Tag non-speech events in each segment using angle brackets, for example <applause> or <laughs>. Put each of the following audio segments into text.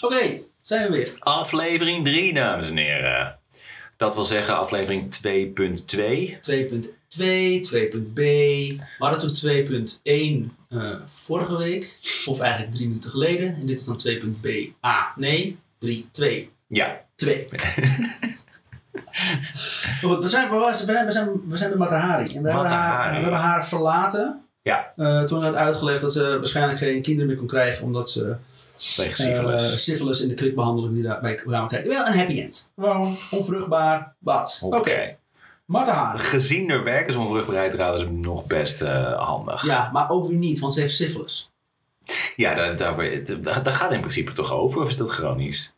Oké, zijn we weer. Aflevering 3, dames en heren. Dat wil zeggen aflevering 2.2. 2.2, 2.b. We hadden toen 2.1 eh, vorige week. Of eigenlijk drie minuten geleden. En dit is dan 2.b. A. Nee, 3, 2. Ja, 2. Maar <laughs> goed, we zijn, we zijn, we zijn, we zijn bij Matahari. En we hebben, haar, Matahari. we hebben haar verlaten. Ja. Eh, toen werd uitgelegd dat ze waarschijnlijk geen kinderen meer kon krijgen. Omdat ze tegen eh, syphilis. syphilis in de kwikbehandeling die daarbij kwamen kijken. Wel een happy end. Gewoon onvruchtbaar. Bad. Oké. Oké. Matahari. Gezien haar werk is onvruchtbaarheid trouwens nog best eh, handig. Ja, maar ook weer niet, want ze heeft syphilis. Ja, daar, daar, daar, gaat in principe toch over, of is dat chronisch?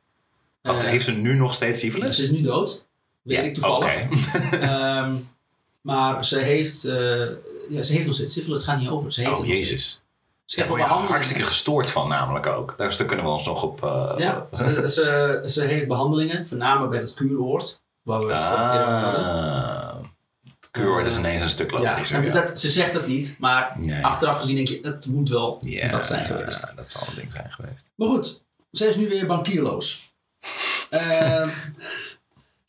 Want Eh, heeft ze nu nog steeds syphilis? Ze is nu dood. Weet Ja, ik toevallig. <laughs> Ehm, maar ze heeft, ja, ze heeft nog steeds syphilis. Het gaat niet over. Ze heeft Oh, jezus. Word je behandeling. hartstikke gestoord van namelijk ook. Daar, daar kunnen we ons nog op... eh, Ja, ze, ze, ze heeft behandelingen, voornamelijk bij het kuuroord. Waar we het vorige keer over hadden. Ah. Het kuuroord is ineens een stuk Ja, logischer. ja. dat, ze zegt dat niet, maar Nee. achteraf gezien denk je, het moet wel Ja, dat zijn geweest. dat zal een ding zijn geweest. Maar goed, ze is nu weer bankierloos. <laughs> Ehm,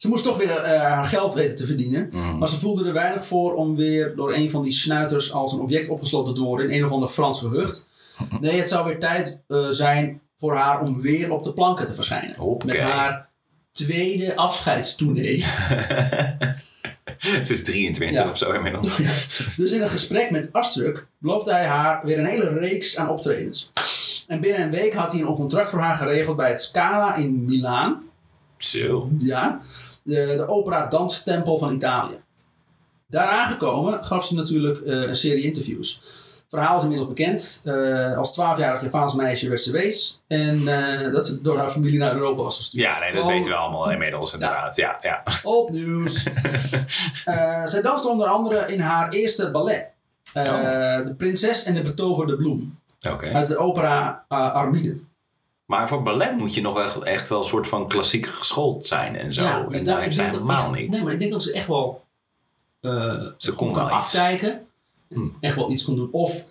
ze moest toch weer eh, haar geld weten te verdienen. Mm. Maar ze voelde er weinig voor om weer door een van die snuiters als een object opgesloten te worden in een of ander Frans gehucht. Nee, het zou weer tijd eh, zijn voor haar om weer op de planken te verschijnen. Met haar tweede afscheidstournee. <laughs> Ze is 23 Ja. of zo inmiddels. <laughs> dus in een gesprek met Astruc beloofde hij haar weer een hele reeks aan optredens. En binnen een week had hij een contract voor haar geregeld bij het Scala in Milaan. Zo. Ja, de, de opera danstempel van Italië. Daar aangekomen gaf ze natuurlijk eh, een serie interviews. Het verhaal is inmiddels bekend. Eh, als 12-jarig Javaans meisje werd ze wees. En eh, dat ze door haar familie naar Europa was gestuurd. Ja, nee, dat Gewoon weten we allemaal inmiddels inderdaad. Ja, ja. Op nieuws. <laughs> Eh, zij danste onder andere in haar eerste ballet. Oh. De prinses en de betoverde bloem. Uit de opera uh, Armide. Maar voor ballet moet je nog echt, echt wel een soort van klassiek geschoold zijn en zo. en daar- heeft zij helemaal niet. Nee, maar ik denk dat ze echt wel eh Ze goed kon kan afkijken. Hmm. Echt wel iets kon doen. Of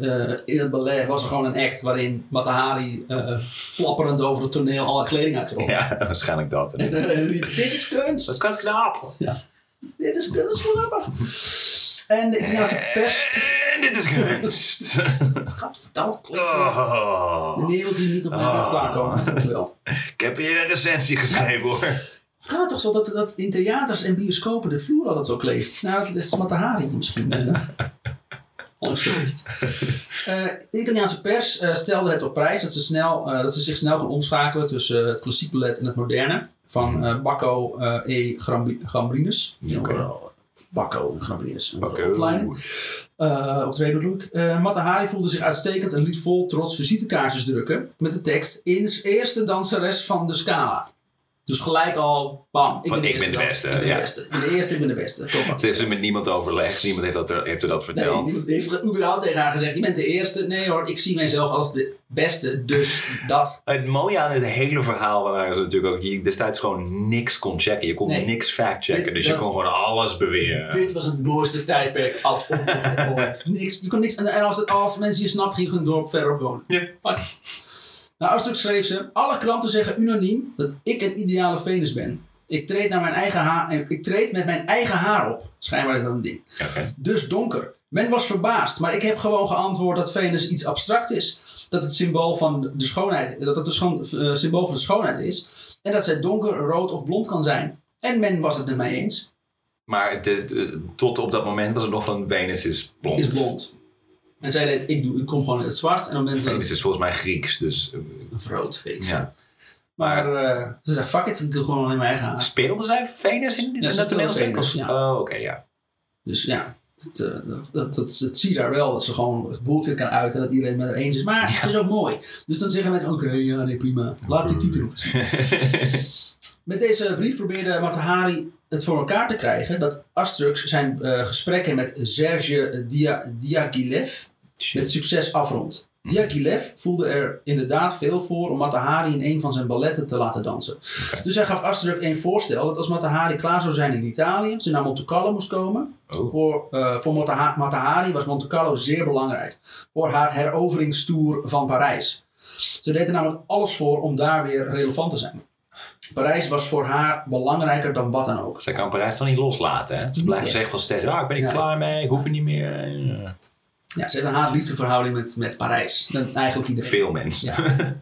eh, in het ballet was er gewoon een act waarin Matahari eh, flapperend over het toneel alle kleding uittrok. Ja, <laughs> waarschijnlijk dat. En eh, riep, dit is kunst! Dat kan knap. Dit is kunst, grappig! En de Italiaanse pers... En dit is. <laughs> Gaat verteld. Oh. Meneer, wilt u niet op mijn Oh. rug klaarkomen? Dank u wel. Ik heb weer een recensie geschreven hoor. Kan het toch zo dat, dat in theaters en bioscopen de vloer altijd zo kleeft? Nou, dat is Matahari misschien. eh, <laughs> Onlangs geweest. Eh, de Italiaanse pers eh, stelde het op prijs dat ze, snel, eh, dat ze zich snel kon omschakelen tussen eh, het klassiek ballet en het moderne. Van eh, Bacco eh, E. Grambi- Gambrinus. Oké. Bacco en Gambrinus. Een opleiding. Eh, optreden bedoel ik. Eh, Matahari voelde zich uitstekend en liet vol trots visitekaartjes drukken met de tekst eerste danseres van de Scala. Dus gelijk al, bam, ik ben de ik ben eerste. de beste, Ik ben ja. de beste. Ik ben de eerste, ik ben de beste. Het heeft ze met niemand overlegd. Niemand heeft, dat, er- heeft er dat Nee, verteld. niemand heeft überhaupt tegen haar gezegd, je bent de eerste. Nee hoor, ik zie mijzelf als de beste, dus dat. Het mooie aan het hele verhaal waren ze natuurlijk ook... Je destijds gewoon niks kon checken. Je kon Nee. niks fact-checken. Dit- Dus je kon gewoon alles beweren. Dit was het mooiste tijdperk als ooit. Niks, je kon niks, en als, het, als mensen je snapt, ging je gewoon door verderop wonen. Ja. Fuck. Nou, als stuk schreef ze, alle kranten zeggen unaniem dat ik een ideale Venus ben. Ik treed, naar mijn eigen haar, ik treed met mijn eigen haar op. Schijnbaar is dat een ding. Dus donker. Men was verbaasd, maar ik heb gewoon geantwoord dat Venus iets abstract is. Dat het symbool van de schoonheid, dat het schoon, eh, symbool van de schoonheid is. En dat zij donker, rood of blond kan zijn. En men was het mij eens. Maar de, de- tot op dat moment was het nog van Venus is blond. Is blond. En zij deed, ik, doe, ik kom gewoon in het zwart. En dan ben ik is volgens mij Grieks. Dus een rood, weet ik Ja. Maar eh, ze zegt, fuck it, ik doe gewoon alleen mijn eigen haar. speelde zij Venus in, in Ja, dat toneelstuk? Ja. Oh, oké, ja. Dus ja, dat, eh, dat, dat, dat, zie je daar wel. Dat ze gewoon bullshit kan uiten en dat iedereen het met haar eens is. Maar het is ook mooi. Dus dan zeggen mensen, oké, ja, nee, prima. Laat die titel nog eens zien. <laughs> Met deze brief probeerde Matahari het voor elkaar te krijgen dat Astruc zijn eh, gesprekken met Serge Dia Diaghilev met succes afrondt. Diaghilev voelde er inderdaad veel voor om Matahari in een van zijn balletten te laten dansen. Dus hij gaf Astruc een voorstel dat als Matahari klaar zou zijn in Italië, ze naar Monte Carlo moest komen. Oh. Voor, eh, voor Mataha- Matahari was Monte Carlo zeer belangrijk voor haar heroveringstoer van Parijs. Ze deed er namelijk alles voor om daar weer relevant te zijn. Parijs was voor haar belangrijker dan wat dan ook. Zij kan Parijs toch niet loslaten, hè? Ze blijft zeggen van steeds, ah, ik ben er Ja. klaar mee, ik hoef er niet meer. Ja. Ja, ze heeft een haat-liefdeverhouding met, met Parijs. Dan eigenlijk iedereen. Veel mensen. Ja.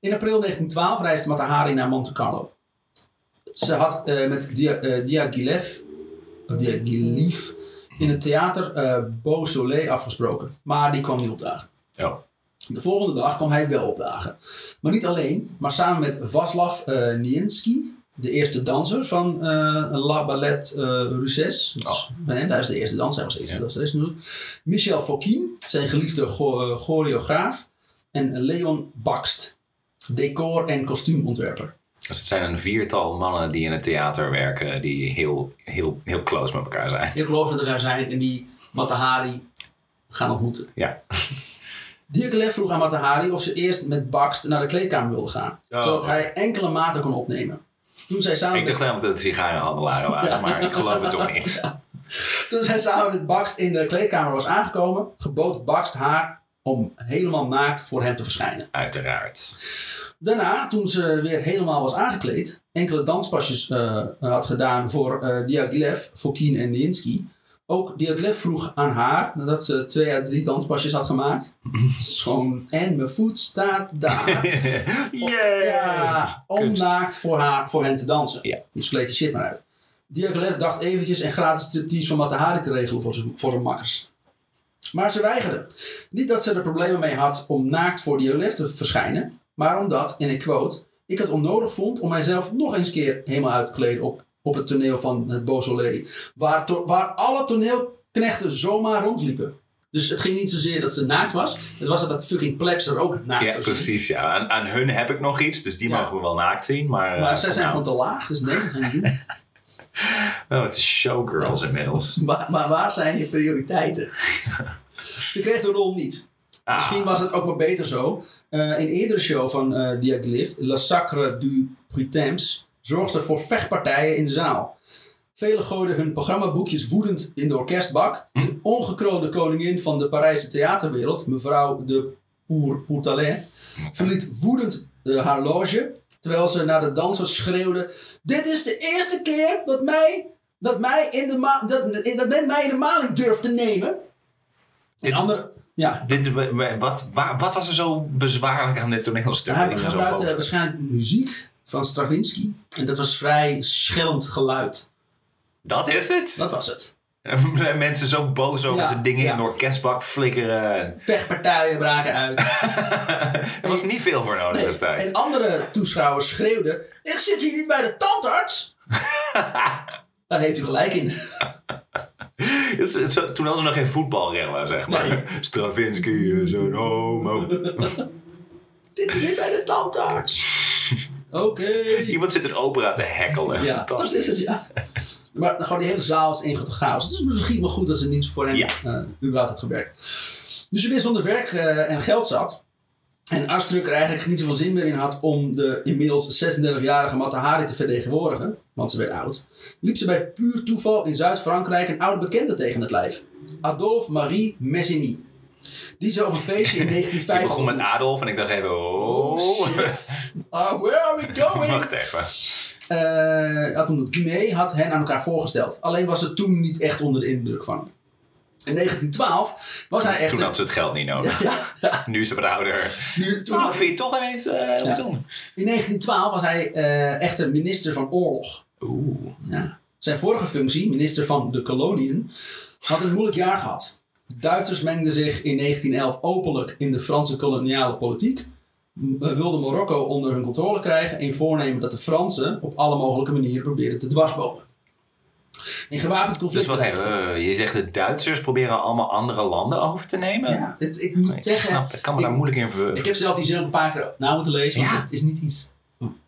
In april 1912 reisde Matahari naar Monte Carlo. Ze had eh, met Dia, eh, Diaghilev, of Diaghilev in het theater eh Beau Soleil afgesproken. Maar die kwam niet opdagen. Oh. De volgende dag kwam hij wel opdagen. Maar niet alleen, maar samen met Vaslav eh Niensky, de eerste danser van eh, La Ballet eh Russes. Oh. bij hem, hij is de eerste danser, hij was de eerste Ja. natuurlijk. Michel Fokine, zijn geliefde cho- eh, choreograaf. En Leon Bakst, decor- en kostuumontwerper. Dus het zijn een viertal mannen die in het theater werken, die heel, heel, heel close met elkaar zijn. Heel geloof met elkaar zijn en die Matahari gaan ontmoeten. Ja. <laughs> Diaghilev vroeg aan Matahari of ze eerst met Bakst naar de kleedkamer wilde gaan. Oh. Zodat hij enkele maten kon opnemen. Toen zij samen Ik dacht namelijk dat het sigarenhandelaren waren, maar ik geloof het toch niet. <laughs> Toen zij samen met Bakst in de kleedkamer was aangekomen, gebood Bakst haar om helemaal naakt voor hem te verschijnen. Uiteraard. Daarna, toen ze weer helemaal was aangekleed, enkele danspasjes eh, had gedaan voor eh Diaghilev, Fokine en Niensky. Ook Diaghilev vroeg aan haar, nadat ze twee à drie danspasjes had gemaakt. <laughs> Het is gewoon, en mijn voet staat daar. <laughs> Ja, om Kunst. naakt voor, haar, voor hen te dansen. Ja. Dus kleed je shit maar uit. Diaghilev dacht eventjes een gratis striptease van Matahari te regelen voor zijn, voor zijn makkers. Maar ze weigerde. Niet dat ze er problemen mee had om naakt voor Diaghilev te verschijnen, maar omdat, en ik quote, ik het onnodig vond om mijzelf nog eens keer helemaal uit te kleden op, op het toneel van het Beausoleil, waar, waar alle toneelknechten zomaar rondliepen. Dus het ging niet zozeer dat ze naakt was, het was dat dat fucking plebs er ook naakt Ja, zijn. precies. Ja. Aan, aan hun heb ik nog iets, dus die Ja. mogen we wel naakt zien. Maar, Maar eh, zij zijn nou, gewoon te laag, dus nee, dat gaan we niet doen. Oh, het is showgirls inmiddels. <laughs> Maar, maar waar zijn je prioriteiten? <laughs> Ze kreeg de rol niet. Ah, Misschien was het ook maar beter zo. Eh, een eerdere show van eh Diaghilev, La Sacre du Printemps, zorgde voor vechtpartijen in de zaal. Velen gooiden hun programmaboekjes woedend in de orkestbak. De ongekroonde koningin van de Parijse theaterwereld, mevrouw de Pour Pourtalais, verliet woedend eh, haar loge. Terwijl ze naar de dansers schreeuwde: Dit is de eerste keer dat mij, dat mij, in, de ma- dat, dat men mij in de maling durft te nemen. En andere, ja, dit, wat, wat was er zo bezwaarlijk aan dit toneelstuk? Hij gebruikte waarschijnlijk muziek van Stravinsky. En dat was vrij schellend geluid. Dat is het? Dat was het. <laughs> Mensen zo boos over Ja, ze dingen ja. in de orkestbak flikkeren. <laughs> Vechtpartijen braken uit. <laughs> er was niet veel voor nodig Nee, destijds. En andere toeschouwers schreeuwden: Ik zit hier niet bij de tandarts. Daar heeft u gelijk in. Is- is- Toen hadden ze nog geen voetbalrellen, zeg maar. Nee. Stravinsky is een homo. Zit hier niet bij de tandarts. Oké. Iemand zit een opera te hekkelen. Ja, dat is het, ja. Maar gewoon die hele zaal is één grote chaos. Het is misschien wel goed dat ze niet voor hem Ja. eh überhaupt had gewerkt. Dus ze weer zonder werk eh, en geld zat. En Astruc er eigenlijk niet zoveel zin meer in had om de inmiddels 36-jarige Matahari te vertegenwoordigen, want ze werd oud, liep ze bij puur toeval in Zuid-Frankrijk een oude bekende tegen het lijf. Adolphe Marie Messimy. Die ze op een feestje in <laughs> Ik 1950 begon met. Adolf en ik dacht even, oh. shit. Ah, where are we <laughs> going? Wacht even. eh had had hen aan elkaar voorgesteld. Alleen was ze toen niet echt onder de indruk van. In 1912 was hij echt... Toen had ze het geld niet nodig. <laughs> ja, ja, Nu is ze wat ouder. nu, toen, Nou, ik vind je toch eens eh in 1912 was hij eh echte minister van oorlog. Oeh. Ja. Zijn vorige functie, minister van de koloniën, had een moeilijk jaar gehad. Duitsers mengden zich in 1911 openlijk in de Franse koloniale politiek. Eh, wilden Marokko onder hun controle krijgen en voornemen dat de Fransen op alle mogelijke manieren probeerden te dwarsbomen. In gewapend Dus conflict wat dreigde- even, eh, je zegt de Duitsers proberen allemaal andere landen over te nemen? Ja, het, ik moet Ik zeggen, snap, ik kan me daar moeilijk in ver... ik heb zelf die zin ook een paar keer na moeten lezen, want Ja. het is niet iets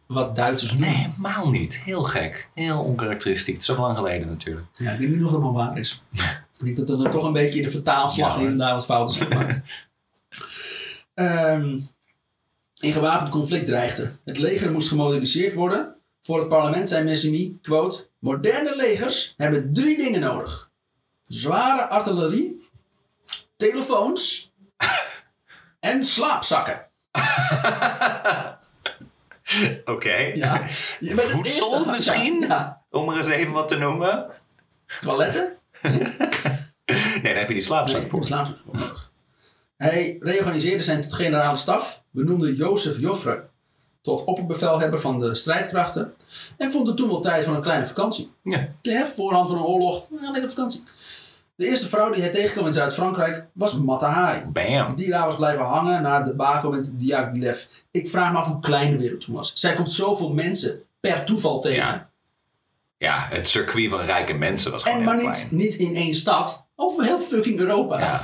wat Duitsers doen. Nee, helemaal niet. Heel gek. Heel onkarakteristiek. Het is ook lang geleden natuurlijk. Ja, ik weet niet of dat helemaal waar is. <laughs> Ik denk dat er toch een beetje in de vertaalslag Ja, hier en daar wat fouten zijn gemaakt. <laughs> Ehm een gewapend conflict dreigde. Het leger moest gemoderniseerd worden. Voor het parlement zei Messimy, quote, moderne legers hebben drie dingen nodig. Zware artillerie, telefoons <laughs> en slaapzakken. <laughs> Oké. Ja. Voedsel eerste- misschien? Ja. Om er eens even wat te noemen. Toiletten? <laughs> Nee, dan heb je die slaapzak Nee, voor. slaapzak voor. Hij reorganiseerde zijn tot generale staf, benoemde Jozef Joffre tot opperbevelhebber van de strijdkrachten en vond het toen wel tijd voor een kleine vakantie. Ja. Ja, voorhand van een oorlog, ja, lekker vakantie. De eerste vrouw die hij tegenkwam in Zuid-Frankrijk was Mata Hari. Bam. Die daar was blijven hangen na de debacle met Diaghilev. Ik vraag me af hoe klein de wereld toen was. Zij komt zoveel mensen per toeval tegen. Ja. Ja, het circuit van rijke mensen was gewoon en maar heel niet, klein. niet in één stad, over heel fucking Europa. Ja.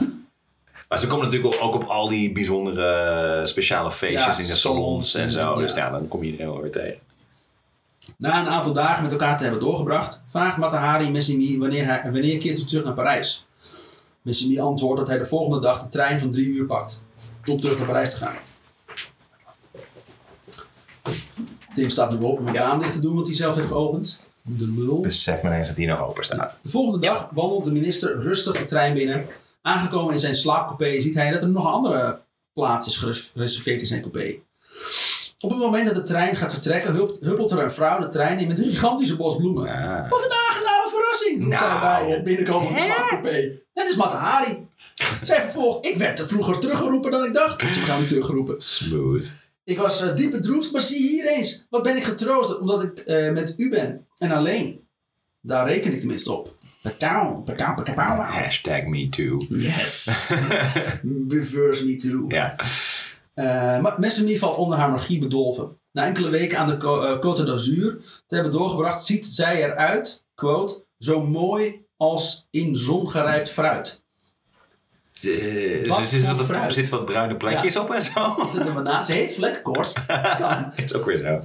Maar ze komen natuurlijk ook op al die bijzondere speciale feestjes Ja, in de salons salons en zo. Dus ja. ja, dan kom je iedereen wel weer tegen. Na een aantal dagen met elkaar te hebben doorgebracht, vraagt Matahari Messimi wanneer, hij, wanneer keert hij terug naar Parijs. Messimi antwoordt dat hij de volgende dag de trein van drie uur pakt om terug naar Parijs te gaan. Tim staat nu op om het raam dicht te doen, wat hij zelf heeft geopend. De lul. Besef maar eens dat die nog open staat. De volgende dag wandelt de minister rustig de trein binnen. Aangekomen in zijn slaapcoupé ziet hij dat er nog een andere plaats is geres- gereserveerd in zijn coupé. Op het moment dat de trein gaat vertrekken, hup- huppelt er een vrouw de trein in met een gigantische bos bloemen. Ah. Wat een aangename verrassing, roept zij Nou. bij het binnenkomen van de slaapcoupé. Het is Matahari. Zij vervolgt, ik werd vroeger teruggeroepen dan ik dacht. Ze gaan niet teruggeroepen. Smooth. Ik was eh, diep bedroefd, maar zie hier eens. Wat ben ik getroost omdat ik eh, met u ben en alleen. Daar reken ik tenminste op. Patauw. Hashtag me too. Yes. <laughs> Reverse me too. Ja. Eh, maar Messemy valt onder haar magie bedolven. Na enkele weken aan de eh, Côte d'Azur te hebben doorgebracht, ziet zij eruit, quote, zo mooi als in zongerijpt fruit. Uh, Wat er zitten wat, bruine plekjes op en zo. Dat? Ze heeft vlekkenkoorts. <laughs> Kan. is ook weer zo.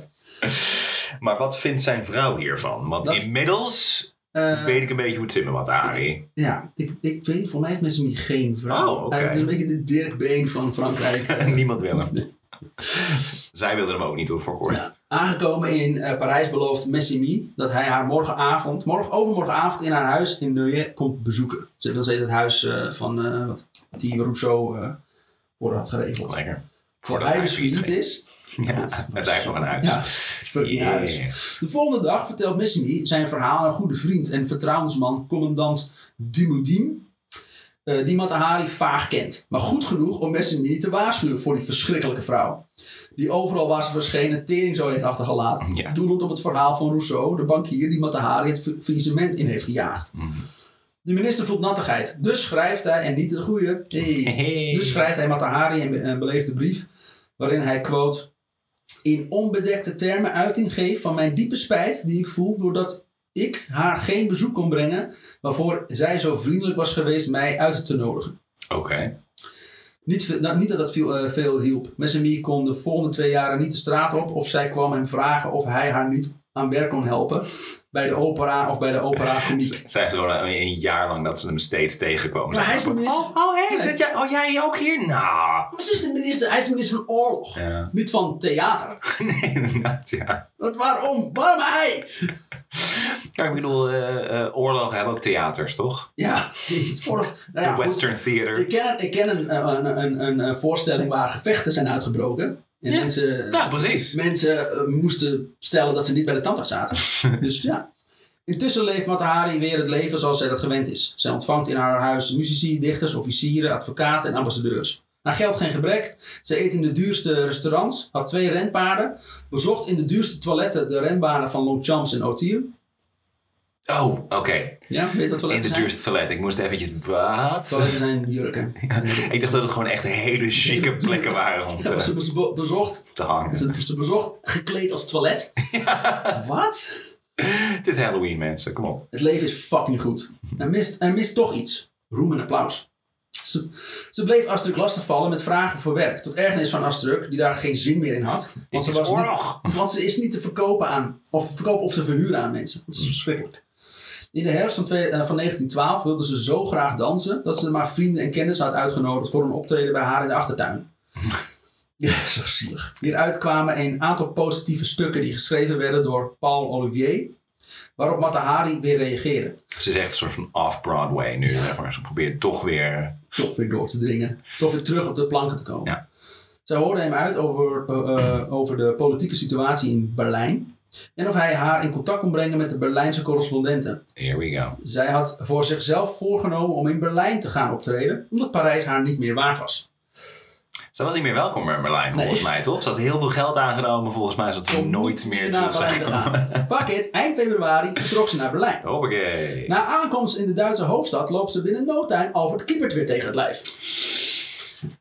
Maar wat vindt zijn vrouw hiervan? Want Dat- inmiddels Eh, weet ik een beetje hoe het zit met wat Ari. ja, ik, ik weet, voor mij heeft Messemy geen vrouw. Oh, oké. Is een beetje de Dirk Been van Frankrijk. <laughs> Niemand wil hem. Zij wilde hem ook niet voor kort. Ja. Aangekomen in eh, Parijs belooft Messimy dat hij haar morgenavond, morgen, overmorgenavond in haar huis in Neuilly komt bezoeken. Ze- Dat is het huis eh, van eh, wat die Rousseau voor had geregeld. Lekker. Voor Voordat hij dus failliet is. Ja, het is eigenlijk nog een huis. Ja, fucking Yeah. huis. De volgende dag vertelt Messimy zijn verhaal aan een goede vriend en vertrouwensman, commandant Dimoudim. Eh, die Matahari vaag kent. Maar goed genoeg om Messimy te waarschuwen voor die verschrikkelijke vrouw. Die overal waar ze verschenen tering zo heeft achtergelaten. Ja. Doelend op het verhaal van Rousseau, de bankier die Matahari het fa- faillissement in heeft gejaagd. Mhm. De minister voelt nattigheid. Dus schrijft hij, en niet de goede, hey. Hey. dus schrijft hij Matahari een, be- een beleefde brief. Waarin hij quote in onbedekte termen uiting geeft van mijn diepe spijt die ik voel doordat ik haar geen bezoek kon brengen waarvoor zij zo vriendelijk was geweest mij uit te nodigen. Oké. Niet, nou, niet dat dat veel, eh, veel hielp. Messemy kon de volgende twee jaren niet de straat op of zij kwam hem vragen of hij haar niet aan werk kon helpen bij de opera of bij de opera komiek. <laughs> Zij heeft gewoon een, een jaar lang dat ze hem steeds tegenkwamen. Maar hij is de minister- Oh, oh, hey, Nee. dat jij, oh, jij ook hier? Nou. Maar ze is de minister, hij is de minister van oorlog, Ja. niet van theater. <laughs> Nee, inderdaad, ja. Wat, waarom? Waarom hij? Ja, ik bedoel, eh, eh, oorlogen hebben ook theaters, toch? Ja, jezus, oorlog. Nou ja, De goed. Western Theater. Ik ken, ik ken een, een, een, een, een voorstelling waar gevechten zijn uitgebroken. En Ja. mensen, Ja, precies. mensen eh, moesten stellen dat ze niet bij de tandarts zaten. <laughs> dus ja. Intussen leeft Matahari weer het leven zoals zij dat gewend is. Zij ontvangt in haar huis muzici, dichters, officieren, advocaten en ambassadeurs. Aan geld geen gebrek. Ze eet in de duurste restaurants, had twee renpaarden, bezocht in de duurste toiletten de renbanen van Longchamps en Otier. Oh, oké. Ja, weet wat In toiletten de zijn? duurste toilet. Ik moest eventjes... Wat? Toiletten zijn jurken. <laughs> Ik dacht dat het gewoon echt hele chique plekken waren om Ja, ze te, be- bezocht te hangen. Ze, ze bezocht gekleed als toilet. <laughs> Wat? Het is Halloween, mensen. Kom op. Het leven is fucking goed. Er mist, er mist toch iets. Roem en applaus. Ze, ze bleef Astruc lastigvallen met vragen voor werk. Tot ergernis van Astruc, die daar geen zin meer in had. Want ze, is was. Niet, want ze is niet te verkopen aan, of te verkopen of te verhuren aan mensen. Dat is verschrikkelijk. In de herfst van, twee- eh, van 1912 wilde ze zo graag dansen dat ze maar vrienden en kennissen had uitgenodigd voor een optreden bij haar in de achtertuin. <laughs> Ja, zo zielig. Hieruit kwamen een aantal positieve stukken die geschreven werden door Paul Olivier, waarop Matahari weer reageerde. Ze is echt een soort van off-Broadway nu. Zeg maar. Ze probeert toch weer... Toch weer door te dringen. Toch weer terug op de planken te komen. Ja. Zij hoorde hem uit over, eh, eh, over de politieke situatie in Berlijn. En of hij haar in contact kon brengen met de Berlijnse correspondenten. Here we go. Zij had voor zichzelf voorgenomen om in Berlijn te gaan optreden, omdat Parijs haar niet meer waard was. Ze was niet meer welkom in Berlijn, volgens mij, toch? Ze had heel veel geld aangenomen, volgens mij, zodat ze Om nooit meer terug zou gaan. Fuck it, eind februari vertrok ze naar Berlijn. Hoppakee. Na aankomst in de Duitse hoofdstad loopt ze binnen no time Albert Kiepert weer tegen het lijf.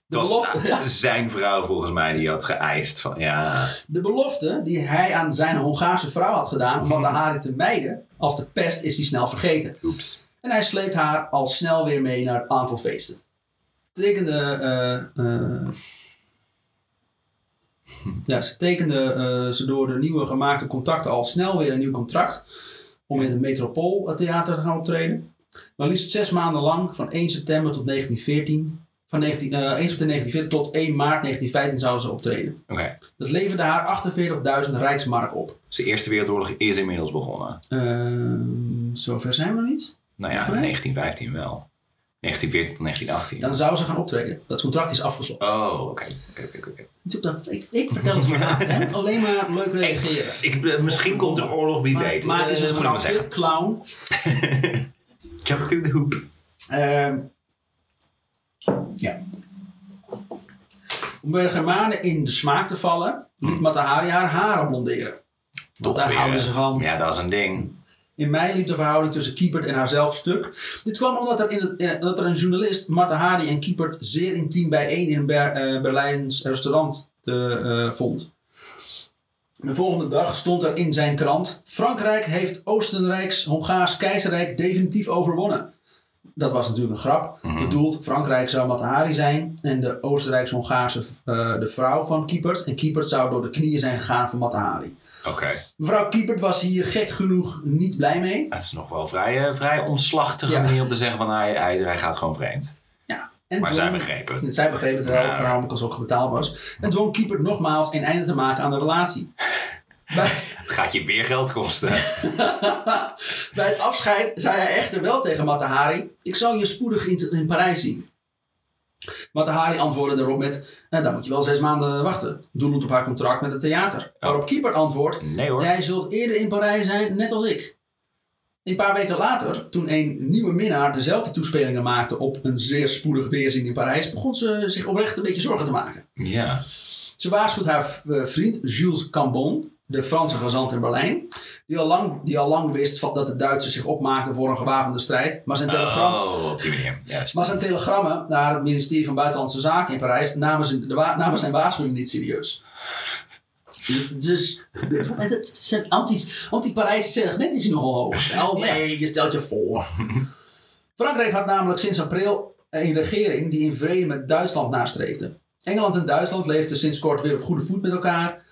Het was belofte- ja. zijn vrouw, volgens mij, die had geëist van, ja... De belofte die hij aan zijn Hongaarse vrouw had gedaan om Matahari te mijden als de pest is hij snel vergeten. Oeps. En hij sleept haar al snel weer mee naar een aantal feesten. Tekende, eh, eh, <laughs> ja, ze tekende eh, ze door de nieuwe gemaakte contacten al snel weer een nieuw contract om in het Metropooltheater te gaan optreden. Maar liefst zes maanden lang, van 1 september tot 1914, van 19, eh, 1 september 1914 tot 1 maart 1915 zouden ze optreden. Oké. Dat leverde haar 48.000 rijksmark op. Dus de Eerste Wereldoorlog is inmiddels begonnen. Ehm, zover zijn we nog niet. Nou ja, Volgens mij. 1915 wel. 1914 tot 1918. Dan zou ze gaan optreden. Dat contract is afgesloten. Oh, oké. Oké, oké, Ik, ik vertel het verhaal. <laughs> Jij moet alleen maar leuk reageren. Ik, misschien komt de oorlog, wie Maar- weet. Maak eens Eh, een maar grapje, clown. <laughs> Jump through the hoop. Ehm, ja. Om bij de Germanen in de smaak te vallen, liet Matahari haar haren blonderen. Toch daar weer. houden ze van. Ja, dat is een ding. In mei liep de verhouding tussen Kiepert en haarzelf stuk. Dit kwam omdat er, in het, eh, dat er een journalist Matahari en Kiepert zeer intiem bijeen in een Ber, eh, Berlijns restaurant te, eh, vond. De volgende dag stond er in zijn krant: Frankrijk heeft Oostenrijks Hongaars keizerrijk definitief overwonnen. Dat was natuurlijk een grap. Bedoeld, Frankrijk zou Matahari zijn en de Oostenrijks-Hongaarse eh, de vrouw van Kiepert. En Kiepert zou door de knieën zijn gegaan voor Matahari. Oké. Mevrouw Kiepert was hier gek genoeg niet blij mee. Het is nog wel vrij, eh, vrij omslachtige Ja. manier om te zeggen van hij, hij, hij gaat gewoon vreemd. Ja. En Maar dwong- zij begrepen het. Zij het wel, Ja. vooral omdat ook betaald was. En dwong Kiepert nogmaals een einde te maken aan de relatie. <laughs> Bij, gaat je weer geld kosten. <laughs> bij het afscheid zei hij echter wel tegen Matahari: Ik zal je spoedig in, in Parijs zien. Matahari antwoordde erop met: "Eh, Dan moet je wel zes maanden wachten. Doelend op haar contract met het theater. Waarop Kiepert antwoordt: Nee hoor. Jij zult eerder in Parijs zijn, net als ik. Een paar weken later, toen een nieuwe minnaar dezelfde toespelingen maakte op een zeer spoedig weerzien in Parijs, begon ze zich oprecht een beetje zorgen te maken. Ja. Ze waarschuwt haar eh, vriend Jules Cambon, de Franse gezant in Berlijn, die al lang, die al lang wist van dat de Duitsers zich opmaakten voor een gewapende strijd, maar zijn, telegram, Oh. Juist. maar zijn telegrammen naar het ministerie van Buitenlandse Zaken in Parijs namen, namen zijn waarschuwing niet serieus. Dus, dus het zijn anti- anti-Parijse segment is hier nogal hoog. Wel, nee, je stelt je voor. Frankrijk had namelijk sinds april een regering die in vrede met Duitsland nastreefde. Engeland en Duitsland leefden sinds kort weer op goede voet met elkaar.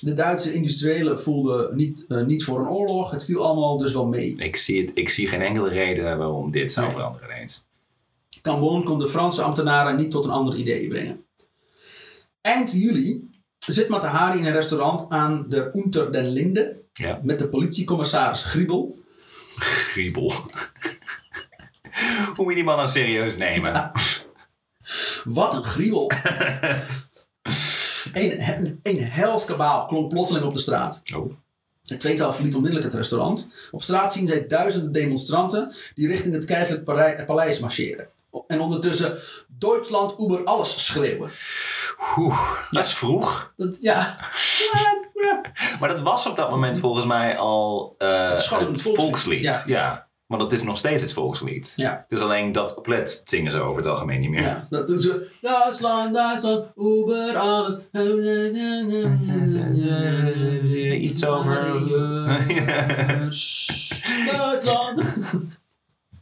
De Duitse industriëlen voelden niet, eh, niet voor een oorlog. Het viel allemaal dus wel mee. Ik zie, het, ik zie geen enkele reden waarom dit zou Nee. veranderen ineens. Cambon kon de Franse ambtenaren niet tot een ander idee brengen. Eind juli zit Matahari in een restaurant aan de Unter den Linde Ja. met de politiecommissaris Griebel. <laughs> Griebel. <laughs> Hoe moet je die man nou serieus nemen? Wat een griebel! <laughs> een, een hels kabaal klonk plotseling op de straat. Oh. Het tweetal verliet onmiddellijk het restaurant. Op straat zien zij duizenden demonstranten die richting het keizerlijk paleis marcheren. En ondertussen Duitsland over alles schreeuwen. Oeh, dat is vroeg. Dat, <laughs> ja. Maar dat was op dat moment volgens mij al Het gewoon een volkslied, volkslied. ja. Ja. Maar dat is nog steeds het volkslied. Ja. Het is alleen dat couplet zingen ze over het algemeen niet meer. Ja, dat doen ze. Duitsland, Duitsland, over alles. <laughs> Iets over... <laughs> Duitsland.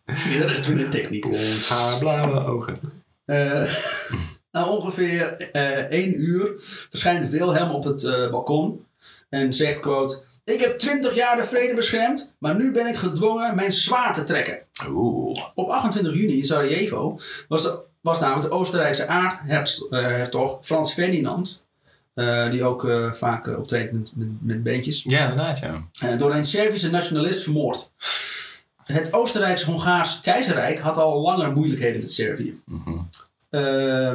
Ja, dat is natuurlijk de techniek. Blond haar, blauwe ogen. Eh, <laughs> na ongeveer eh één uur verschijnt Wilhelm op het eh, balkon en zegt, quote... Ik heb twintig jaar de vrede beschermd, maar nu ben ik gedwongen mijn zwaard te trekken. Oeh. Op 28 juni in Sarajevo was, de, was namelijk de Oostenrijkse aartshertog Frans Ferdinand, eh, die ook eh, vaak eh, optreedt met, met, met beentjes, Ja, inderdaad, ja. eh, door een Servische nationalist vermoord. Het Oostenrijks-Hongaars keizerrijk had al langer moeilijkheden met Servië. Mhm. Eh,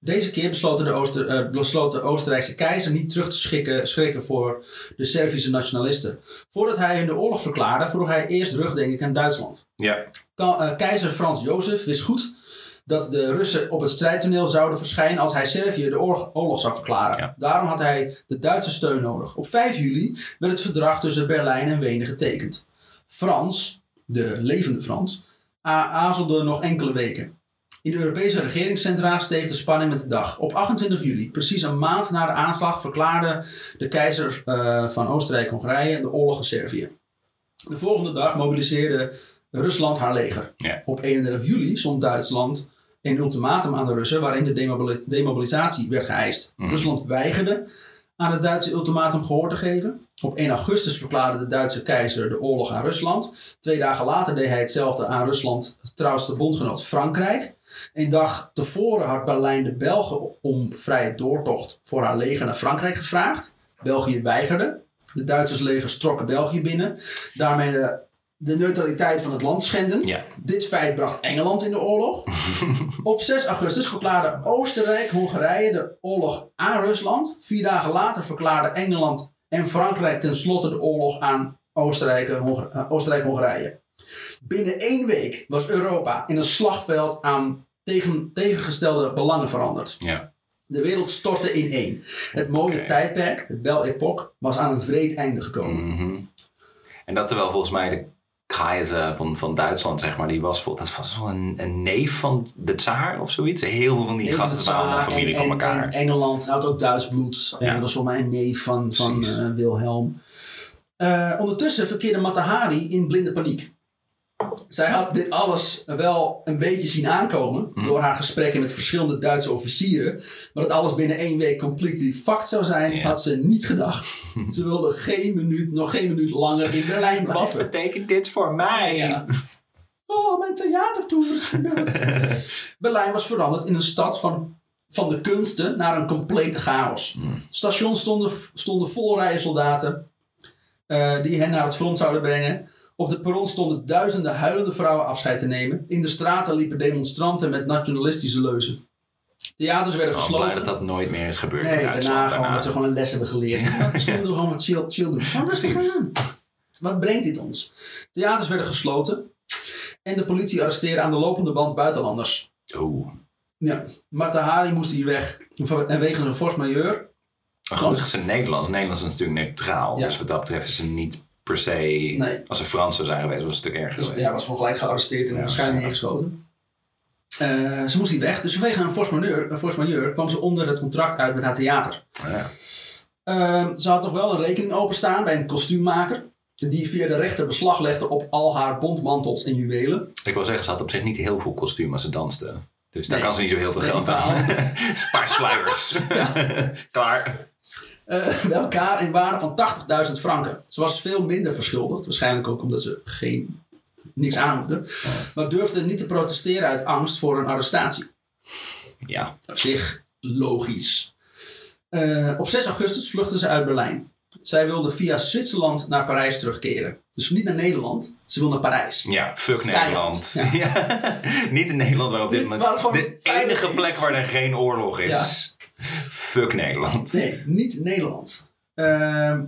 Deze keer besloot de, eh, besloot de Oostenrijkse keizer niet terug te schikken, schrikken voor de Servische nationalisten. Voordat hij hun de oorlog verklaarde, vroeg hij eerst rugdenking aan Duitsland. Ja. Eh, keizer Frans Jozef wist goed dat de Russen op het strijdtoneel zouden verschijnen als hij Servië de oorlog, oorlog zou verklaren. Ja. Daarom had hij de Duitse steun nodig. Op 5 juli werd het verdrag tussen Berlijn en Wenen getekend. Frans, de levende Frans, aarzelde nog enkele weken. In de Europese regeringscentra steeg de spanning met de dag. Op 28 juli, precies een maand na de aanslag, verklaarde de keizer eh, van Oostenrijk-Hongarije de oorlog aan Servië. De volgende dag mobiliseerde Rusland haar leger. Ja. Op 31 juli zond Duitsland een ultimatum aan de Russen waarin de demobili- demobilisatie werd geëist. Mhm. Rusland weigerde aan het Duitse ultimatum gehoor te geven. Op 1 augustus verklaarde de Duitse keizer de oorlog aan Rusland. Twee dagen later deed hij hetzelfde aan Rusland trouwste bondgenoot Frankrijk. Een dag tevoren had Berlijn de Belgen om vrije doortocht voor haar leger naar Frankrijk gevraagd. België weigerde. De Duitsers leger strokken België binnen. Daarmee de, de neutraliteit van het land schendend. Ja. Dit feit bracht Engeland in de oorlog. <laughs> Op 6 augustus verklaarde Oostenrijk-Hongarije de oorlog aan Rusland. Vier dagen later verklaarden Engeland en Frankrijk tenslotte de oorlog aan Oostenrijk- en Hongar- eh, Oostenrijk-Hongarije. Binnen één week was Europa in een slagveld aan tegen, tegengestelde belangen veranderd. Ja. De wereld stortte ineen. Het mooie tijdperk, het Belle Époque, was aan een vreed einde gekomen. Mhm. En dat terwijl volgens mij de keizer van, van Duitsland, zeg maar, die was, vol, dat was wel een, een neef van de tsaar of zoiets. Heel veel van die gasten waren allemaal Tsaar familie en, van elkaar. en Engeland had ook Duits bloed. Ja. Dat was voor mij een neef van, van eh, Wilhelm. Eh, ondertussen verkeerde Matahari in blinde paniek. Zij had dit alles wel een beetje zien aankomen Mhm. door haar gesprekken met verschillende Duitse officieren. Maar dat alles binnen één week completely fucked zou zijn, had ze niet gedacht. <laughs> ze wilde geen minuut, nog geen minuut langer in Berlijn Wat blijven. betekent dit voor mij? Ja. Oh, mijn theatertour is verdubbeld. <laughs> Berlijn was veranderd in een stad van, van de kunsten naar een complete chaos. Stations stonden, stonden vol rijen soldaten eh, die hen naar het front zouden brengen. Op de perron stonden duizenden huilende vrouwen afscheid te nemen. In de straten liepen demonstranten met nationalistische leuzen. Theaters werden blij gesloten. dat dat nooit meer is gebeurd Nee, daarna gewoon dat ze gewoon een les hebben geleerd. Misschien moeten we gewoon wat chill, chill doen. Gewoon rustig aan. Wat brengt dit ons? Theaters werden gesloten. En de politie arresteerde aan de lopende band buitenlanders. Oeh. Ja, Matahari moest hier weg. En wegens een force majeure. Maar is ze Nederland. Nederland is natuurlijk neutraal. Ja. Dus wat dat betreft is ze niet per se... Nee. Als ze Fransen zijn geweest, was het een stuk erger Dus, geweest. ja, was gewoon gelijk gearresteerd en Ja. waarschijnlijk neergeschoten. Eh, ze moest hier weg. Dus vanwege een force majeure, een force majeure kwam ze onder het contract uit met haar theater. Ja. Ehm, ze had nog wel een rekening openstaan bij een kostuummaker. Die via de rechter beslag legde op al haar bontmantels en juwelen. Ik wil zeggen, ze had op zich niet heel veel kostuum als ze danste. Dus daar Nee. kan ze niet zo heel veel Nee, geld aan. <laughs> een paar sluiers. <laughs> Klaar. Eh, <laughs> bij elkaar in waarde van 80.000 franken. Ze was veel minder verschuldigd. Waarschijnlijk ook omdat ze geen, niks aan hoefde. Maar durfde niet te protesteren uit angst voor een arrestatie. Ja. Op zich logisch. Eh, op 6 augustus vluchtte ze uit Berlijn. Zij wilde via Zwitserland naar Parijs terugkeren. Dus niet naar Nederland, ze wil naar Parijs. Ja, fuck. Nederland. Ja. Ja. <laughs> Niet in Nederland waar op dit moment de enige is. plek waar er geen oorlog is. Ja. <laughs> Fuck Nederland. Nee, niet Nederland. Ehm,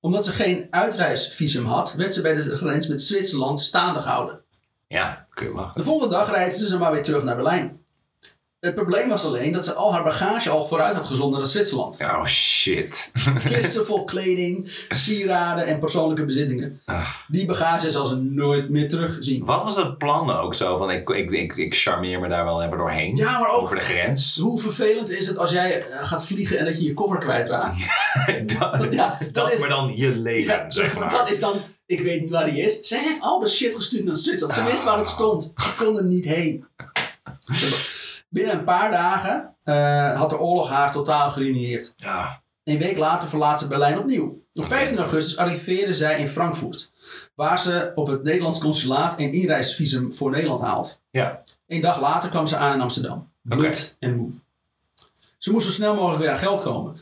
omdat ze geen uitreisvisum had, werd ze bij de grens met Zwitserland staande gehouden. Ja, kun je De wachten. volgende dag reisde ze maar weer terug naar Berlijn. Het probleem was alleen dat ze al haar bagage al vooruit had gezonden naar Zwitserland. Oh shit. <laughs> Kisten vol kleding, sieraden en persoonlijke bezittingen. Ah. Die bagage zal ze nooit meer terugzien. Wat was het plan ook zo? Van ik, ik, ik, ik charmeer me daar wel even doorheen. Ja, maar ook- Over de grens. Hoe vervelend is het als jij eh, gaat vliegen en dat je je koffer kwijtraakt? <laughs> dat, Ja, dat, dat is- maar dan je leven, Ja, zeg want maar. dat is dan, ik weet niet waar die is. Zij heeft al de shit gestuurd naar Zwitserland. Ze wist waar het stond. Ze kon er niet heen. <laughs> Binnen een paar dagen eh, had de oorlog haar totaal geruineerd. Ja. Een week later verlaat ze Berlijn opnieuw. Op 15 augustus arriveerde zij in Frankfurt, waar ze op het Nederlands consulaat een inreisvisum voor Nederland haalt. Ja. Een dag later kwam ze aan in Amsterdam, bloed en moe. Ze moest zo snel mogelijk weer aan geld komen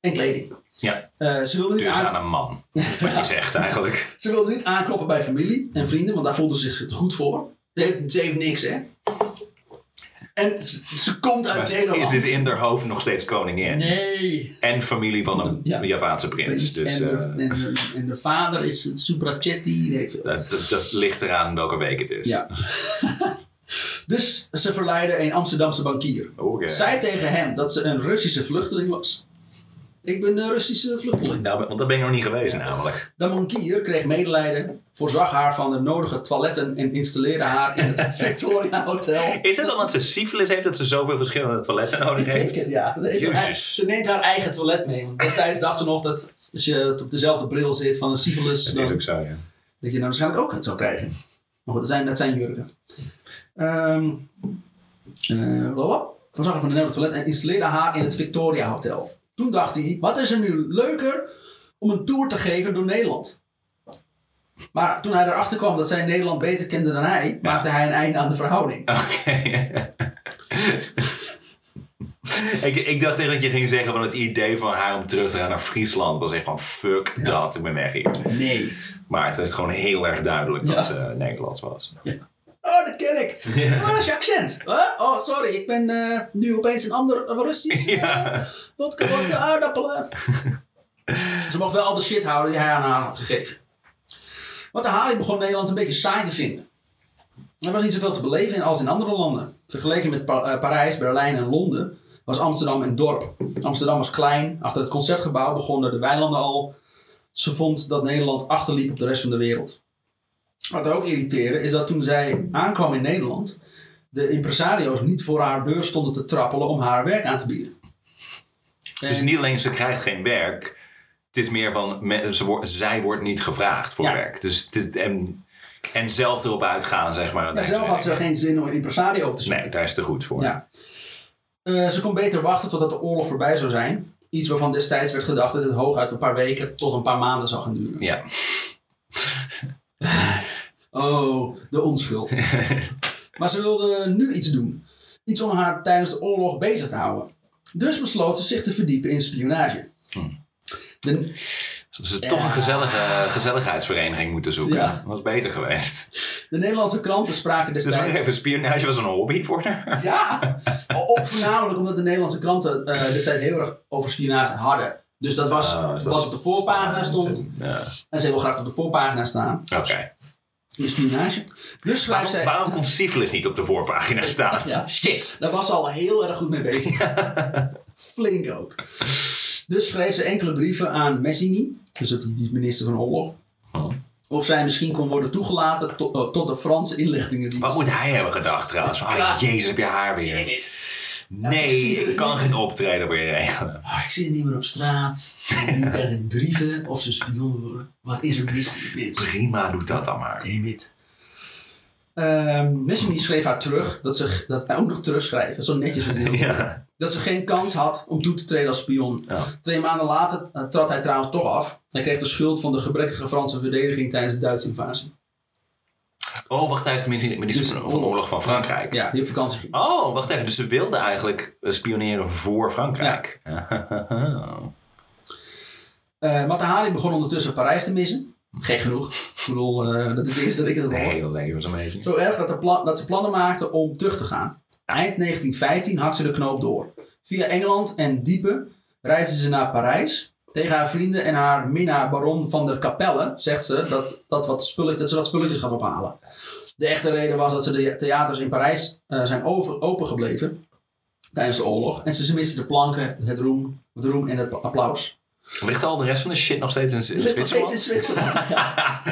en kleding. Ja. Eh, ze, wilde niet Dus aan- een man. Dat is wat je zegt eigenlijk. <laughs> ze wilde niet aankloppen bij familie en vrienden, want daar voelde ze zich goed voor. Ze heeft, ze heeft niks, hè? En ze, ze komt uit Maar ze Nederland. is dus in haar hoofd nog steeds koningin. Nee. En familie van een Ja. Javaanse prins. Dus en, de, eh, en, de, en de vader is Suprachetti, weet ik veel. <laughs> dat, dat, dat ligt eraan welke week het is. Ja. <laughs> dus ze verleidde een Amsterdamse bankier. Oké. Zei tegen hem dat ze een Russische vluchteling was. Ik ben een Russische vluchteling. Nou, want daar ben ik nog niet geweest namelijk. De bankier kreeg medelijden, voorzag haar van de nodige toiletten en installeerde haar in het <laughs> Victoria Hotel. Is het omdat ze syfilis heeft dat ze zoveel verschillende toiletten nodig Ik heeft? denk het, ja. Ze, Jezus. neemt haar eigen toilet mee. Destijds dacht ze nog dat als je op dezelfde bril zit van een syphilis, Dat is ook zo, ja. dat je dan waarschijnlijk ook het zou krijgen. Maar goed, dat zijn, dat zijn jurken. Ehm eh, blablabla. Voorzag haar van de nodige toilet en installeerde haar in het Victoria Hotel. Toen dacht hij, wat is er nu leuker om een tour te geven door Nederland? Maar toen hij erachter kwam dat zij Nederland beter kende dan hij, maakte hij een einde aan de verhouding. Oké. ik, ik dacht echt dat je ging zeggen van het idee van haar om terug te gaan naar Friesland was echt van fuck dat, ik ben weg hier. Nee. Maar het is gewoon heel erg duidelijk dat Ja. ze Nederlands was. Oh, dat ken ik. <laughs> Ja. Waar is je accent? Huh? Oh, sorry, ik ben eh, nu opeens een ander Russisch. <laughs> Ja. Wat eh, aardappelen. <laughs> Ze mocht wel al de shit houden die hij aan haar had gegeven. Wat de Harry begon Nederland een beetje saai te vinden. Er was niet zoveel te beleven als in andere landen. Vergeleken met Pa- eh, Parijs, Berlijn en Londen was Amsterdam een dorp. Amsterdam was klein. Achter het concertgebouw begonnen de weilanden al. Ze vond dat Nederland achterliep op de rest van de wereld. Wat ook irriteerde is dat toen zij aankwam in Nederland, de impresario's niet voor haar deur stonden te trappelen om haar werk aan te bieden. Dus niet alleen ze krijgt geen werk, het is meer van me- ze wordt, zij wordt niet gevraagd voor Ja. werk. Dus en, en zelf erop uitgaan, zeg maar. ja, zelf had ze geen zin om een impresario op te zoeken. Nee, daar is te goed voor. Ja. Eh, ze kon beter wachten totdat de oorlog voorbij zou zijn. Iets waarvan destijds werd gedacht dat het hooguit een paar weken tot een paar maanden zou gaan duren. Ja. <laughs> Oh, de onschuld. <laughs> maar ze wilde nu iets doen. Iets om haar tijdens de oorlog bezig te houden. Dus besloot ze zich te verdiepen in spionage. De, Ze ze toch een gezellige gezelligheidsvereniging moeten zoeken. Ja. Dat was beter geweest. de Nederlandse kranten spraken Dus destijds... even, spionage was een hobby voor haar. Ja, ook voornamelijk omdat de Nederlandse kranten eh destijds heel erg over spionage hadden. Dus dat was Oh, dus wat op de voorpagina stond. Ja. En ze wil graag op de voorpagina staan. Oké. In spionage. Dus schrijft Waarom, waarom kon syphilis niet op de voorpagina <laughs> staan? Ja. Shit. Daar was ze al heel erg goed mee bezig. Flink ook. Dus schreef ze enkele brieven aan Messini, dus het, die minister van Oorlog. Hm. Of zij misschien kon worden toegelaten tot, eh, tot de Franse inlichtingendienst. Wat moet hij hebben gedacht trouwens? Oh, jezus, heb je haar Ik weer. Niet. Nee, ik het ik kan geen optreden voor je regelen. Ah, ik zit niet meer op straat. Nu krijg ik brieven of ze spion worden. Wat is er mis met? Prima, doe dat dan maar. Damn it. Ehm Messini schreef haar terug, dat ze dat ook nog terugschrijven, zo netjes wat <laughs> Ja. dat ze geen kans had om toe te treden als spion. Ja. Twee maanden later eh, trad hij trouwens toch af. Hij kreeg de schuld van de gebrekkige Franse verdediging tijdens de Duitse invasie. Oh, wacht even, minister minister van van de oorlog van Frankrijk. Ja, die op vakantie ging. Oh, wacht even. Dus ze wilde eigenlijk eh, spioneren voor Frankrijk. Eh Matahari begon ondertussen Parijs te missen. Gek genoeg. Ik bedoel, eh, dat is de eerste dat ik het hoor. hele leven was een beetje. Zo erg dat, plan- dat ze plannen maakten om terug te gaan. Eind 1915 hakt ze de knoop door. Via Engeland en Diepe reisde ze naar Parijs. Tegen haar vrienden en haar minnaar baron van der Capelle zegt ze dat, dat, wat spulletjes, dat ze wat spulletjes gaat ophalen. De echte reden was dat ze de theaters in Parijs eh, zijn over, open gebleven tijdens de oorlog. En ze, ze misten de planken, het roem, het roem en het applaus. Ligt al de rest van de shit nog steeds in, in zit nog steeds in Zwitserland? Zwitserland. <laughs> Ja.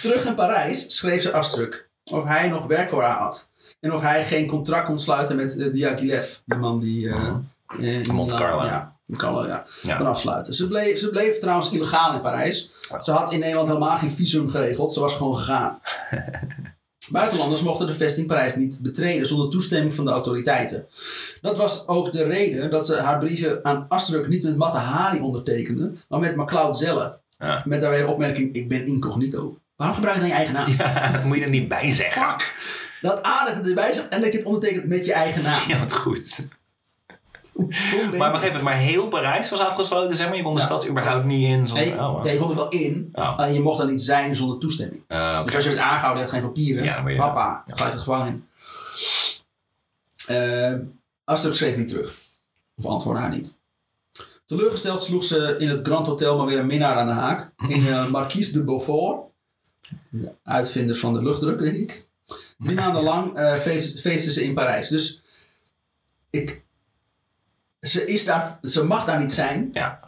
Terug in Parijs schreef ze Astruc of hij nog werk voor haar had. En of hij geen contract kon sluiten met uh, Diaghilev, die man die... eh eh, in Monte Carlo. Ja, Carlo, ja. Afsluiten. Ze bleef, ze bleef trouwens illegaal in Parijs. Ze had in Nederland helemaal geen visum geregeld. Ze was gewoon gegaan. <laughs> Buitenlanders mochten de vesting Parijs niet betreden zonder toestemming van de autoriteiten. Dat was ook de reden dat ze haar brieven aan Astruc niet met Matte Hari ondertekende, maar met MacLeod Zelle. Ja. Met daarbij de opmerking, ik ben incognito. Waarom gebruik je dan je eigen naam? Ja, dat <laughs> moet je er niet bij zeggen. Fuck! Dat A dat het erbij zegt en dat je het ondertekent met je eigen naam. Ja, wat goed. Maar wacht even, maar heel Parijs was afgesloten, zeg maar? Je kon de Ja. stad überhaupt niet in zonder... Nee, oh, ja, je kon er wel in, Oh. alleen je mocht daar niet zijn zonder toestemming. Eh, oké. Dus als je werd aangehouden, je had geen papieren, Ja, je- papa, ja. gelijk het gevangen in. Uh, Astrup schreef niet terug. Of antwoordde haar niet. Teleurgesteld sloeg ze in het Grand Hotel maar weer een minnaar aan de haak. In uh, <laughs> Marquise de Beaufort. De uitvinder van de luchtdruk, denk ik. Drie maanden lang uh, feest, feesten ze in Parijs. Dus ik, ze, is daar, ze mag daar niet zijn. Ja.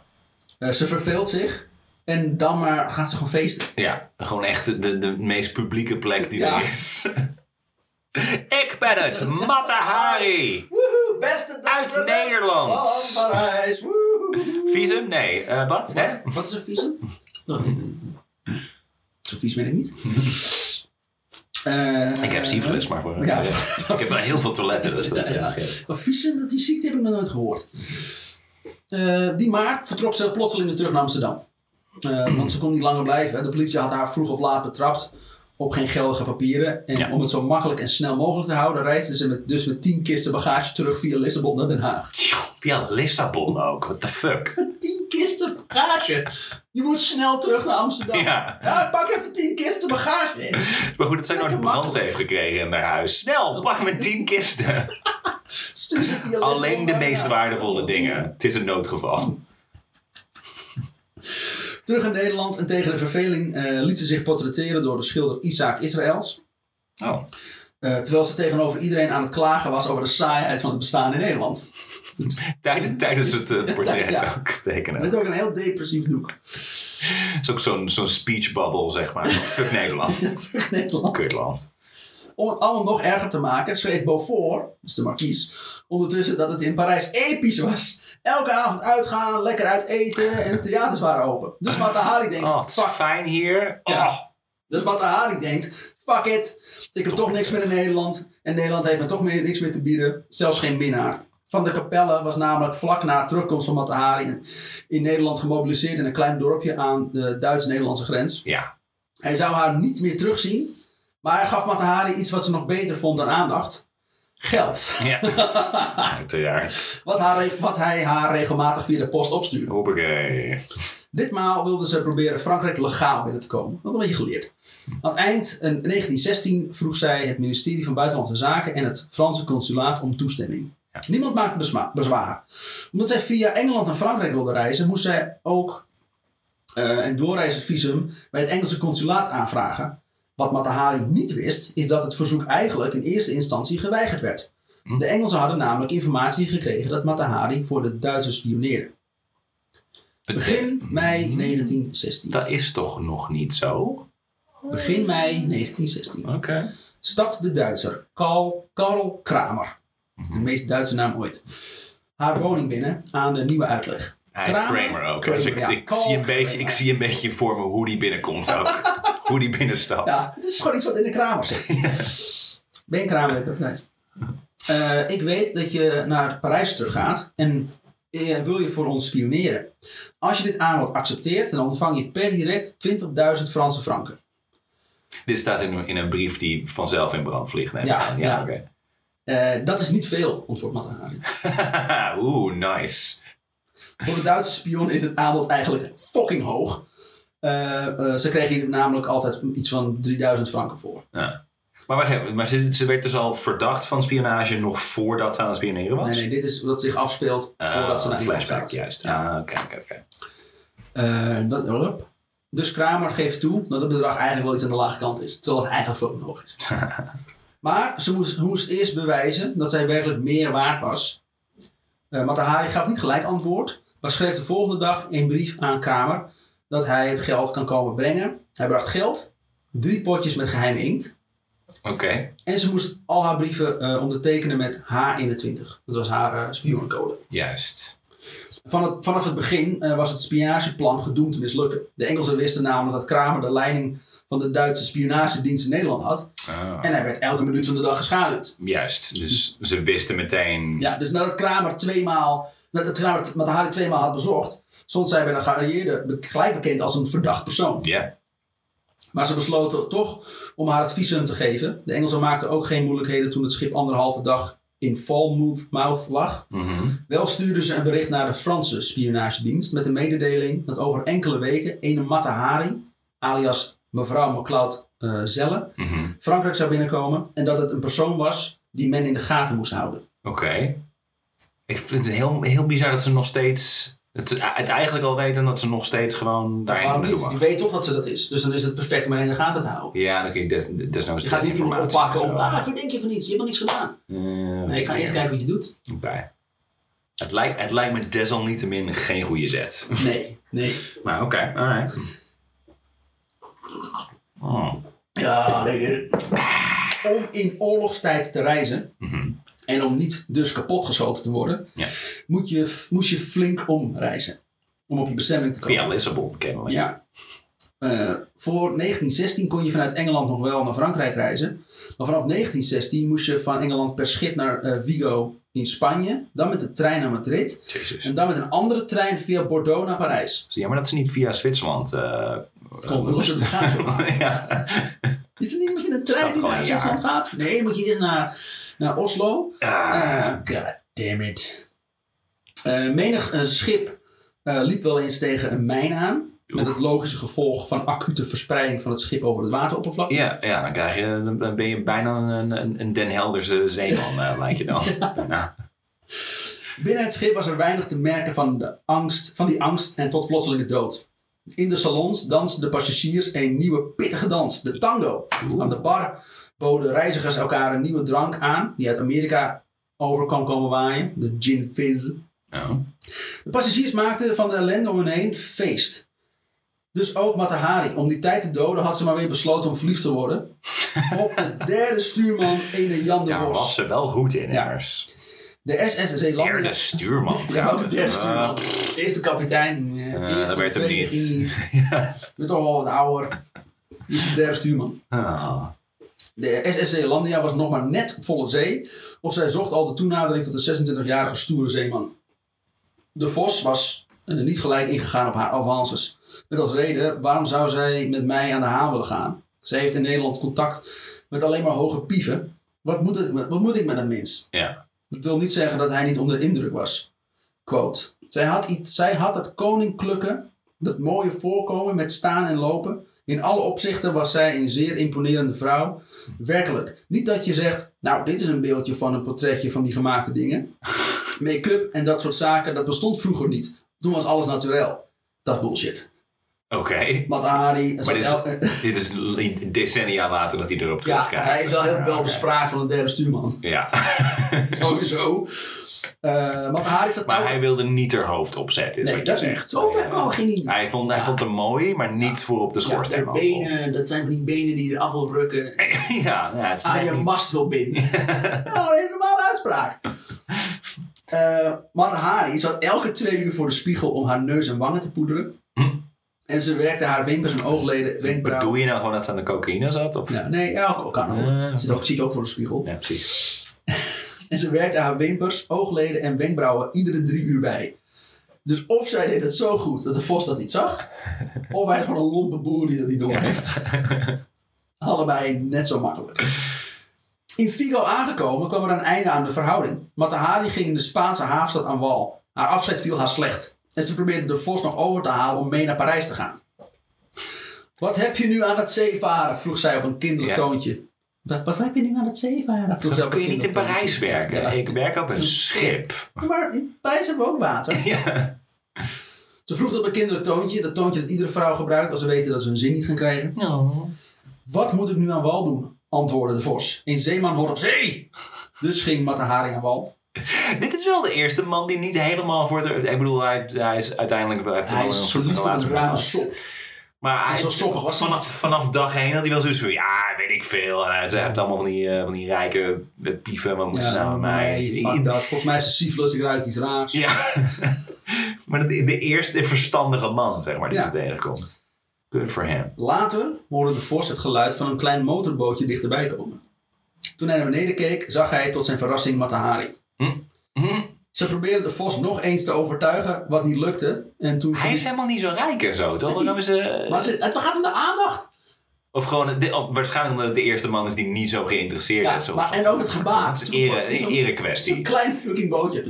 Uh, ze verveelt zich. En dan maar gaat ze gewoon feesten. Ja, gewoon echt de, de meest publieke plek die Ja. er is. <laughs> ik ben het, Matahari. Woehoe, beste Uit Nederland. Van Parijs. Woehoe. Visum? Nee, eh, wat? Hè? Wat is een visum? Oh, Zo vies ben ik niet. Eh, Ik heb syphilis, maar voor... Ja, <laughs> ik heb wel heel veel toiletten, dus dat... Ja, ja. dat die ziekte heb ik nog nooit gehoord. Eh, die maart vertrok ze plotseling weer terug naar Amsterdam. Eh, want ze kon niet langer blijven. De politie had haar vroeg of laat betrapt op geen geldige papieren. En Ja. om het zo makkelijk en snel mogelijk te houden, reisde ze met, dus met tien kisten bagage terug via Lissabon naar Den Haag. Ja, Lissabon ook. What the fuck? Tien kisten bagage. Je moet snel terug naar Amsterdam. Ja. Ja, pak even tien kisten bagage in. Maar goed dat zij nooit Lekker brand heeft gekregen in haar huis. Snel, pak met tien kisten. Stuur ze via Alleen de meest waardevolle dingen. Het is een noodgeval. Terug in Nederland en tegen de verveling eh, liet ze zich portretteren door de schilder Isaac Israëls. Oh. Eh, terwijl ze tegenover iedereen aan het klagen was over de saaiheid van het bestaan in Nederland. Tijdens, tijdens het eh, <laughs> portret Ja. ook tekenen. Met ook een heel depressief doek. Het is ook zo'n zo'n speech bubble, zeg maar. Fuck Nederland. <laughs> In Nederland. Kutland. Om het allemaal nog erger te maken, schreef Beaufort, dus de marquise, ondertussen dat het in Parijs episch was. Elke avond uitgaan, lekker uit eten en de theaters waren open. Dus Matahari denkt, Oh, fuck. fijn hier. Ja. Oh. Dus Matahari denkt, fuck it. Ik heb toch niks meer in Nederland. En Nederland heeft me toch meer, niks meer te bieden. Zelfs geen minnaar. Van der Capelle was namelijk vlak na terugkomst van Matahari in, in Nederland gemobiliseerd in een klein dorpje aan de Duits-Nederlandse grens. Ja. Hij zou haar niet meer terugzien. Maar hij gaf Matahari iets wat ze nog beter vond dan aandacht. Geld. Ja. <laughs> Uiteraard. Wat, haar, wat hij haar regelmatig via de post opstuurde. Hoppakee. Ditmaal wilde ze proberen Frankrijk legaal binnen te komen. Dat een beetje geleerd. Aan het eind in 1916 vroeg zij het ministerie van Buitenlandse Zaken en het Franse consulaat om toestemming. Ja. Niemand maakte bezwaar. Omdat zij via Engeland en Frankrijk wilde reizen, moest zij ook eh, een doorreisvisum bij het Engelse consulaat aanvragen. Wat Matahari niet wist, is dat het verzoek eigenlijk in eerste instantie geweigerd werd. Hm. De Engelsen hadden namelijk informatie gekregen dat Matahari voor de Duitsers spioneerde. Begin mei 1916. Dat is toch nog niet zo? Begin mei 1916 Oké. stapt de Duitser Karl, Karl Kramer, de meest Duitse naam ooit, haar woning binnen aan de nieuwe uitleg. Hij is Kramer? Kramer ook. Kramer, dus ik, ja. ik, Carl zie een beetje, ik zie een beetje voor me hoe die binnenkomt ook. <laughs> hoe die binnenstapt. Ja, het is gewoon iets wat in de Kramer zit. Ben je Kramer ook niet. Eh, ik weet dat je naar Parijs teruggaat en eh, wil je voor ons spioneren. Als je dit aanbod accepteert, dan ontvang je per direct 20.000 Franse franken. Dit staat in, een- in een brief die vanzelf in brand vliegt. neem Ja, aan. ja. oké. Eh, dat is niet veel, antwoordt Matahari. <laughs> Oeh, nice. Voor de Duitse spion is het aanbod eigenlijk fucking hoog. Eh, eh, ze kregen hier namelijk altijd iets van 3000 franken voor. Ja. Maar, wacht maar ze, ze werd dus al verdacht van spionage nog voordat ze aan het spioneren was? Nee, nee, dit is wat zich afspeelt Ah, voordat ze naar Engeland flashback, juist. Ja. Ah, oké, oké, oké. Eh, dus Kramer geeft toe dat het bedrag eigenlijk wel iets aan de lage kant is. Terwijl het eigenlijk hoog is. <laughs> maar ze moest, moest eerst bewijzen dat zij werkelijk meer waard was. Uh, Matahari gaf niet gelijk antwoord. Maar schreef de volgende dag een brief aan Kramer dat hij het geld kan komen brengen. Hij bracht geld, drie potjes met geheime inkt. Oké, En ze moest al haar brieven eh, ondertekenen met H21. Dat was haar eh spionencode. juist. Van het, vanaf het begin eh, was het spionageplan gedoemd te mislukken. De Engelsen wisten namelijk dat Kramer de leiding van de Duitse spionagedienst in Nederland had. Ah, En hij werd elke minuut van de dag geschaduwd. Juist, dus ze wisten meteen... Ja, dus nadat Kramer tweemaal, nadat Kramer t- Matahari tweemaal had bezocht, stond zij bij de geallieerden gelijk bekend als een verdacht persoon. Ja, Maar ze besloten toch om haar het visum te geven. De Engelsen maakten ook geen moeilijkheden toen het schip anderhalve dag in Falmouth lag. Mhm. Wel stuurden ze een bericht naar de Franse spionagedienst met de mededeling dat over enkele weken een Matahari, alias mevrouw McLeod eh, Zelle, Mhm. Frankrijk zou binnenkomen en dat het een persoon was die men in de gaten moest houden. Oké. Ik vind het heel, heel bizar dat ze nog steeds... Het, het eigenlijk al weten dat ze nog steeds gewoon daarheen Waarom naartoe? Je weet toch dat ze dat is. Dus dan is het perfect om hen in de gaten te houden. Ja, dan kun je des, desnoods Je gaat niet iemand oppakken zo. ah, verdenk je van iets, je hebt nog niks gedaan. Eh, Nee, ik ga eerst kijken wat je doet. Oké. Het lijkt, het lijkt me desalniettemin geen goede zet. Nee, nee. Maar oké, alright. Oh. Ja, lekker. Om in oorlogstijd te reizen Mhm. En om niet dus kapotgeschoten te worden, Ja. moet je, moest je flink omreizen. Om op je bestemming te komen. Via Lissabon, kennelijk. Ja. Eh, voor 1916 kon je vanuit Engeland nog wel naar Frankrijk reizen. Maar vanaf 1916 moest je van Engeland per schip naar eh, Vigo in Spanje. Dan met de trein naar Madrid. Jezus. En dan met een andere trein via Bordeaux naar Parijs. Ja, maar dat is niet via Zwitserland. <laughs> is het gaat ja. Is er niet misschien een trein die naar Zwitserland gaat? Nee, moet je naar, naar Oslo. Ah, Ah, God damn it. Eh, menig eh, schip eh, liep wel eens tegen een mijn aan. Met het logische gevolg van acute verspreiding van het schip over het wateroppervlak. ja, ja, dan, krijg je, dan ben je bijna een, een, een Den Helderse zeeman, eh, lijkt je dan. <laughs> Ja. Binnen het schip was er weinig te merken van, de angst, van die angst en tot plotselinge dood. In de salons dansten de passagiers een nieuwe pittige dans, de tango. Aan de bar boden reizigers elkaar een nieuwe drank aan, die uit Amerika over kan komen waaien, de gin fizz. Oh. De passagiers maakten van de ellende om hen heen feest. Dus ook Matahari. Om die tijd te doden had ze maar weer besloten om verliefd te worden. <laughs> Op de derde stuurman, ene Jan de Daar was Vos. ze wel goed in, Ja. immers. De SS Zeelandia. Derde stuurman. <laughs> Ja, ook de derde Ah, stuurman. Eerste kapitein. eh, eerste, dat werd hem niet. niet. ja. <laughs> Ik ben toch wel wat ouder. Die is de derde stuurman. Ah. De SS Zeelandia was nog maar net op volle zee. Of zij zocht al de toenadering tot de 26-jarige stoere zeeman. De Vos was eh, niet gelijk ingegaan op haar avances. Met als reden, waarom zou zij met mij aan de haan willen gaan? Zij heeft in Nederland contact met alleen maar hoge pieven. Wat moet, ik, met- wat moet ik met een mens? Ja. Dat wil niet zeggen dat hij niet onder de indruk was. Quote. Zij had, iets, zij had het koninklijke, dat mooie voorkomen met staan en lopen. In alle opzichten was zij een zeer imponerende vrouw. Werkelijk. Niet dat je zegt, nou dit is een beeldje van een portretje van die gemaakte dingen. <laughs> Make-up en dat soort zaken, dat bestond vroeger niet. Toen was alles natuurlijk. Dat is bullshit. Oké. Matahari. Maar dit is, <laughs> dit is li- decennia later dat hij erop ja, terugkijkt. hij is wel heel Ja, wel bespraakt van een derde stuurman. Ja. <laughs> Sowieso. Uh, staat Maar ook- hij wilde niet er hoofd op zetten, is Nee, dat zegt. niet. Zo ver kwam hij niet. Hij vond, hij Ja. vond hem mooi, maar niet voor op de Ja, schoorsteen. de benen, dat zijn van die benen die je eraf wil rukken. <laughs> ja, ja, het is aan net je niet- mast wil binden. nou, <laughs> een normale uitspraak. Eh Matahari zat elke twee uur voor de spiegel om haar neus en wangen te poederen. Hm. En ze werkte haar wimpers en oogleden, Bedoel wenkbrauwen. je nou gewoon dat ze aan de cocaïne zat? Of? Ja, nee, ja, ook, kan ook. Ja. Zit ook, zit je ook voor de spiegel. Ja, precies. <laughs> En ze werkte haar wimpers, oogleden en wenkbrauwen iedere drie uur bij. Dus of zij deed het zo goed dat de vos dat niet zag, <laughs> of hij is gewoon een lompe boer die dat niet door heeft. <laughs> Allebei net zo makkelijk. In Vigo aangekomen kwam er een einde aan de verhouding. Matahari ging in de Spaanse havenstad aan wal. Haar afscheid viel haar slecht. En ze probeerde de vos nog over te halen om mee naar Parijs te gaan. Wat heb je nu aan het zeevaren? vroeg zij op een kinderlijk Ja. toontje. Wat, wat heb je nu aan het zeevaren? Zo kun je niet in Parijs werken. Ja. Ik werk op een schip. Maar in Parijs hebben we ook water. <laughs> Ja. Ze vroeg dat op een kinderlijk toontje. Dat toontje dat iedere vrouw gebruikt als ze weten dat ze hun zin niet gaan krijgen. Wat moet ik nu aan wal doen? Antwoordde de vos. Een zeeman hoort op zee! Dus ging Matahari aan wal. <laughs> Dit is wel de eerste man die niet helemaal voor de... Ik bedoel, hij, hij is uiteindelijk... Hij, heeft Hij is een verliefd op een ruime sop. Maar hij, Zo soppig was vanaf, vanaf dag één had hij wel zoiets van... Ja, weet ik veel. En hij heeft allemaal van die, eh, van die rijke eh, pieven. Wat moeten ze nou met mij? nee, dat. Volgens mij is de syphilis, ik ruik iets raars. Ja. <laughs> maar de, de eerste verstandige man, zeg maar, die Ja. ze tegenkomt. Good for him. Later hoorde de vos het geluid van een klein motorbootje dichterbij komen. Toen hij naar beneden keek, zag hij tot zijn verrassing Matahari. Hm. Ze probeerden de vos nog eens te overtuigen, wat niet lukte. En toen Hij is helemaal niet zo rijk en zo, toch? Dan hebben ze... Maar ze- het gaat om de aandacht. Of gewoon, de- of waarschijnlijk omdat het de eerste man is die niet zo geïnteresseerd Ja, is. Of, maar, en ook het gebaar. Het is een ere, Het is een zo'n- kwestie. klein fucking bootje. <laughs>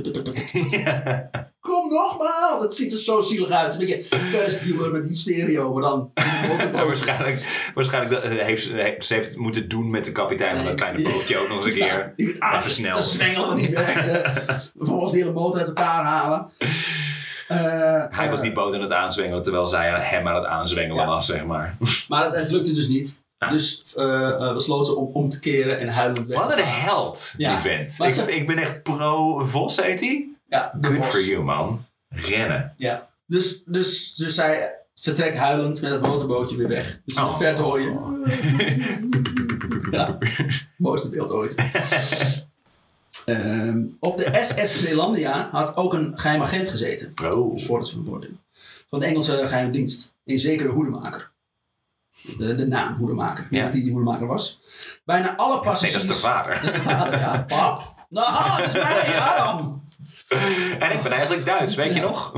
Kom nogmaals. Het ziet er zo zielig uit. Een beetje Ferris Bueller met die stereo, maar dan <laughs> Ja, waarschijnlijk waarschijnlijk dat, eh, heeft, ze- heeft, moeten doen met de kapitein van dat kleine bootje ook nog eens een <laughs> keer. ik- te snel. Te zwengelen wat niet werkte. Vervolgens die hele motor uit elkaar halen. Eh, Hij was eh, die boot aan het aanzwengelen terwijl zij hem aan het aanzwengelen Ja. was, zeg maar. <laughs> Maar het, het lukte dus niet. Ja. Dus eh eh, besloot ze om om te keren en huilend weg Wat een held, die vent. Ik, ze- ik ben echt pro-Vos, heet hij? Ja, Good Vos. for you, man. Rennen. Ja. Dus, dus, dus zij vertrekt huilend met het motorbootje weer weg. Dus in de Oh. verte hoor je... <laughs> Ja, mooiste beeld ooit. <laughs> Ehm, op de SS Zeelandia had ook een geheim agent gezeten. Oh. Dus voor het verborgen. Van de Engelse geheime dienst. Een zekere hoedemaker. De, de naam hoedemaker. Ja. dat hij die hoedemaker was. Bijna alle Nee, passagiers... dat is de vader. Dat is de vader, ja. <laughs> Pap. Nou, het is mij, ja dan. En ik ben eigenlijk Duits, weet je nog?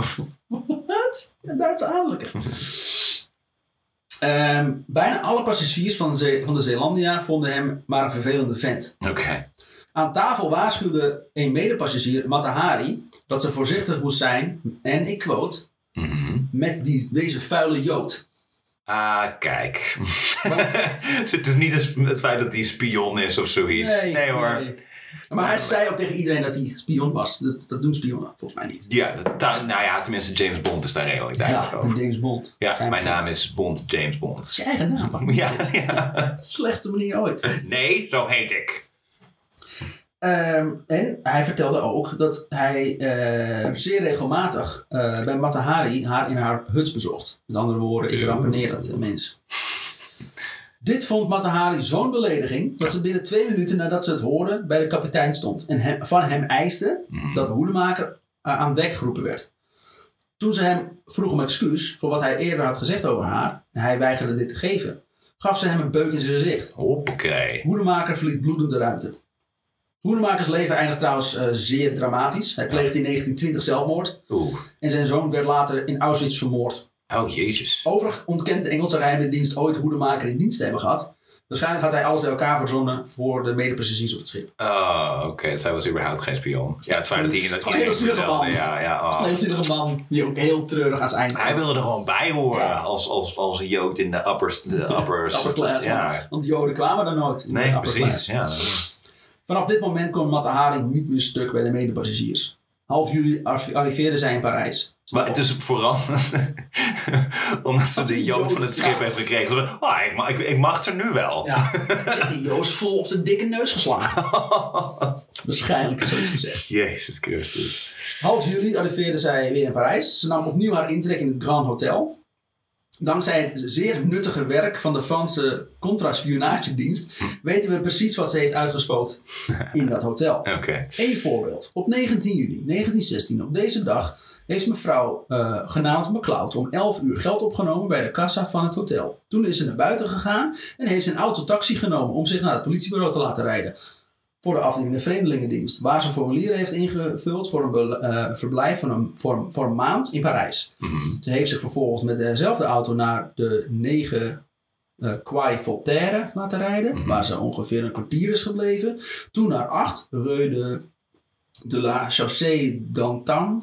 Wat? Een Duitse adellijke. Ehm, bijna alle passagiers van de, Zee- van de Zeelandia vonden hem maar een vervelende vent. Oké. Aan tafel waarschuwde een medepassagier, Matahari, dat ze voorzichtig moest zijn, en ik quote, Mhm. met die, deze vuile jood. Ah, kijk. Want- <laughs> het is niet het feit dat hij spion is of zoiets. Nee, hoor. nee. Maar hij zei ook tegen iedereen dat hij spion was. Dus dat doen spionnen volgens mij niet. Ja, dat- nou ja, tenminste James Bond is daar redelijk Ja, duidelijk over. ben James Bond. Ja, mijn naam is Bond James Dat Bond. is je eigen naam. Ja, ja. De <laughs> slechtste manier ooit. Nee, zo heet ik. Ehm, en hij vertelde ook dat hij eh, zeer regelmatig eh, bij Matahari haar in haar hut bezocht. Met andere woorden, ik rampeneer dat eh, mens. Dit vond Matahari zo'n belediging dat ze binnen twee minuten nadat ze het hoorde bij de kapitein stond. En hem, van hem eiste dat de hoedemaker eh, aan dek geroepen werd. Toen ze hem vroeg om excuus voor wat hij eerder had gezegd over haar, en hij weigerde dit te geven, gaf ze hem een beuk in zijn gezicht. Hoppakee. Hoedemaker verliet bloedend de ruimte. Hoedemakers leven eindigt trouwens eh, zeer dramatisch. Hij pleegde in 1920 zelfmoord Oeh. en zijn zoon werd later in Auschwitz vermoord. Oh, jezus. Overigens ontkent de Engelse geheime dienst ooit Hoedemaker in dienst te hebben gehad. Waarschijnlijk had hij alles bij elkaar verzonnen voor de medepassagiers op het schip. Oh, oké. Zij was überhaupt geen spion. Ja, het feit dat hij in Gewoon een zielige vertelde. man. Ja, ja. oh. Een heel zielige man die ook heel treurig aan zijn eind Hij wilde er gewoon bij horen Ja. als, als, als een jood in de uppers. De <laughs> uppers. Upper class, Ja. want, want Joden kwamen er nooit. Nee, precies. Ja. Vanaf dit moment kon Matahari niet meer stuk bij de medepassagiers. Half juli arri- arriveerden zij in Parijs. Maar het is vooral <laughs> omdat ze de jood van het schip ja. heeft gekregen. Oh, ik, mag, ik, ik mag er nu wel. Ja, die Joost vol op zijn dikke neus geslagen. <laughs> Waarschijnlijk is zoiets gezegd. Jezus Christus. Half juli arriveerde zij weer in Parijs. Ze nam opnieuw haar intrek in het Grand Hotel. Dankzij het zeer nuttige werk van de Franse contra-spionagedienst weten we precies wat ze heeft uitgespookt <laughs> in dat hotel. Eén voorbeeld. Op 19 juli 1916, op deze dag, heeft mevrouw eh, genaamd McCloud om 11 uur geld opgenomen bij de kassa van het hotel. Toen is ze naar buiten gegaan en heeft een autotaxi genomen om zich naar het politiebureau te laten rijden. Voor de afdeling de Vreemdelingendienst, waar ze formulieren heeft ingevuld voor een eh, verblijf van een, voor, voor een maand in Parijs. Mhm. Ze heeft zich vervolgens met dezelfde auto naar de 9 eh Quai Voltaire laten rijden, Mhm. waar ze ongeveer een kwartier is gebleven. Toen naar 8 Rue de, de la Chaussée d'Antin,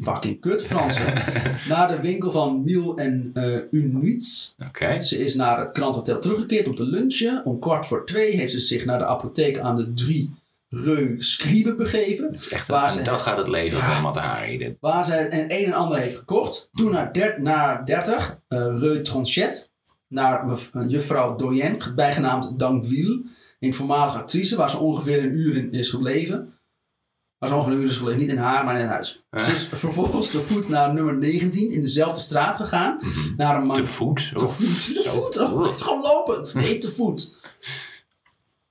fucking kut Fransen, <laughs> naar de winkel van Mille en eh Unuits. Oké. Ze is naar het Grand Hotel teruggekeerd om te lunchen. Om kwart voor twee heeft ze zich naar de apotheek aan de 3 Rue Scribe begeven. Het is echt Waar een, ze- gaat het leven Ja. van Matahari. Dit. Waar zij een een en ander heeft gekocht. Toen naar, der, naar 30, eh Rue Tronchet. Naar mev- eh, juffrouw Doyen, bijgenaamd Danville. Een voormalige actrice, waar ze ongeveer een uur in is gebleven. Ongeveer een uur is gebleven, niet in haar, maar in het huis. Ze is vervolgens te voet naar nummer 19 in dezelfde straat gegaan. Naar een man. Te voet? Te voet. Te voet. Oh, het is gewoon lopend. <laughs> Nee, te voet.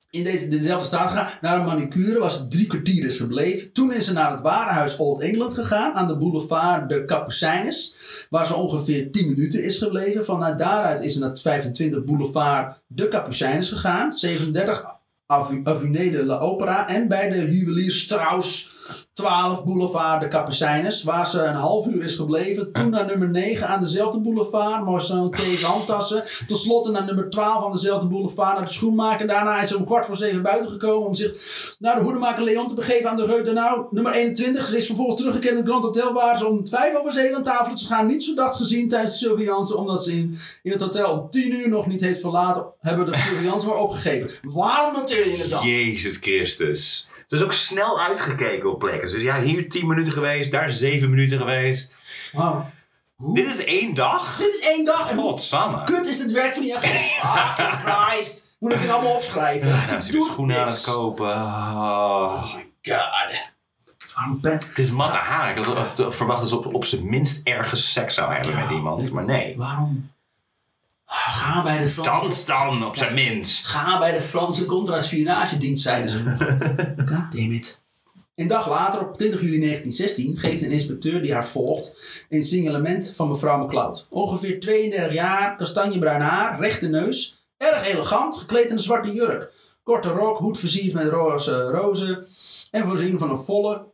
In deze, dezelfde straat gegaan. Naar een manicure waar ze drie kwartier is gebleven. Toen is ze naar het warenhuis Old England gegaan. Aan de boulevard de Capucines. Waar ze ongeveer 10 minuten is gebleven. Vanuit daaruit is ze naar het 25 boulevard de Capucines gegaan. 37 Avu- Avenue de la Opera. En bij de juwelier Strauss 12 Boulevard de Capucijnes, waar ze een half uur is gebleven. Toen naar nummer 9 aan dezelfde boulevard, Marcel Kees handtassen. Ten slotte naar nummer 12 aan dezelfde boulevard naar de schoenmaker. Daarna is ze om kwart voor zeven buiten gekomen om zich naar de hoedemaker Leon te begeven aan de Rue de Nou. Nummer 21. Ze is vervolgens teruggekeerd in het Grand Hotel waar ze om 5 over 7 aan tafel is gegaan. Niets verdacht gezien tijdens de surveillance, omdat ze in, in het hotel om 10 uur nog niet heeft verlaten. Hebben de surveillance maar opgegeven. Waarom het dan? Jezus Christus. Het is ook snel uitgekeken op plekken. Dus ja, hier 10 minuten geweest, daar 7 minuten geweest. Wauw. Hoe? Dit is één dag? Dit is één dag. Godsamme. kut is het werk van die agent? <laughs> Ah, Christ. Moet ik dit allemaal opschrijven? Ja, Ze ze doet schoenen aan het niks. kopen. Oh. Oh my god. Waarom ben Het is matte haar. Ik had verwacht dat ze op, op zijn minst ergens seks zou hebben Ja, met iemand. Maar nee. Waarom? Ga bij de Franse... Dans dan, op zijn minst. Ga bij de Franse contra-spionagedienst, zeiden ze nog. <laughs> God damn it. Een dag later, op 20 juli 1916, geeft een inspecteur die haar volgt een signalement van mevrouw McCloud. Ongeveer 32 jaar, kastanjebruin haar, rechte neus, erg elegant, gekleed in een zwarte jurk. Korte rok, hoed versierd met roze rozen en voorzien van een volle,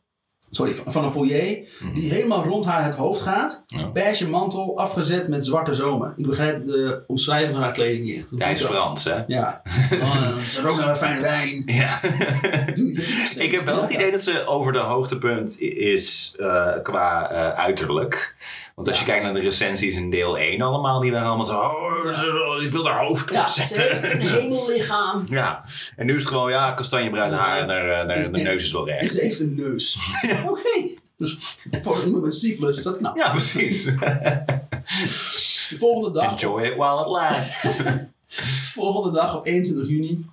sorry, van een foyer die helemaal rond haar het hoofd gaat. Ja. Beige mantel, afgezet met zwarte zomen. Ik begrijp de omschrijving van haar kleding niet echt. Hij is dat? Frans, hè? Ja. <laughs> Oh, ze rookt naar een fijne wijn. <laughs> Ja. Doe je? Ik heb wel het idee dat ze over de hoogtepunt is eh, qua eh, uiterlijk. Want als je kijkt naar de recensies in deel 1 allemaal, die waren allemaal zo... Oh, ik wil haar hoofd Ja, opzetten. ze heeft een <laughs> hemellichaam. Ja, en nu is het gewoon, ja, kastanjebruin haar en de, de, de, neus is wel recht. ze heeft een neus. <laughs> Oké. Dus voor iemand met syphilis is dat knap. Ja, precies. De <laughs> volgende dag, Enjoy it while it lasts. de volgende dag op 21 juni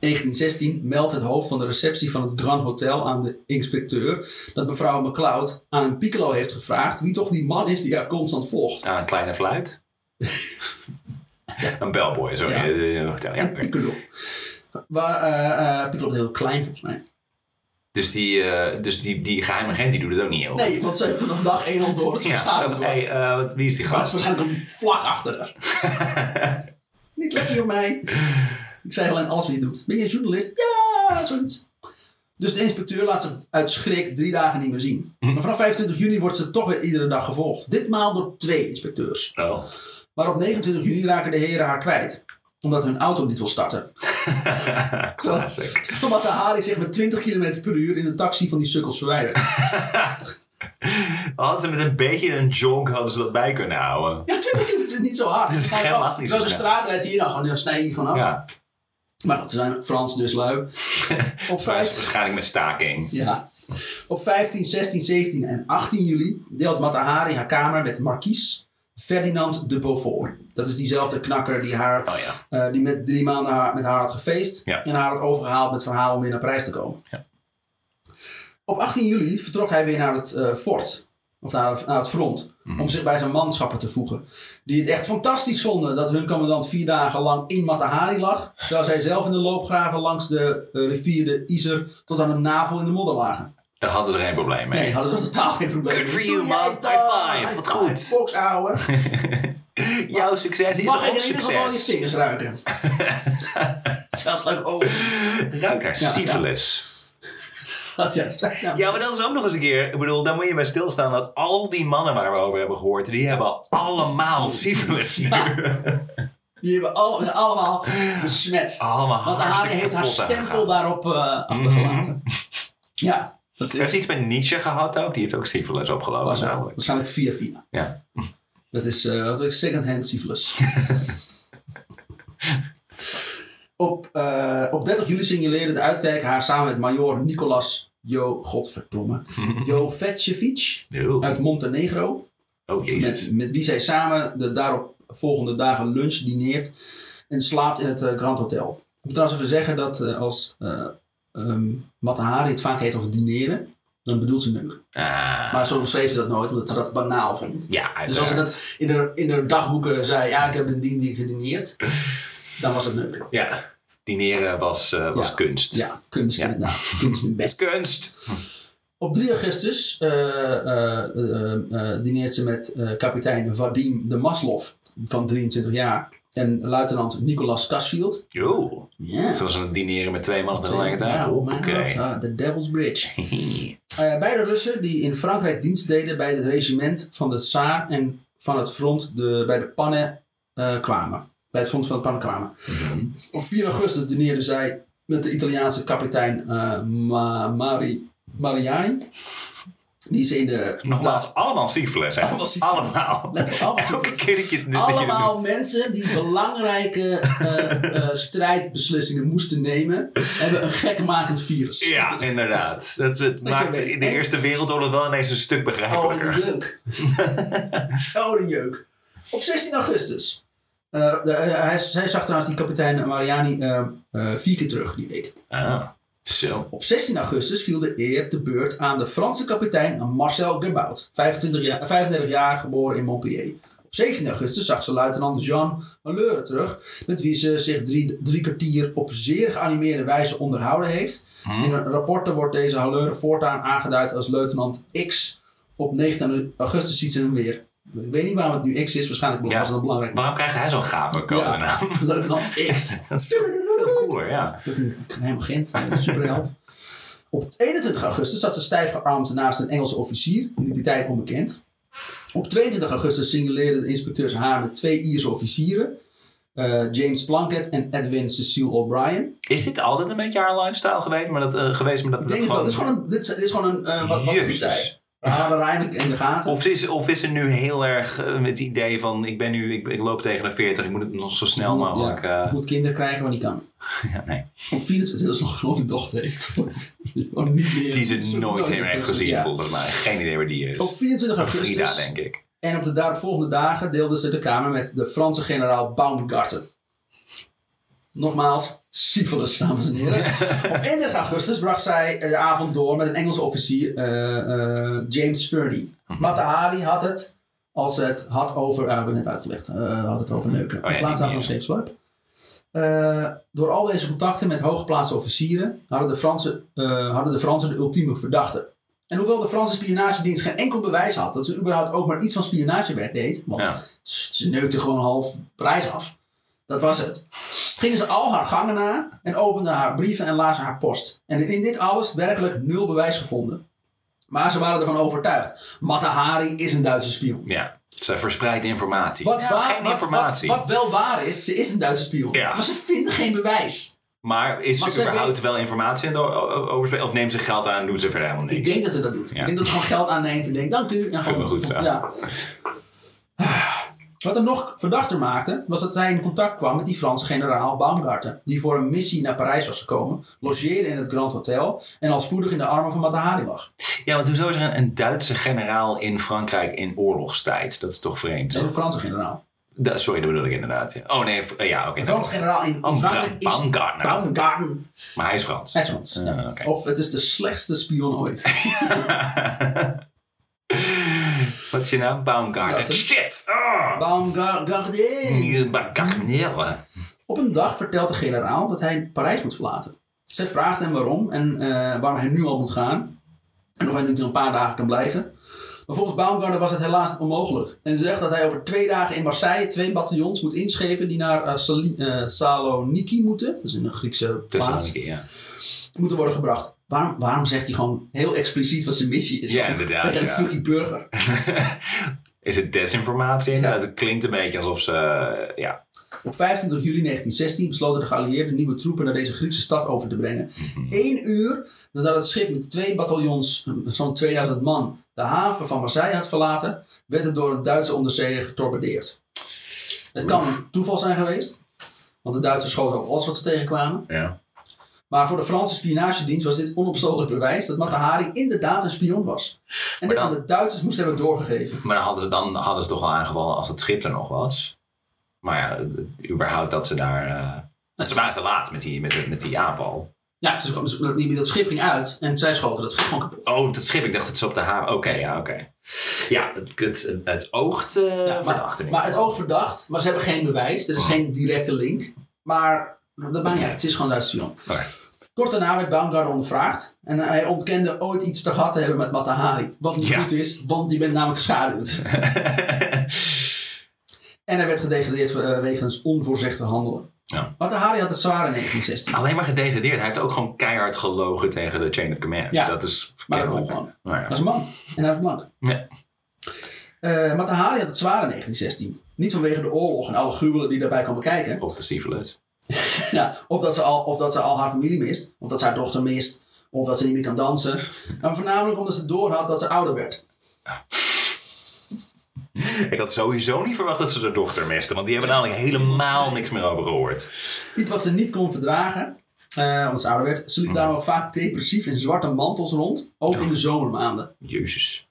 1916 meldt het hoofd van de receptie van het Grand Hotel aan de inspecteur dat mevrouw McCloud aan een piccolo heeft gevraagd wie toch die man is die haar constant volgt. Ah, een kleine fluit. <laughs> Een bellboy, sorry. Ja. Eh, eh, Ja, Een piccolo. Waar, eh, piccolo is heel klein volgens mij. Dus, die, dus die, die geheime agent die doet het ook niet heel Nee, goed. want ze heeft vanaf dag 1 al door dat ze Ja, dat, wordt. hey, wie is die Maar gast? waarschijnlijk hij vlak achter haar. <laughs> Niet lekker op mij. Ik zei alleen alles wat je doet. Ben je een journalist? Ja, zoiets. Dus de inspecteur laat ze uit schrik drie dagen niet meer zien. Mhm. Maar vanaf 25 juni wordt ze toch weer iedere dag gevolgd. Ditmaal door twee inspecteurs. Oh. Maar op 29 juni raken de heren haar kwijt. Omdat hun auto niet wil starten. <laughs> Classic. <laughs> Omdat de Hari zich met 20 km per uur in een taxi van die sukkels verwijdert. <laughs> Hadden ze met een beetje een jog hadden ze dat bij kunnen houden. Ja, 20 km is niet zo hard. Dat is helemaal niet zo Welke snel. straat rijdt hier nou? Gewoon, dan snij je gewoon af. Ja, Maar ze zijn Frans dus lui. <laughs> Op Vijf, 5, waarschijnlijk met staking. ja. Op 15, 16, 17 en 18 juli deelt Matahari haar kamer met Marquise Ferdinand de Beaufort. Dat is diezelfde knakker die, haar, Oh ja. eh, die met drie maanden haar, met haar had gefeest. Ja. En haar had overgehaald met verhaal om weer naar Parijs te komen. Ja. Op 18 juli vertrok hij weer naar het eh, fort. Of naar, naar het front. Mhm. Om zich bij zijn manschappen te voegen. Die het echt fantastisch vonden dat hun commandant vier dagen lang in Matahari lag. Terwijl zij zelf in de loopgraven langs de eh, rivier de Iser tot aan de navel in de modder lagen. Daar hadden ze geen probleem mee. Nee, hadden ze totaal geen probleem. Good for you, Doe man. High five. Wat goed. Fox, ouwe. <laughs> Jouw succes is Mag ik ook in ieder geval je succes. vingers ruiken? <laughs> Zelfs leuk oh. Ruik naar syphilis. Ja, dat is- ja. Ja, maar dat is ook nog eens een keer. Ik bedoel, daar moet je bij stilstaan dat al die mannen waar we over hebben gehoord, die hebben allemaal nu. Ja. Die hebben alle, allemaal besmet. Allemaal Want hartstikke heeft haar stempel daarop eh, achtergelaten. Ja, dat Heeft is iets met Nietzsche gehad ook? Die heeft ook syphilis opgelopen. namelijk. waarschijnlijk via via. Ja. Dat is, eh dat is second-hand syphilis. <laughs> op, eh, op 30 juli signaleerde de uitkijk haar samen met major Nicolas Jo, godverdomme, <laughs> Eeuw. uit Montenegro. Oh, jezus. Met, met wie zij samen de daarop volgende dagen lunch dineert en slaapt in het eh, Grand Hotel. Ik moet trouwens even zeggen dat eh, als uh, um, Matahari het vaak heeft over dineren, dan bedoelt ze neuken. Ah, Maar zo schreef ze dat nooit, omdat ze dat banaal vond. ja, Dus als ze dat in haar, in haar dagboeken zei, ja, ik heb een dien die gedineerd, dan was het neuken. Ja, dineren was, eh, was Ja. kunst. Ja, kunst Ja. inderdaad. <laughs> Kunst in bed. Kunst! Op 3 augustus eh, eh, dineert ze met kapitein Vadim de Maslov van 23 jaar. En luitenant Nicolas Casfield. Yo. Ja. Zoals een dineren met twee mannen tegelijkertijd. Ja, oh god. The Devil's Bridge. <laughs> Beide Russen die in Frankrijk dienst deden bij het regiment van de Saar en van het front de, bij de Pannen kwamen. Bij het front van de Pannen kwamen. Mhm. Op 4 augustus dineerden zij met de Italiaanse kapitein eh, Ma- Mari, Mariani. Die ze in de... Nogmaals, allemaal syphilis, hè? Allemaal. Allemaal. Letterlijk allemaal Elke keer dat je, je Allemaal mensen die belangrijke eh, eh, strijdbeslissingen moesten nemen, hebben een gekmakend virus. Ja, inderdaad. Dat, het maakt in de Eerste Wereldoorlog wel ineens een stuk Oh, begrijpelijker. de jeuk. <laughs> oh, de jeuk. Op 16 augustus. Eh, de- eh, hij, hij zag trouwens die kapitein Mariani eh, eh, vier keer terug die week. Ah, zo. Op 16 augustus viel de eer de beurt aan de Franse kapitein Marcel Gerbaut, 25 jaar, 35 jaar, geboren in Montpellier. Op 17 augustus zag ze luitenant Jean Malheur terug, met wie ze zich drie, drie kwartier op zeer geanimeerde wijze onderhouden heeft. In de rapporten wordt deze Halleur voortaan aangeduid als luitenant X. Op 19 augustus ziet ze hem weer. Ik weet niet waarom het nu X is, waarschijnlijk Ja. was het belangrijk. Waarom krijgt hij zo'n gave codenaam? luitenant <laughs> X. <laughs> Dat is veel cooler, ja. Fucking geheim agent, eh, superheld. Op 21 augustus zat ze stijf gearmd naast een Engelse officier, in die tijd onbekend. Op 22 augustus signaleerden de inspecteurs haar met twee Ierse officieren, eh, James Plunkett en Edwin Cecile O'Brien. Is dit altijd een beetje haar lifestyle geweest? Maar dat, eh, geweest, maar dat, Ik dat denk het wel, dit is gewoon een, dit is, gewoon een wat, wat zei. We hadden er eindelijk in de gaten. Of is, of is ze nu heel erg eh, met het idee van... Ik ben nu, ik, ik loop tegen de 40, ik moet het nog zo snel mogelijk... Ja, eh, moet kinderen krijgen, maar niet kan. <laughs> ja, nee. Op 24 dat is nog gewoon een dochter heeft. Niet meer. Die ze nooit nooit meer heeft gezien, Ja. volgens mij. Geen idee waar die is. Op 24 Frida, augustus denk ik. En op de daaropvolgende dagen deelden ze de kamer met de Franse generaal Baumgarten. Nogmaals, syphilis, dames en heren. op 31 augustus bracht zij de avond door met een Engelse officier, eh, eh, James Furney. Mata Hari had het, als het had over, uh, heb ik net uitgelegd, eh, had het over neuken. ja, in plaats die- van scheepswerp. Eh, door al deze contacten met hooggeplaatste officieren hadden de, Fransen, eh, hadden de Fransen de ultieme verdachte. En hoewel de Franse spionagedienst geen enkel bewijs had dat ze überhaupt ook maar iets van spionagewerk deed, want Ja. ze ze neukte gewoon half prijs af. Dat was het. Gingen ze al haar gangen na en openden haar brieven en lazen haar post. En in dit alles werkelijk nul bewijs gevonden. Maar ze waren ervan overtuigd. Matahari is een Duitse spion. Ja. Zij verspreidt informatie. Wat, Ja, waar- geen wat, informatie. Wat, wat wel waar is, ze is een Duitse spion. Ja. Maar ze vinden geen bewijs. Maar is Maar ze ze überhaupt weet- wel informatie aan het o- o- overspelen? Of neemt ze geld aan en doet ze verder helemaal Ik niks? denk dat ze dat doet. Ja. Ik denk dat ze gewoon geld aanneemt en denkt, dank u. En ik wel goed zo. Ja. Wat hem nog verdachter maakte, was dat hij in contact kwam met die Franse generaal Baumgarten, die voor een missie naar Parijs was gekomen, logeerde in het Grand Hotel en al spoedig in de armen van Matahari lag. Ja, want hoezo is er een, Duitse generaal in Frankrijk in oorlogstijd? Dat is toch vreemd? En een Franse generaal. Da- sorry, dat bedoel ik inderdaad. Ja. Oh nee, v- ja, oké. Een Franse generaal in, in Oh, Frankrijk is Baumgartner. Maar hij is Frans. Hij is Frans. Ah. Of het is de slechtste spion ooit. <laughs> <laughs> Wat is je naam? Baumgartner. Garten. Shit! Oh. Baumgarten. Baumgartner. Op een dag vertelt de generaal dat hij Parijs moet verlaten. Zij vraagt hem waarom en eh, waarom hij nu al moet gaan. En of hij niet nog een paar dagen kan blijven. Maar volgens Baumgarten was het helaas onmogelijk. En zegt dat hij over twee dagen in Marseille twee bataljons moet inschepen die naar eh, Saloniki moeten. Dat is in een Griekse plaats. Thessaloniki, ja. Moeten worden gebracht. Waarom, waarom zegt hij gewoon heel expliciet wat zijn missie is? Ja, Ook inderdaad, Tegen een ja. fucking burger. <laughs> Is het desinformatie? inderdaad? Het klinkt een beetje alsof ze... eh, ja. Op 25 juli 1916 besloten de geallieerden nieuwe troepen naar deze Griekse stad over te brengen. Eén uur nadat het schip met twee bataljons, zo'n 2000 man, de haven van Marseille had verlaten, werd het door een Duitse onderzeeër getorpedeerd. Het kan een toeval zijn geweest, want de Duitsers schoten op alles wat ze tegenkwamen. ja. Maar voor de Franse spionagedienst was dit onopstotelijk bewijs dat Matahari inderdaad een spion was. En dit dan- aan de Duitsers moest hebben doorgegeven. Maar dan hadden, ze, dan hadden ze toch wel aangevallen als het schip er nog was. Maar ja, überhaupt dat ze daar... eh, ze waren te laat met die, met, met die aanval. Ja, dus dat dat schip ging uit en zij schoten dat schip gewoon kapot. Oh, dat schip. Ik dacht dat ze op de haven... Oké, ja, oké. Ja, het, het, oogt eh Ja, verdacht. in maar, maar het geval. oog verdacht, maar ze hebben geen bewijs. Er is geen directe link. Maar dat maakt niet uit. Het is gewoon een Duitse spion. Oké. Kort daarna werd Baumgarten ondervraagd. En hij ontkende ooit iets te gehad te hebben met Matahari. Wat niet Ja. goed is, want die bent namelijk geschaduwd. <laughs> En hij werd gedegradeerd eh, wegens onvoorzichtig handelen. Ja. Matahari had het zwaar in 1916. Alleen maar gedegradeerd. Hij heeft ook gewoon keihard gelogen tegen de chain of command. Ja. Dat is Maar dat kon kennelijk- gewoon. Nou ja. Dat is een man. En hij was blank. Ja. Eh Matahari had het zwaar in 1916. Niet vanwege de oorlog en alle gruwelen die daarbij komen kijken. Of de syphilis. Ja, of, dat ze al, of dat ze al haar familie mist. Of dat ze haar dochter mist. Of dat ze niet meer kan dansen. Maar voornamelijk omdat ze doorhad dat ze ouder werd. <laughs> Ik had sowieso niet verwacht dat ze de dochter misten. Want die hebben namelijk helemaal niks meer over gehoord. Iets wat ze niet kon verdragen. eh omdat ze ouder werd. Ze liep daarom ook vaak depressief in zwarte mantels rond. Ook in de zomermaanden. Jezus.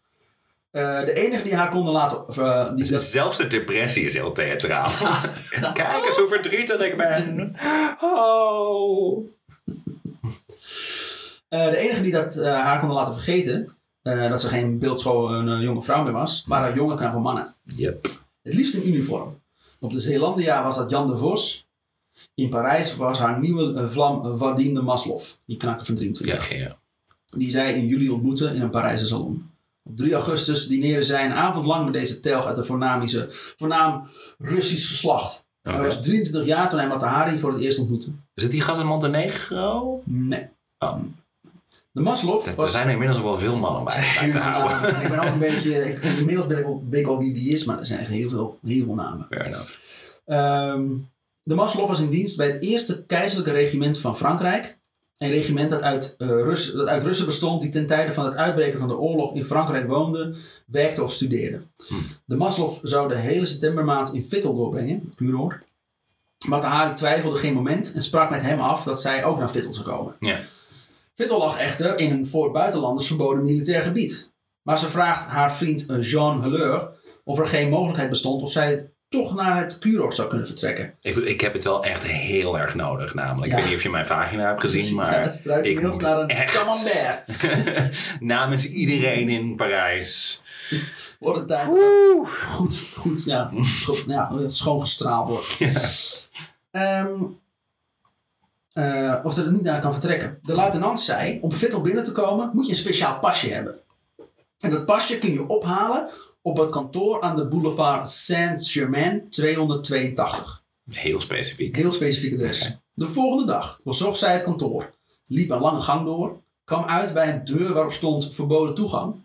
Eh, de enige die haar konden laten... of, eh, die, Dus zelfs de depressie is heel theatraal. <laughs> <laughs> Kijk eens hoe verdrietig ik ben. Oh. eh, de enige die dat, haar konden laten vergeten... dat ze geen beeldschone jonge vrouw meer was... waren jonge knappe mannen. Yep. Het liefst in uniform. Op de Zeelandia was dat Jan de Vos. In Parijs was haar nieuwe vlam Vadim de Maslov. Die knakker van 23. Ja, ja. Die zij in juli ontmoette in een Parijse salon. Op 3 augustus dineerde zij een avond lang met deze telg uit de voornamische, voornaam Russisch geslacht. Hij was 23 jaar toen hij Matahari voor het eerst ontmoette. Zit die gast in Montenegro? Nee. Oh. De Maslov Er was... zijn er inmiddels wel veel mannen bij, Heel namen. Ik ben ook een beetje... Ik, inmiddels ben ik wel, weet ik wel wie wie is, maar er zijn echt heel veel, heel veel namen. Fair enough. Ehm, de Maslov was in dienst bij het eerste keizerlijke regiment van Frankrijk. Een regiment dat uit, eh, Rus, dat uit Russen bestond die ten tijde van het uitbreken van de oorlog in Frankrijk woonden, werkten of studeerden. De Maslov zou de hele septembermaand in Vittel doorbrengen, Kuroor. Matahari twijfelde geen moment en sprak met hem af dat zij ook naar Vittel zou komen. Ja. Vittel lag echter in een voor buitenlanders verboden militair gebied. Maar ze vraagt haar vriend eh, Jean Helleur of er geen mogelijkheid bestond of zij toch naar het Kuroor zou kunnen vertrekken. Ik, ik heb het wel echt heel erg nodig, namelijk. Ja. Ik weet niet of je mijn vagina hebt gezien, maar... Ja, het ik inmiddels moet naar een camembert. <laughs> Namens iedereen in Parijs. Wordt het tijd goed, goed, ja, goed, ja, schoon gestraald wordt. Ehm, eh, of ze er niet naar kan vertrekken. De luitenant zei, om Vittel binnen te komen moet je een speciaal pasje hebben. En dat pasje kun je ophalen op het kantoor aan de boulevard Saint-Germain 282. Heel specifiek. Heel specifiek adres. De volgende dag bezocht zij het kantoor. Liep een lange gang door. Kwam uit bij een deur waarop stond verboden toegang.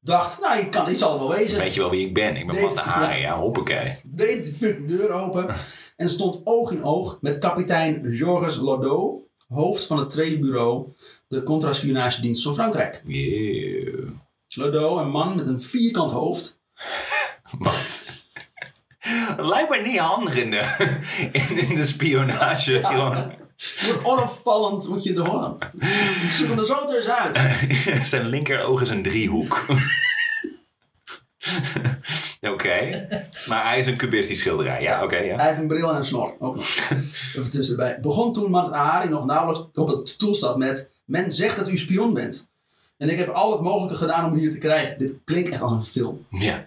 Dacht, nou, je, kan, zal het wel wezen. Weet je wel wie ik ben? Ik ben Deed- Matahari, ja. ja, hoppakee. Deed de fucking deur open. <laughs> En stond oog in oog met kapitein Georges Lodot. Hoofd van het tweede bureau. De contra-spionagedienst van Frankrijk. Yeah. Lodot, een man met een vierkant hoofd. <laughs> Wat? Het lijkt me niet handig in de, in, in de spionage. Gewoon. Wordt onopvallend, moet je het horen. Ik zoek hem er zo tussenuit. <laughs> Zijn linkeroog is een driehoek. <laughs> Oké. Maar hij is een cubistisch schilderij. Ja, oké. ja. Hij heeft een bril en een snor. Ook nog. Even tussenbij. Begon toen Matahari nog nauwelijks op het stoel zat met... Men zegt dat u spion bent. En ik heb al het mogelijke gedaan om hier te krijgen. Dit klinkt echt als een film. Ja.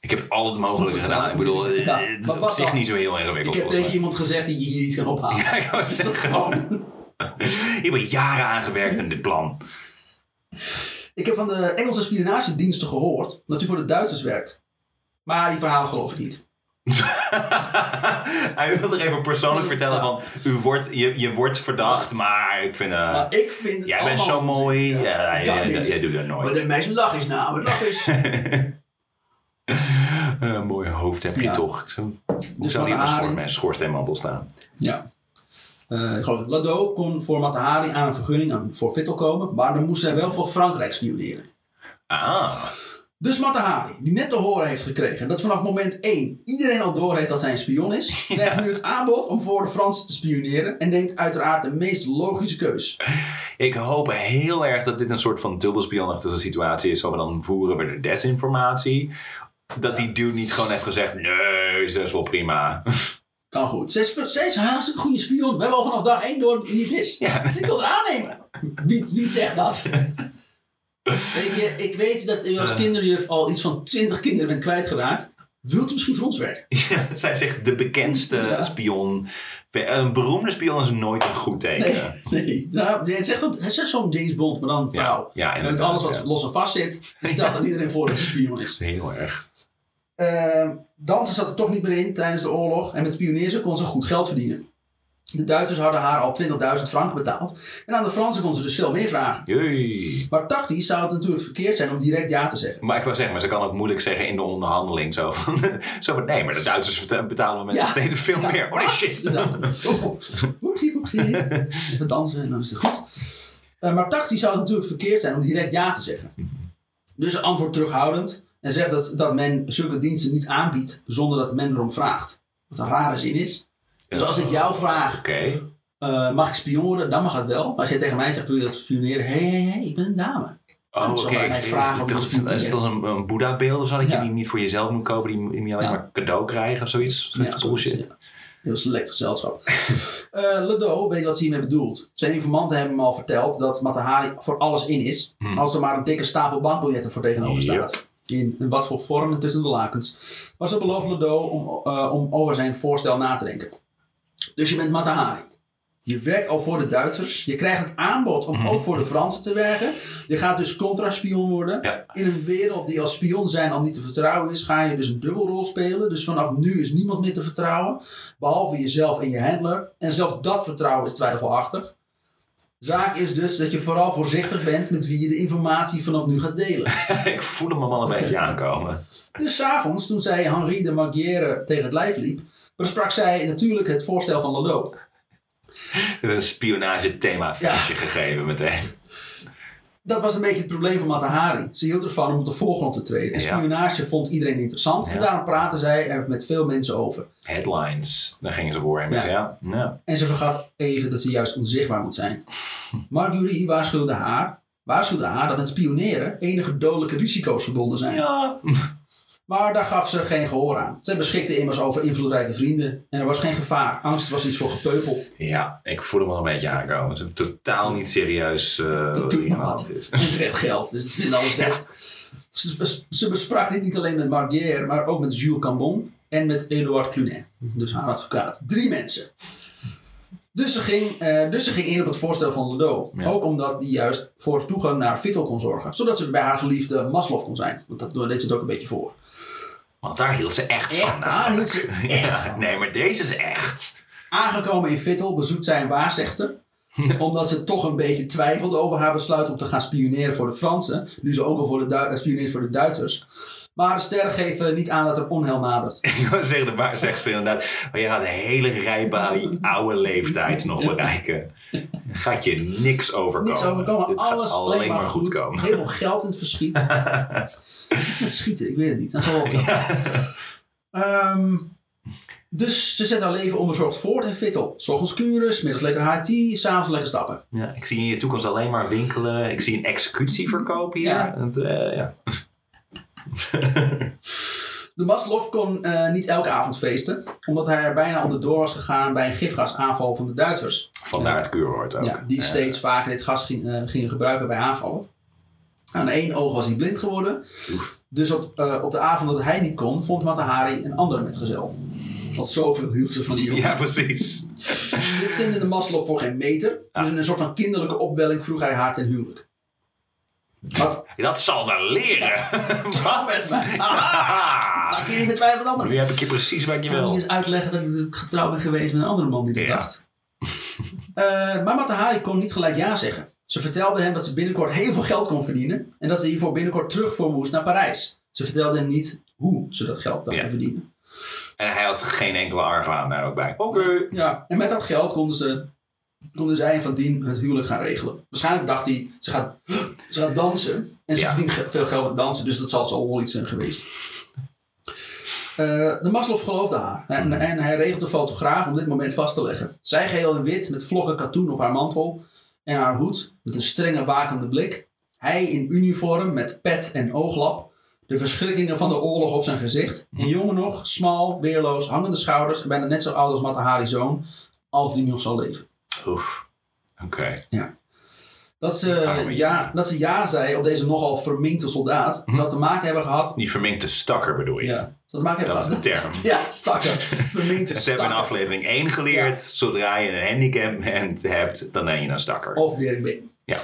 Ik heb al het mogelijke gedaan. Ik bedoel, eh, Ja, het is op zich niet zo heel Ik ingewikkeld. heb volgens tegen iemand gezegd dat je hier iets kan ophalen. Ja, ik Is dat gewoon... <laughs> Ik heb jaren aangewerkt aan dit plan. Ik heb van de Engelse spionagediensten gehoord dat u voor de Duitsers werkt. Maar die verhaal geloof ik niet. <laughs> Hij wil er even persoonlijk vertellen van... U wordt, je, je wordt verdacht, maar ik vind... eh, Maar ik vind het jij bent zo mooi. Ja, dat, jij doet dat Maar nooit. de meeste lach is nou, het lach is. <laughs> Een mooi hoofd heb je toch. Zo, hoe Dus zou die op mijn schoorsteenmantel staan? Ja. Eh, ik geloof, Lado kon voor Matahari aan een vergunning voor Vittel komen, maar dan moest hij wel voor Frankrijk spioneren. Ah, Dus Matahari, die net te horen heeft gekregen dat vanaf moment 1 iedereen al door heeft dat hij een spion is, <laughs> krijgt nu het aanbod om voor de Fransen te spioneren en neemt uiteraard de meest logische keus. ik hoop heel erg dat dit een soort van dubbelspionachtige situatie is. Zo dan voeren we de desinformatie. Dat die dude niet gewoon heeft gezegd, nee, dat is wel prima. <laughs> Kan goed. Zij is, zij is een hartstikke goede spion. We hebben al vanaf dag 1 door wie het is. Ja. Ik wil het aannemen. Wie, wie zegt dat? <laughs> Weet je, ik weet dat u als Eh. kinderjuf al iets van 20 kinderen bent kwijtgeraakt. Wilt u misschien voor ons werken? <laughs> Zij zegt de bekendste Ja. spion. Een beroemde spion is nooit een goed teken. Nee, nee. Nou, het zegt, het zegt zo'n James Bond, maar dan Ja, vrouw. ja, en met alles wat ja. los en vast zit, <laughs> stelt aan iedereen voor dat ze spion is. Heel erg. Eh, dansen zat er toch niet meer in tijdens de oorlog. En met spioneren kon ze goed geld verdienen. De Duitsers hadden haar al 20.000 franken betaald. En aan de Fransen kon ze dus veel meer vragen. Jee. Maar tactisch zou het natuurlijk verkeerd zijn om direct ja te zeggen. Maar ik wil zeggen, maar ze kan ook moeilijk zeggen in de onderhandeling zo van... <laughs> zo van nee, maar de Duitsers betalen me met steeds veel meer. Oh nee, shit. Oepsie, oepsie. Even dansen en dan is het goed. Eh, maar tactisch zou het natuurlijk verkeerd zijn om direct ja te zeggen. Dus ze antwoordt terughoudend en zegt dat, dat men zulke diensten niet aanbiedt zonder dat men erom vraagt. Wat een rare zin is. Dus als ik jou vraag, eh, mag ik spion worden? Dan mag het wel. Maar als jij tegen mij zegt, wil je dat spioneren? Hé, hé, hé, ik ben een dame. Oh, oké. Is het- is als een, een Boeddha-beeld of zo? Dat Ja. je die niet voor jezelf moet kopen, die, die moet je alleen Ja. maar cadeau krijgen of zoiets? Ja, Bullshit. zoiets. Heel select gezelschap. <laughs> Eh Ledo weet wat ze hiermee bedoelt. Zijn informanten hebben hem al verteld dat Matahari voor alles in is. Hmm. Als er maar een dikke stapel bankbiljetten voor tegenover staat. In, in wat voor vorm tussen de lakens. Maar ze belooft Ledo om, eh, om over zijn voorstel na te denken. Dus je bent Matahari. Je werkt al voor de Duitsers. Je krijgt het aanbod om ook voor de Fransen te werken. Je gaat dus contra-spion worden. Ja. In een wereld die als spion zijn al niet te vertrouwen is, ga je dus een dubbelrol spelen. Dus vanaf nu is niemand meer te vertrouwen. Behalve jezelf en je handler. En zelfs dat vertrouwen is twijfelachtig. Zaak is dus dat je vooral voorzichtig bent met wie je de informatie vanaf nu gaat delen. <laughs> ik voel hem al een beetje <laughs> aankomen. Dus s'avonds, toen zij Henri de Marguerre tegen het lijf liep, besprak zij natuurlijk het voorstel van Lalo. Een spionage-thema feestje gegeven meteen. Dat was een beetje het probleem van Matahari. Ze hield ervan om op de voorgrond te treden. En Ja. spionage vond iedereen interessant. En Ja. daarom praten zij er met veel mensen over. Headlines, daar gingen ze voor. En Ja. ja. Ja. Ja. En ze vergat even dat ze juist onzichtbaar moet zijn. <laughs> Marguerite waarschuwde haar, waarschuwde haar dat met spioneren enige dodelijke risico's verbonden zijn. ja. Maar daar gaf ze geen gehoor aan. Zij beschikte immers over invloedrijke vrienden. En er was geen gevaar. Angst was iets voor gepeupel. Ja, ik voel hem al een beetje aankomen. Het is totaal niet serieus Dat wat aan is. Ze werd geld, dus het vindt alles best. Ze, bes- ze besprak dit niet alleen met Marguerre, maar ook met Jules Cambon en met Edouard Clunet. Dus haar advocaat. Drie mensen. Dus ze, ging, eh, dus ze ging in op het voorstel van Ledo. Ja. Ook omdat die juist voor toegang naar Vittel kon zorgen. Zodat ze bij haar geliefde Maslow kon zijn. Want dat deed ze het ook een beetje voor. Want daar hield ze echt, Echt, van. daar hield ze echt <laughs> van. Nee, maar deze is echt. Aangekomen in Vittel bezoekt zij een waarzegster. <laughs> Omdat ze toch een beetje twijfelde over haar besluit om te gaan spioneren voor de Fransen. Nu ze ook al voor de eh, spioneert voor de Duitsers. Maar de sterren geven niet aan dat er onheil nadert. <laughs> Ik wil zeggen, de waar zegt ze inderdaad. Maar je gaat een hele rijpe oude leeftijd nog bereiken. <laughs> Gaat je niks overkomen. Niks overkomen, Dit alles alleen maar goed. komen. Heel veel geld in het verschiet. <laughs> Iets met schieten, ik weet het niet. Dat zal wel zijn. Ehm, dus ze zet haar leven onbezorgd voort Vittel. 's ochtends kuren, 's middags lekker high tea, s'avonds lekker stappen. Ja, ik zie in je toekomst alleen maar winkelen. Ik zie een executieverkoop hier. Ja. Het, eh, ja. <laughs> De Maslow kon eh, niet elke avond feesten, omdat hij er bijna onderdoor was gegaan bij een gifgasaanval van de Duitsers. Vandaar het kuurwoord ook. Ja, die steeds vaker dit gas ging, eh, gingen gebruiken bij aanvallen. Aan één oog was hij blind geworden. Dus op, eh, op de avond dat hij niet kon, vond Matahari een andere metgezel. Want zoveel hield ze van die jongen. Ja, precies. Dit zinde de Maslow voor geen meter. Dus in een soort van kinderlijke opwelling vroeg hij haar ten huwelijk. Wat? Dat zal wel leren. <laughs> Trouw met me. <laughs> Ah, Nou kun je niet betwijfelen wat anderen. nu heb ik je precies wat je Ik wil niet eens uitleggen dat ik getrouwd ben geweest met een andere man die dat Ja. dacht. Eh, maar Matahari kon niet gelijk ja zeggen. Ze vertelde hem dat ze binnenkort heel veel geld kon verdienen. En dat ze hiervoor binnenkort terug voor moest naar Parijs. Ze vertelde hem niet hoe ze dat geld dacht Ja. te verdienen. En hij had geen enkele argwaan daar ook bij. Oké. Ja, en met dat geld konden ze, konden zij en Van Dien het huwelijk gaan regelen. Waarschijnlijk dacht hij, ze gaat, ze gaat dansen. En ze Ja. verdient veel geld met dansen, dus dat zal zo wel iets zijn geweest. Eh, de Maslow geloofde haar en, en hij regelt een fotograaf om dit moment vast te leggen. Zij geheel in wit met vlokken katoen op haar mantel en haar hoed met een strenge wakende blik. Hij in uniform met pet en ooglap. De verschrikkingen van de oorlog op zijn gezicht. Een jongen nog, smal, weerloos, hangende schouders en bijna net zo oud als Matahari zoon, als die nog zal leven. Oef. Oké. Dat ze, Arme ja, dat ze ja zei op deze nogal verminkte soldaat, zou te maken hebben gehad. Die verminkte stakker bedoel je? Ja, zou te maken hebben Dat is de term. <laughs> Ja, stakker. Verminkte <laughs> Ze hebben in stakker. aflevering 1 geleerd. Zodra je een handicap hebt, dan ben je een stakker. Of Dirk Been. Ja.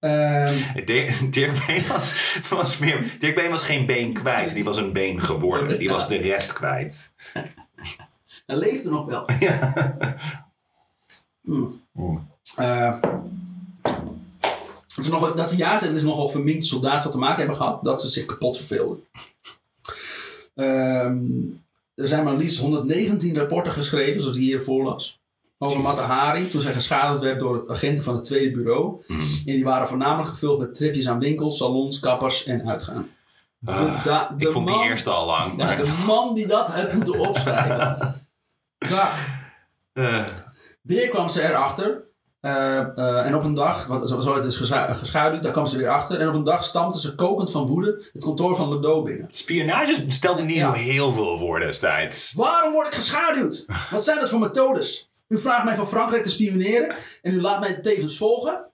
Ehm, Dirk, Dirk Been was, was meer... Dirk Been was geen been kwijt. Die was een been geworden. Die was de rest kwijt. hij leefde nog wel. Ja. Hmm. Eh, dat ze, nog, dat ze ja zeggen, is nogal verminkte soldaten wat te maken hebben gehad, dat ze zich kapot verveelden. Ehm, er zijn maar liefst 119 rapporten geschreven, zoals die hier voorlas, over Matahari toen zij geschaduwd werd door het agenten van het tweede bureau. Hmm. En die waren voornamelijk gevuld met tripjes aan winkels, salons, kappers en uitgaan. De, Ah, da- de ik vond die eerste al lang. Ja, de man die dat had moeten opschrijven. <laughs> Kak. Eh, Weer kwam ze erachter. eh, eh, en op een dag, wat, zo, zo het is gescha- geschaduwd, daar kwam ze weer achter. En op een dag stampte ze kokend van woede het kantoor van Ledo binnen. spionage stelde niet Ja. heel veel voor destijds. Waarom word ik geschaduwd? Wat zijn dat voor methodes? U vraagt mij van Frankrijk te spioneren en u laat mij tevens volgen?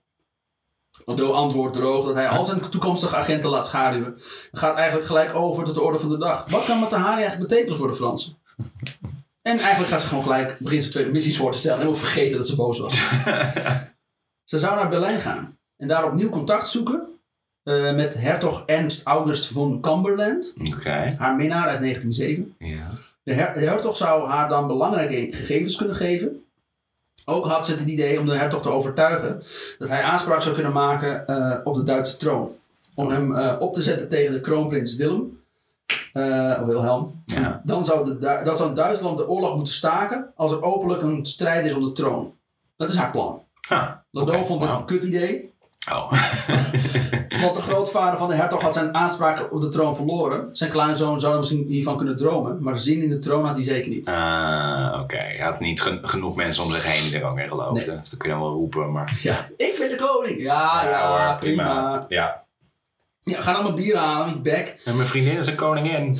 Ledo antwoordt droog dat hij al zijn toekomstige agenten laat schaduwen. En gaat eigenlijk gelijk over tot de orde van de dag. Wat kan Matahari eigenlijk betekenen voor de Fransen? En eigenlijk gaat ze gewoon gelijk, begint missies voor te stellen en wil vergeten dat ze boos was. <laughs> ze zou naar Berlijn gaan en daar opnieuw contact zoeken eh, met hertog Ernst August von Cumberland, haar minnaar uit 1907. Ja. De, her- de hertog zou haar dan belangrijke gegevens kunnen geven. Ook had ze het idee om de hertog te overtuigen dat hij aanspraak zou kunnen maken eh, op de Duitse troon. Om hem eh, op te zetten tegen de kroonprins Willem, eh, of Wilhelm. Ja. Dan zou, de, dat zou Duitsland de oorlog moeten staken als er openlijk een strijd is om de troon. Dat is haar plan. Oké, vond wauw. een kut idee, Oh. <laughs> want de grootvader van de hertog had zijn aanspraak op de troon verloren. Zijn kleinzoon zou er misschien hiervan kunnen dromen, maar zin in de troon had hij zeker niet. Ah, oké. Hij had niet gen- genoeg mensen om zich heen die er ook in geloofden. Dus dat kun je dan wel roepen, maar... Ja, ik ben de koning. Ja, ja, hoor, prima. Ja. Ja, ga dan mijn bier halen met je bek. En mijn vriendin is een koningin.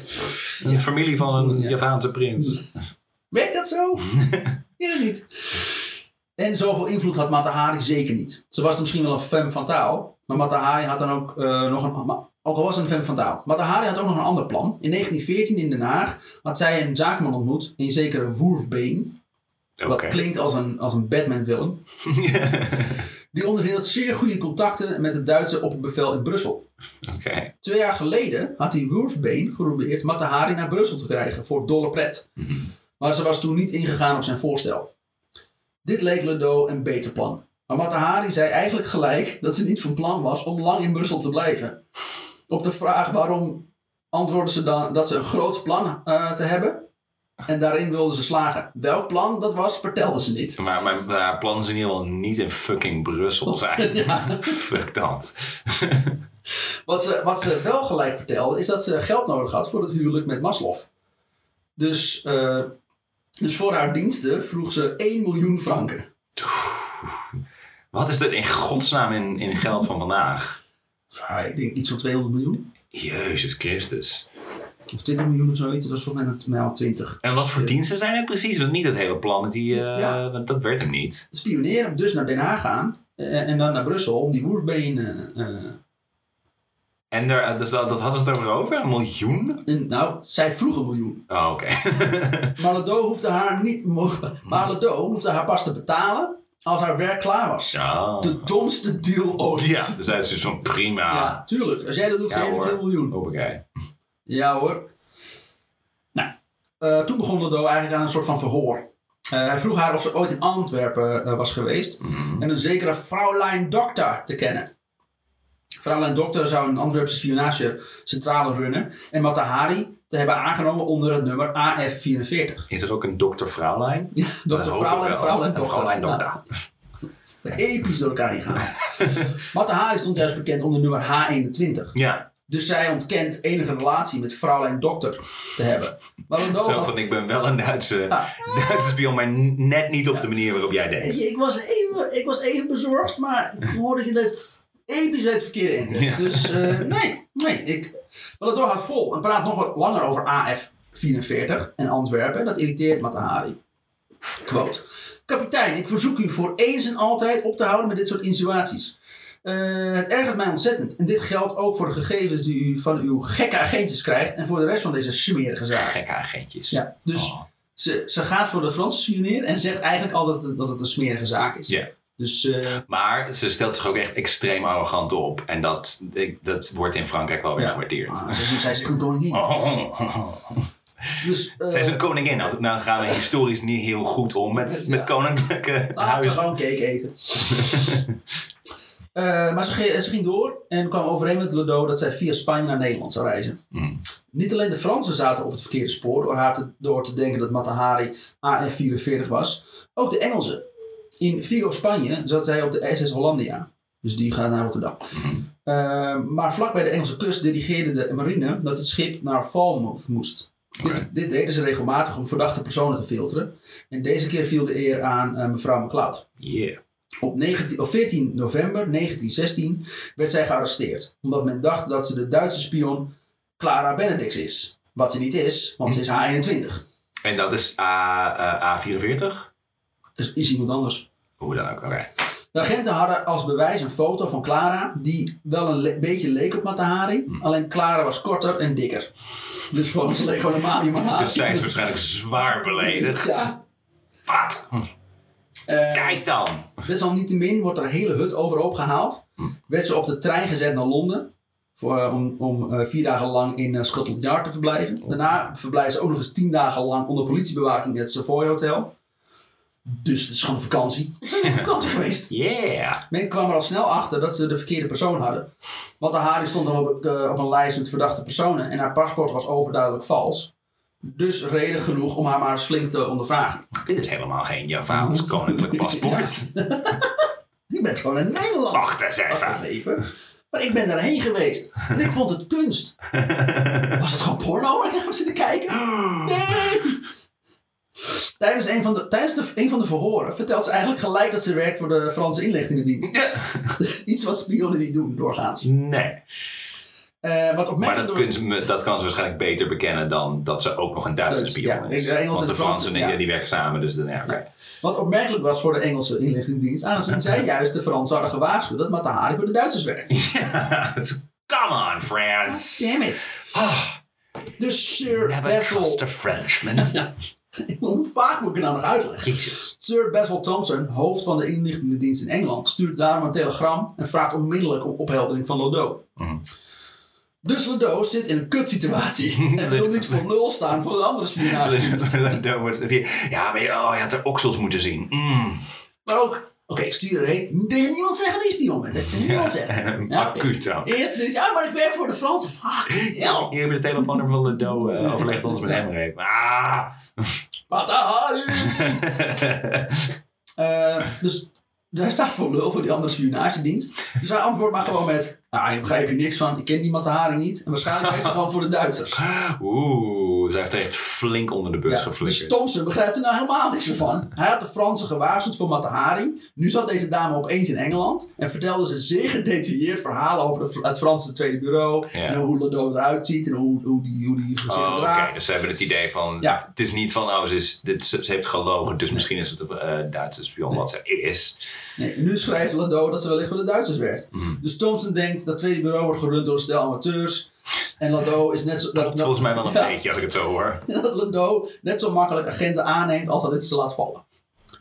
Een familie van een Ja. Javaanse prins. <laughs> Werkt dat zo? <laughs> Weet het niet. En zoveel invloed had Matahari zeker niet. Ze was misschien wel een femme van taal, maar Matahari had dan ook eh, nog een... Ook al was ze een femme van taal. Matahari had ook nog een ander plan. In 1914 in Den Haag had zij een zakenman ontmoet, een zekere Wolfbeen. Wat Oké. klinkt als een, als een Batman-villain. <laughs> Die onderhield zeer goede contacten met het Duitse opperbevel in Brussel. Twee jaar geleden had hij Wolfbeen geprobeerd Matahari naar Brussel te krijgen voor dolle pret. Mhm. Maar ze was toen niet ingegaan op zijn voorstel. Dit leek Ledo een beter plan. Maar Matahari zei eigenlijk gelijk dat ze niet van plan was om lang in Brussel te blijven. Op de vraag waarom antwoordde ze dan dat ze een groot plan eh, te hebben. En daarin wilde ze slagen. Welk plan dat was, vertelde ze niet. Maar mijn plannen zijn in ieder geval niet in fucking Brussel zijn. <laughs> Ja. Fuck dat. <laughs> Wat ze, wat ze wel gelijk vertelde, is dat ze geld nodig had voor het huwelijk met Maslow. Dus, eh, dus voor haar diensten vroeg ze 1 miljoen franken. Wat is er in godsnaam in, in geld van vandaag? Ja, ik denk iets van 200 miljoen. Jezus Christus. Of 20 miljoen of zoiets. Dat was volgens mij al 20. En wat voor diensten zijn het precies? Want niet het hele plan. Die, eh, Ja. dat, dat werd hem niet. Spioneren, dus naar Den Haag gaan. eh, en dan naar Brussel om die woerfbeen... eh, En daar, dus dat, dat hadden ze het over over? Een miljoen? en, nou, zij vroeg een miljoen. Oh, oké. <laughs> Maar Ledo hoefde haar niet... Maar Ledo hoefde haar pas te betalen als haar werk klaar was. ja. De domste deal ooit. Ja, dus hij is dus van prima. Ja, tuurlijk. Als jij dat doet, Ja, geef ik een miljoen. Hoppakee. Ja hoor. Nou, eh, toen begon Ledo eigenlijk aan een soort van verhoor. Eh, hij vroeg haar of ze ooit in Antwerpen eh, was geweest Mhm. en een zekere Fraulein Dokter te kennen. Fraulein Dokter zou een Antwerpse spionagecentrale runnen en Matahari te hebben aangenomen onder het nummer AF44. Is er ook een dokter Fraulein? Ja, Dat Dokter Fraulein. Fraulein Een Dokter. Fraulein Nou, Dokter. episch door elkaar heen gehaald. <laughs> Matahari stond juist bekend onder nummer H21. Ja, Dus zij ontkent enige relatie met Fraulein Dokter te hebben. Maar zo van ik ben wel een Duitse, Ja. Duitse spion, maar net niet op de manier waarop jij denkt. ik was even, ik was even bezorgd, maar ik hoorde dat je dat episch het verkeerde in. Ja. Dus eh, nee, nee. Ik, wel het doorgaat vol en praat nog wat langer over AF44 en Antwerpen. Dat irriteert Matahari. Quote. Kapitein, ik verzoek u voor eens en altijd op te houden met dit soort insinuaties. Eh, het ergert mij ontzettend. En dit geldt ook voor de gegevens die u van uw gekke agentjes krijgt en voor de rest van deze smerige zaak. Gekke agentjes. Ja, dus Oh. ze, ze gaat voor de Franse spioneer en zegt eigenlijk al dat het, dat het een smerige zaak is. Ja. Dus Dus eh, Maar ze stelt zich ook echt extreem arrogant op. En dat, dat wordt in Frankrijk wel weer ja. gewaardeerd. Ah, zij, is echt een koningin. Oh. Dus, eh, Zij is een koningin. Nou, nou gaan we historisch niet heel goed om met, met koninklijke Laten we huizen. gewoon cake eten. <laughs> Eh, maar ze ging, ze ging door en kwam overeen met Ledo dat zij via Spanje naar Nederland zou reizen. Mm. Niet alleen de Fransen zaten op het verkeerde spoor door haar te, door te denken dat Matahari AF-44 was, ook de Engelsen. In Vigo, Spanje zat zij op de SS Hollandia. Dus die gaat naar Rotterdam. Eh, maar vlak bij de Engelse kust dirigeerde de marine dat het schip naar Falmouth moest. Dit, dit deden ze regelmatig om verdachte personen te filteren. En deze keer viel de eer aan eh, mevrouw McLeod. Yeah. Op, 19, op 14 november 1916 werd zij gearresteerd. Omdat men dacht dat ze de Duitse spion Clara Benedicts is. Wat ze niet is, want ze is H21. En dat is A, eh, A44? Dus is iemand anders. Hoe dan ook, oké. De agenten hadden als bewijs een foto van Clara die wel een le- beetje leek op Matahari. Alleen Clara was korter en dikker. Dus gewoon, ze leek gewoon helemaal niet Matahari. Dus zij is waarschijnlijk zwaar beledigd. Ja. Wat? Eh, Kijk dan. Desalniettemin wordt er een hele hut overhoop gehaald. Werd ze op de trein gezet naar Londen. Voor, eh, om om eh, vier dagen lang in eh, Scotland Yard te verblijven. Daarna verblijven ze ook nog eens tien dagen lang onder politiebewaking in het Savoy Hotel. Dus het is gewoon vakantie. Het zijn op vakantie <laughs> geweest. Yeah. Men kwam er al snel achter dat ze de verkeerde persoon hadden. Want de Harry stond op, op een lijst met verdachte personen. En haar paspoort was overduidelijk vals. Dus reden genoeg om haar maar flink te ondervragen. Dit is helemaal geen Javaans <laughs> koninklijk paspoort. <laughs> Je bent gewoon in Nederland. Wacht eens Wacht eens even. even. Maar ik ben daarheen geweest. En ik vond het kunst. <laughs> Was het gewoon porno waar ik naar heb zitten kijken? <gasps> Nee. Tijdens, een van, de, tijdens de, een van de verhoren vertelt ze eigenlijk gelijk dat ze werkt voor de Franse inlichtingendienst. Iets wat spionnen niet doen, doorgaans. Nee. Eh, wat Maar dat, kun ze- dat kan ze waarschijnlijk beter bekennen dan dat ze ook nog een Duitse Duits, spion ja. is. De Engelsen Want de de Fransen, die, ja. die werken samen, dus dan, ja. Wat opmerkelijk was voor de Engelse inlichtingendienst, aangezien zij <laughs> juist de Fransen hadden gewaarschuwd dat Matahari voor de Duitsers werkt. <laughs> Come on, France. Damn it. Dus Sir never trust a Frenchman. <laughs> Hoe vaak moet ik het nou nog uitleggen? Jezus. Sir Basil Thompson, hoofd van de inlichtingendienst in Engeland, stuurt daarom een telegram en vraagt onmiddellijk om opheldering van Lodo. Dus Lodo zit in een kutsituatie <laughs> en wil niet voor lul staan voor de andere spionagedienst. <laughs> Wordt- ja, maar je, oh, je had de oksels moeten zien. Mm. Maar ook, oké, stuur erheen. Tegen niemand zeggen je spion bent. <laughs> niemand zeggen. Ja, oké. Acuut ook. Eerst je, ja, maar ik werk voor de Fransen. Fuck, hell. Hier hebben we de telefoonnummer van de Do. Uh, overlegt ons met hem even. Ah. Matahari! Eh, dus hij staat voor lul voor die andere spionagedienst. Dus hij antwoordt maar gewoon met... Ah, ik begrijp hier niks van. Ik ken die Matahari niet. En waarschijnlijk werkt hij <laughs> gewoon voor de Duitsers. Oeh, zij heeft er echt flink onder de bus Ja, dus geflikkerd. Thompson begrijpt er nou helemaal niks meer van. Hij had de Fransen gewaarschuwd voor Matahari. Nu zat deze dame opeens in Engeland. En vertelde ze zeer gedetailleerd verhalen over de, het Franse Tweede Bureau. Ja. En hoe Ledo eruit ziet. En hoe, hoe, die, hoe die zich Oh, Oké, gedraagt. dus ze hebben het idee van, Ja. het is niet van, oh, ze, is, dit, ze, ze heeft gelogen, dus misschien is het een eh, Duitse spion wat ze is. Nee, nu schrijft Ledo dat ze wellicht voor de Duitsers werkt. Mhm. Dus Thompson denkt dat tweede bureau wordt gerund door een stel amateurs. En Ledo is net zo... Dat, volgens mij wel een Ja. beetje als ik het zo hoor. <laughs> dat Ledo net zo makkelijk agenten aanneemt als dat het ze laat vallen.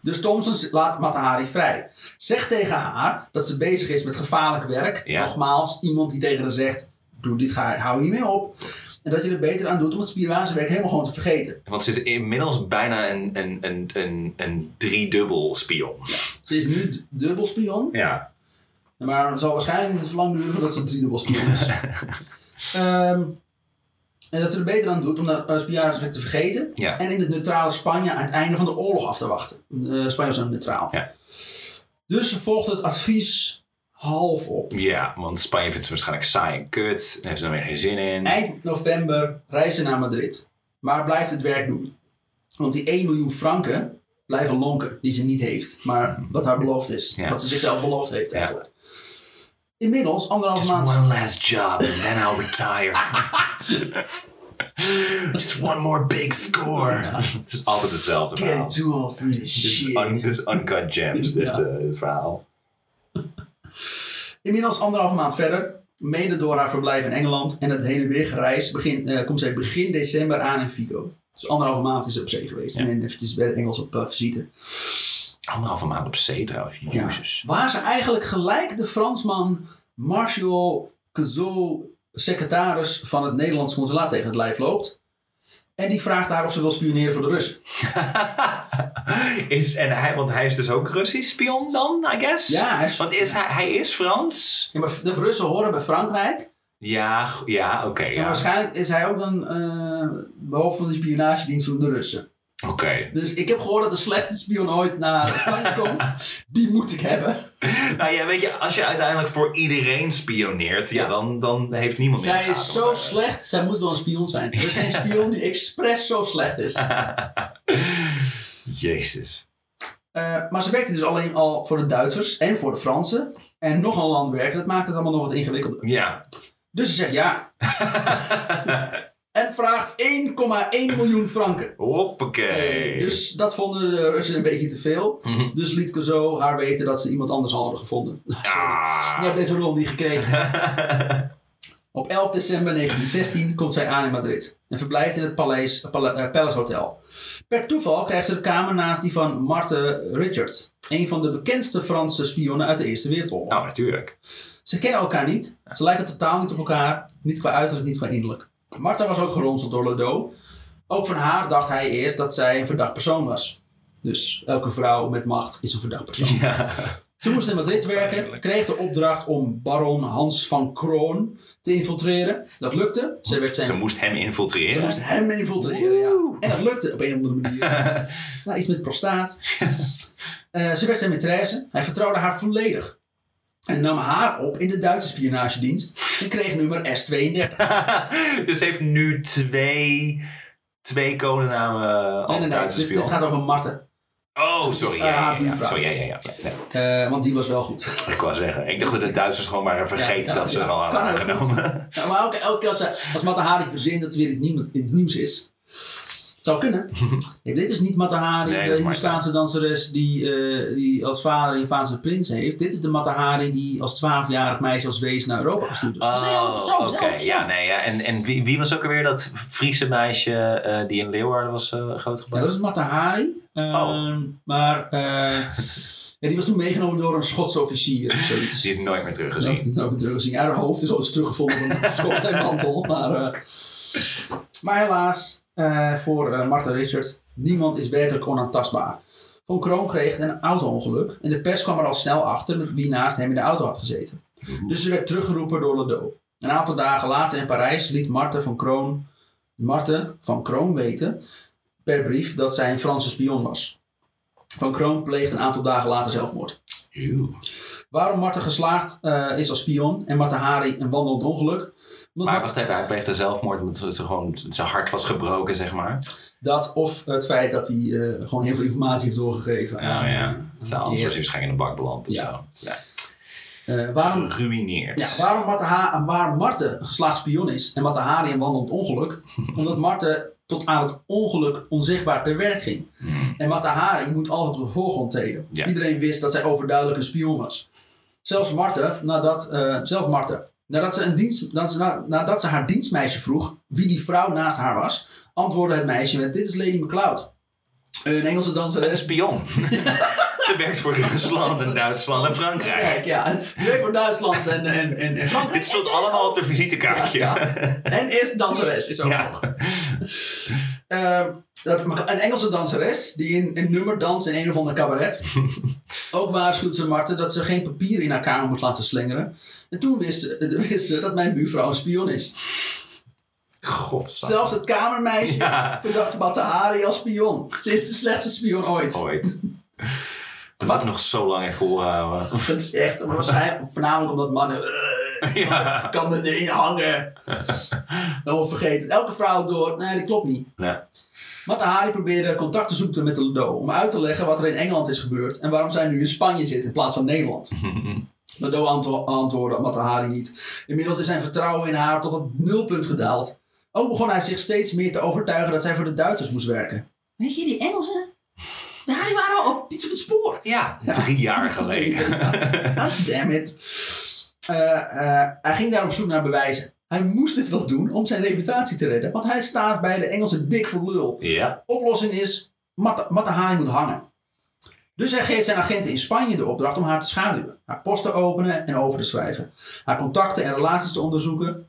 Dus Thompson laat Matahari vrij. Zegt tegen haar dat ze bezig is met gevaarlijk werk. Ja. Nogmaals, iemand die tegen haar zegt: Doe dit, ga, hou hier mee op. En dat je er beter aan doet om het spionagewerk helemaal gewoon te vergeten. Want ze is inmiddels bijna een, een, een, een, een driedubbel spion. Ze is nu dubbel spion. Ja. Maar het zal waarschijnlijk niet lang duren voordat ze een driedubbel spion is. <laughs> Ehm, en dat ze er beter aan doet om dat spionagewerk te vergeten. Ja. En in het neutrale Spanje aan het einde van de oorlog af te wachten. Eh, Spanje was dan neutraal. Ja. Dus ze volgt het advies half op. Ja, want Spanje vindt ze waarschijnlijk saai en kut. Daar heeft ze dan weer geen zin in. Eind november reist ze naar Madrid. Maar blijft het werk doen. Want die 1 miljoen franken blijven lonken die ze niet heeft. Maar wat haar beloofd is. Ja. Wat ze zichzelf beloofd heeft eigenlijk. Inmiddels, anderhalf Just maand... one last job and then I'll retire. <laughs> Just one more big score. Het is altijd hetzelfde verhaal. Get too old for this is, shit. un, is uncut gems, <laughs> dit Ja. eh, dit verhaal. Inmiddels anderhalve maand verder, mede door haar verblijf in Engeland en het heen en weer gereis, begin, eh, komt zij begin december aan in Vigo. Dus anderhalve maand is ze op zee geweest Ja. en eventjes bij de Engels op eh, visite. Anderhalve maand op zee trouwens. Ja. Jezus. Waar ze eigenlijk gelijk de Fransman Martial Cazot, secretaris van het Nederlands consulaat, tegen het lijf loopt. En die vraagt haar of ze wil spioneren voor de Russen. <laughs> is, en hij, want hij is dus ook Russisch spion dan, I guess? Ja, hij is, Want is hij, hij is Frans? Ja, maar de Russen horen bij Frankrijk. Ja, ja oké. En ja. waarschijnlijk is hij ook dan eh behoofd van de spionagedienst van de Russen. Oké. Dus ik heb gehoord dat de slechtste spion ooit naar Spanje <laughs> komt. Die moet ik hebben. Nou ja, weet je, als je uiteindelijk voor iedereen spioneert, ja, Ja. dan, dan heeft niemand meer Zij is zo slecht, zij moet wel een spion zijn. Er is geen <laughs> spion die expres zo slecht is. <laughs> Jezus. Eh, maar ze werkte dus alleen al voor de Duitsers en voor de Fransen. En nog een land werken, dat maakt het allemaal nog wat ingewikkelder. Ja. Dus ze zegt ja. En vraagt 1,1 miljoen franken. Hoppakee. Eh, dus dat vonden de Russen een beetje te veel. Mhm. Dus liet Cazot haar weten dat ze iemand anders hadden gevonden. Ah. <laughs> Je hebt deze rol niet gekregen. <laughs> Op 11 december 1916 komt zij aan in Madrid en verblijft in het Paleis, Pala- eh, Palace Hotel. Per toeval krijgt ze de kamer naast die van Marthe Richard, een van de bekendste Franse spionnen uit de Eerste Wereldoorlog. Nou, natuurlijk. Ze kennen elkaar niet, ze lijken totaal niet op elkaar, niet qua uiterlijk, niet qua innerlijk. Martha was ook geronseld door Ledo. Ook van haar dacht hij eerst dat zij een verdacht persoon was. Dus elke vrouw met macht is een verdacht persoon. Ja. Ze moest in Madrid werken, kreeg de opdracht om baron Hans van Kroon te infiltreren. Dat lukte. Ze, werd zijn, Ze moest hem ze infiltreren. moest hem infiltreren, ja. En dat lukte op een of andere manier. <laughs> nou, iets met prostaat. <laughs> Eh, ze werd zijn maîtresse. Hij vertrouwde haar volledig. En nam haar op in de Duitse spionagedienst en kreeg nummer S32. <laughs> dus ze heeft nu twee, twee codenamen als Nee, nee, nee. Duitse Dit, spion. dit gaat over Marten. Oh, sorry. Eh, Ja, haar ja, ja. buurvrouw. Sorry, ja, ja, ja. Nee. Eh, want die was wel goed. Ik wou zeggen, ik dacht dat de <laughs> Duitsers gewoon waren vergeten Ja, dat ze er al aan goed. genomen. Ja, maar elke, elke keer als, als Matahari verzint dat er weer iets nieuws is. Het zou kunnen. <laughs> Dit is niet Matahari, Nee, de is Hindustaanse danseres die, eh, die als vader een Vaanse prins heeft. Dit is de Matahari die als 12-jarig meisje als wees naar Europa gestuurd is. Is Oh, is oké. persoon. Ja, nee, ja. En, en wie, wie was ook alweer dat Friese meisje eh, die in Leeuwarden was eh groot Ja, gebracht? dat is Matahari. Ehm, Oh. Maar <laughs> ja, die was toen meegenomen door een Schotse officier of zoiets. <laughs> Die is nooit meer teruggezien. heb ik ook teruggezien. Ja, haar hoofd is eens teruggevonden van een schoorsteenmantel. Maar, eh, maar helaas, eh, voor eh Martha Richards, niemand is werkelijk onaantastbaar. Von Kroon kreeg een auto-ongeluk en de pers kwam er al snel achter met wie naast hem in de auto had gezeten. Dus ze werd teruggeroepen door Ledo. Een aantal dagen later in Parijs liet Marthe van Kroon, Marthe van Kroon weten per brief dat zij een Franse spion was. Van Kroon pleegde een aantal dagen later zelfmoord. Waarom Martha geslaagd eh, is als spion en Martha Hari een wandelend ongeluk? Maar wacht even, hij pleegde zelfmoord omdat het gewoon zijn hart was gebroken, zeg maar. dat of het feit dat hij eh, gewoon heel veel informatie heeft doorgegeven. Oh aan, ja. eh, Dus anders was hij waarschijnlijk in de bak beland of Ja. zo. Ja. Eh, waarom, Geruineerd. ja, waarom Martha Ha- waar een geslaagd spion is en Martha Hari een wandelend ongeluk? <laughs> Omdat Marthe tot aan het ongeluk onzichtbaar te werk ging. En Martha Hari moet altijd op de voorgrond treden. Ja. Iedereen wist dat zij overduidelijk een spion was. Zelfs Marthe, nadat, eh, zelfs Marthe, nadat ze, een dienst, dat ze, na- nadat ze haar dienstmeisje vroeg wie die vrouw naast haar was, antwoordde het meisje met: Dit is Lady McLeod. Een Engelse Een danseres. spion. <laughs> Ze werkt voor Rusland en Duitsland en Frankrijk. Ja, die werkt voor Duitsland en, en, en, en Frankrijk. Dit stond ze- allemaal op de visitekaartje. Ja, ja. En is danseres, is ook Ja. nog. Dat, een Engelse danseres die in een nummer danst in een of ander cabaret. <laughs> ook waarschuwt ze Marten dat ze geen papier in haar kamer moet laten slingeren. En toen wist ze, wist ze dat mijn buurvrouw een spion is. Godzijdank. Zelfs het kamermeisje Ja. verdacht Batahari als spion. Ze is de slechtste spion ooit. Ooit. Dat Wat? nog zo lang heeft volgehouden. <laughs> Dat is echt, waarschijnlijk, voornamelijk omdat mannen... eh, Ja. kan er erin hangen. <laughs> Dan vergeten. Elke vrouw door. Nee, dat klopt niet. Nee. Matahari probeerde contact te zoeken met de Ledo om uit te leggen wat er in Engeland is gebeurd en waarom zij nu in Spanje zit in plaats van Nederland. <laughs> Ledo antwo- antwoordde Matahari niet. Inmiddels is zijn vertrouwen in haar tot het nulpunt gedaald. Ook begon hij zich steeds meer te overtuigen dat zij voor de Duitsers moest werken. Weet je, die Engelsen? Ja, die waren al op iets op het spoor. Ja, drie jaar geleden. <laughs> God damn it. Eh, eh, hij ging daar op zoek naar bewijzen. Hij moest dit wel doen om zijn reputatie te redden, want hij staat bij de Engelsen dik voor lul. Ja. Oplossing is, Mata- Matahari moet hangen. Dus hij geeft zijn agenten in Spanje de opdracht om haar te schaduwen, haar post te openen en over te schrijven, haar contacten en relaties te onderzoeken.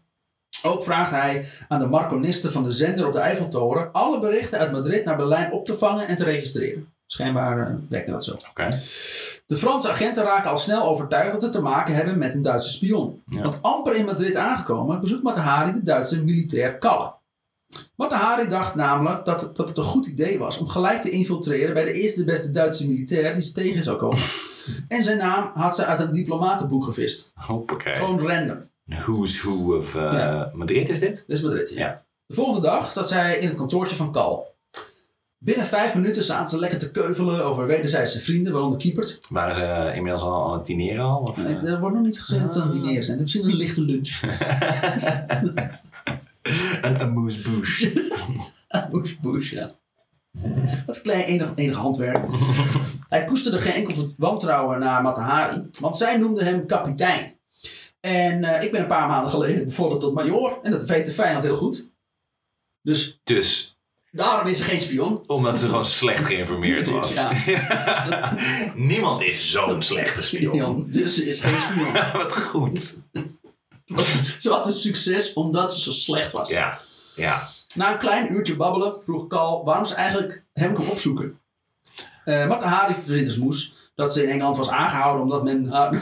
Ook vraagt hij aan de marconisten van de zender op de Eiffeltoren alle berichten uit Madrid naar Berlijn op te vangen en te registreren. Schijnbaar uh, werkte dat zo. Oké. De Franse agenten raken al snel overtuigd dat ze te maken hebben met een Duitse spion. Ja. Want amper in Madrid aangekomen bezoekt Matahari de Duitse militair Kalle. Matahari dacht namelijk dat, dat het een goed idee was om gelijk te infiltreren bij de eerste de beste Duitse militair die ze tegen zou komen. <laughs> en zijn naam had ze uit een diplomatenboek gevist. Hoppakee. Gewoon random. Who's who of uh, Ja. Madrid is dit? Dit is Madrid. Ja. Ja. De volgende dag zat zij in het kantoortje van Kal. Binnen vijf minuten zaten ze lekker te keuvelen over wederzijdse vrienden, waaronder Kiepert. Waren ze inmiddels al aan het dineren al? Of, Nee, eh? Er wordt nog niet gezegd dat ze aan het dineren zijn. Misschien een lichte lunch. <laughs> <laughs> een amuse-bouche. <laughs> Bush, ja. Wat klein enig, enig handwerk. Hij koesterde geen enkel wantrouwen naar Matahari, want zij noemde hem kapitein. En eh, ik ben een paar maanden geleden bevorderd tot major, en dat weet de vijand heel goed. Dus Dus, daarom is ze geen spion. omdat ze gewoon slecht geïnformeerd was. ja. <laughs> Niemand is zo'n slechte spion. Dus ze is geen spion. <laughs> Wat goed. <laughs> Ze had het succes omdat ze zo slecht was. Ja, ja. Na een klein uurtje babbelen vroeg Cal waarom ze eigenlijk hem kon opzoeken. Eh Matahari verzint als moes dat ze in Engeland was aangehouden omdat men, haar-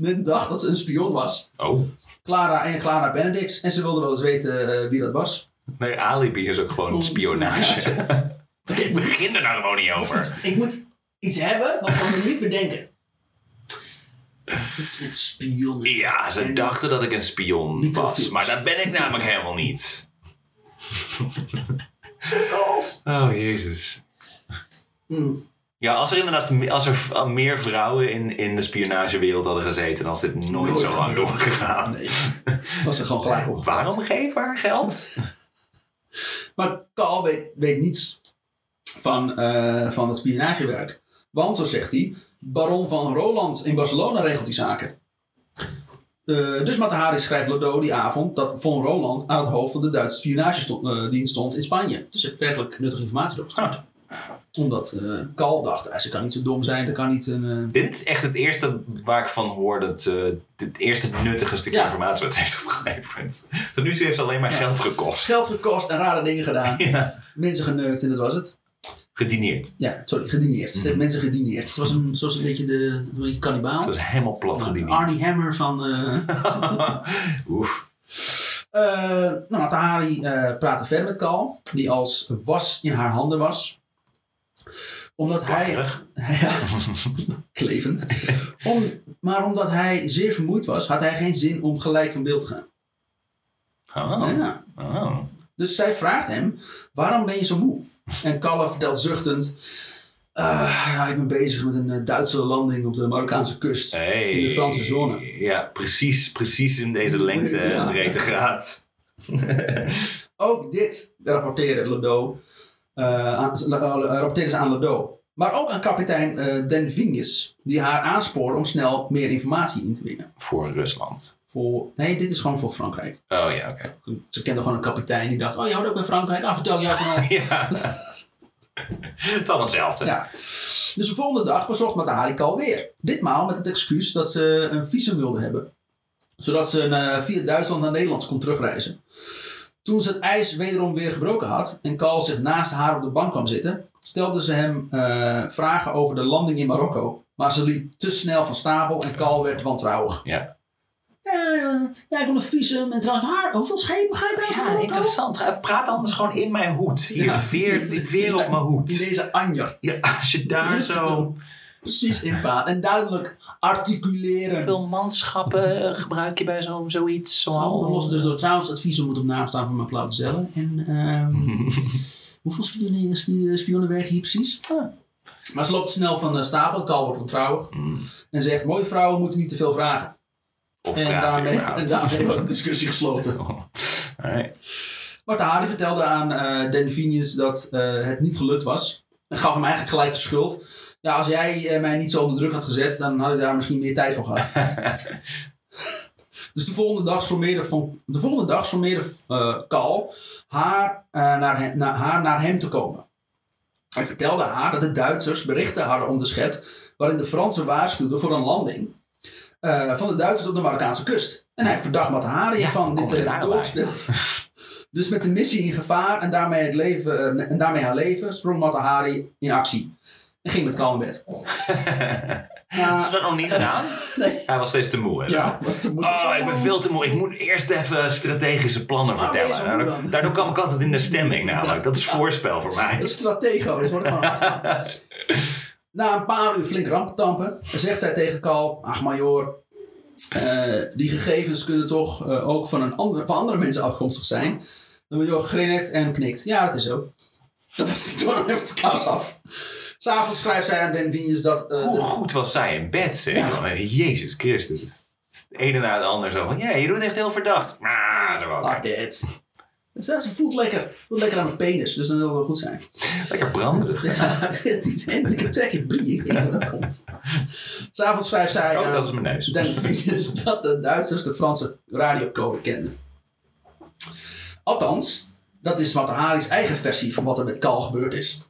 men dacht dat ze een spion was. Oh, Clara, ene Clara Benedicts en ze wilde wel eens weten eh, wie dat was. Nee, alibi is ook gewoon spionage. <laughs> Ik, Begin er nou gewoon niet over. ik moet iets hebben wat ik me niet bedenken. Iets met spionnen. Ja, ze dachten dat ik een spion was, maar dat ben ik namelijk helemaal niet. <laughs> Cirkels. Oh, jezus. Hmm. Ja, als er inderdaad als er meer vrouwen in, in de spionagewereld hadden gezeten, dan was dit nooit, Nooit zo lang doorgegaan. Nee, was er gewoon gelijk op. Waarom geef haar geld? Maar Carl weet, weet niets van, eh, van het spionagewerk. Want, zo zegt hij, baron van Roland in Barcelona regelt die zaken. Eh, dus Matahari schrijft Lodo die avond dat von Roland aan het hoofd van de Duitse spionagedienst stond in Spanje. Dus heeft werkelijk nuttige informatie doorgestuurd. Omdat eh Carl dacht, ze kan niet zo dom zijn, er kan niet een... Dit is echt het eerste waar ik van hoor dat eh, het eerste nuttige stukje Ja. informatie wat ze heeft <laughs> Tot nu toe heeft het alleen maar geld gekost. geld gekost en rare dingen gedaan. <laughs> Ja. Mensen geneukt en dat was het. Gedineerd. Ja, sorry, gedineerd. Ze heeft mensen gedineerd. Ze was een, zoals een beetje de een beetje kannibaal. Dat is helemaal plat gedineerd. Arnie Hammer van... eh <laughs> Oef. eh nou, Matahari eh praatte verder met Carl, die als was in haar handen was. Omdat hij... Ja, klevend. Om, maar omdat hij zeer vermoeid was, had hij geen zin om gelijk van beeld te gaan. Oh. Ja. Oh. Dus zij vraagt hem, waarom ben je zo moe? En Kalle vertelt zuchtend, "Ah, ja, ik ben bezig met een eh, Duitse landing op de Marokkaanse kust. Hey. In de Franse zone. Ja, precies, precies in deze lengte en Ja. breedtegraad. <laughs> Ook dit rapporteerde Lodo, eh, aan, eh, rapporteerde ze aan Lodo. Maar ook aan kapitein eh Den Vignes, die haar aanspoorde om snel meer informatie in te winnen. Voor Rusland. Voor, nee, dit is gewoon voor Frankrijk. Oh ja, oké. Ze kende gewoon een kapitein die dacht, oh je hoort ook bij Frankrijk, ah vertel jij <laughs> van mij. Ja. het allemaal hetzelfde. Ja. Dus de volgende dag bezocht Kal weer. Ditmaal met het excuus dat ze een visum wilden hebben. Zodat ze eh, via Duitsland naar Nederland kon terugreizen. Toen ze het ijs wederom weer gebroken had en Kal zich naast haar op de bank kwam zitten, stelde ze hem eh, vragen over de landing in Marokko. Maar ze liep te snel van stapel en Kal werd wantrouwig. Ja. Ja, ja, ja, ik wil een visum en trouwens, waar, hoeveel schepen ga je trouwens Ja, interessant. Praat anders gewoon in mijn hoed. Hier, Ja. veer, die veer op mijn In hoed. deze anjer. Ja, als je daar zo... Precies in praat. En duidelijk articuleren. Hoeveel manschappen gebruik je bij zo, zoiets? Oh, los dus door trouwens het visum moet op naam staan van McLeod zelf. En ehm, <laughs> hoeveel spionnen, spionnen, spionnen werken hier precies? Ah. Maar ze loopt snel van de stapel, Carl wordt wantrouwig. En zegt, mooie vrouwen moeten niet te veel vragen. Of En daarmee, en daarmee was de discussie gesloten. <laughs> Alright. Marta Hardy vertelde aan eh Danny Vignes dat eh, het niet gelukt was. En gaf hem eigenlijk gelijk de schuld. Ja, als jij eh, mij niet zo onder druk had gezet, dan had ik daar misschien meer tijd voor gehad. <laughs> dus de volgende dag sommeerde, van, de volgende dag sommeerde Carl haar, naar hem, naar, haar naar hem te komen. Hij vertelde haar dat de Duitsers berichten hadden onderschept waarin de Fransen waarschuwden voor een landing eh, van de Duitsers op de Marokkaanse kust. En hij verdacht Matahari Ja, van dit te hebben nou doorgespeeld. dus met de missie in gevaar en daarmee, het leven, eh, en daarmee haar leven sprong Matahari in actie. En ging met kalm bed. <laughs> Had ze dat nog niet gedaan? <laughs> Nee. Hij was steeds te moe. Hè? Ja, was te. Oh, ik ben veel te moe. Ik moet eerst even strategische plannen je vertellen. Daardoor, kwam ik altijd in de stemming namelijk. Dat is voorspel voor mij. Dat is stratego, dat wordt gewoon <laughs> hard van. Na een paar uur flink rampentampen zegt zij tegen Kal, ach major, eh, die gegevens kunnen toch eh, ook van, een ander, van andere mensen afkomstig zijn. De major grinnikt en knikt. Ja, dat is zo. Dat was toen nog even het kous af. S'avonds schrijft zij aan Den Vignes dat... eh, Hoe de- goed was zij in bed, zeg. Ja. Jezus Christus. De ene na de ander zo van, ja, je doet echt heel verdacht. Ah, zo. Like it. Dus dat voelt lekker. Voelt lekker aan mijn penis, dus dan zal het wel goed zijn. Lekker brandig. <laughs> Ja, het is en ik trek het bier in de kont. <laughs> S'avonds schrijft zij Oh, aan dat is mijn neus. Vignes dat de Duitsers de Franse radiocode kenden. Althans, dat is Matahari's eigen versie van wat er met Kal gebeurd is.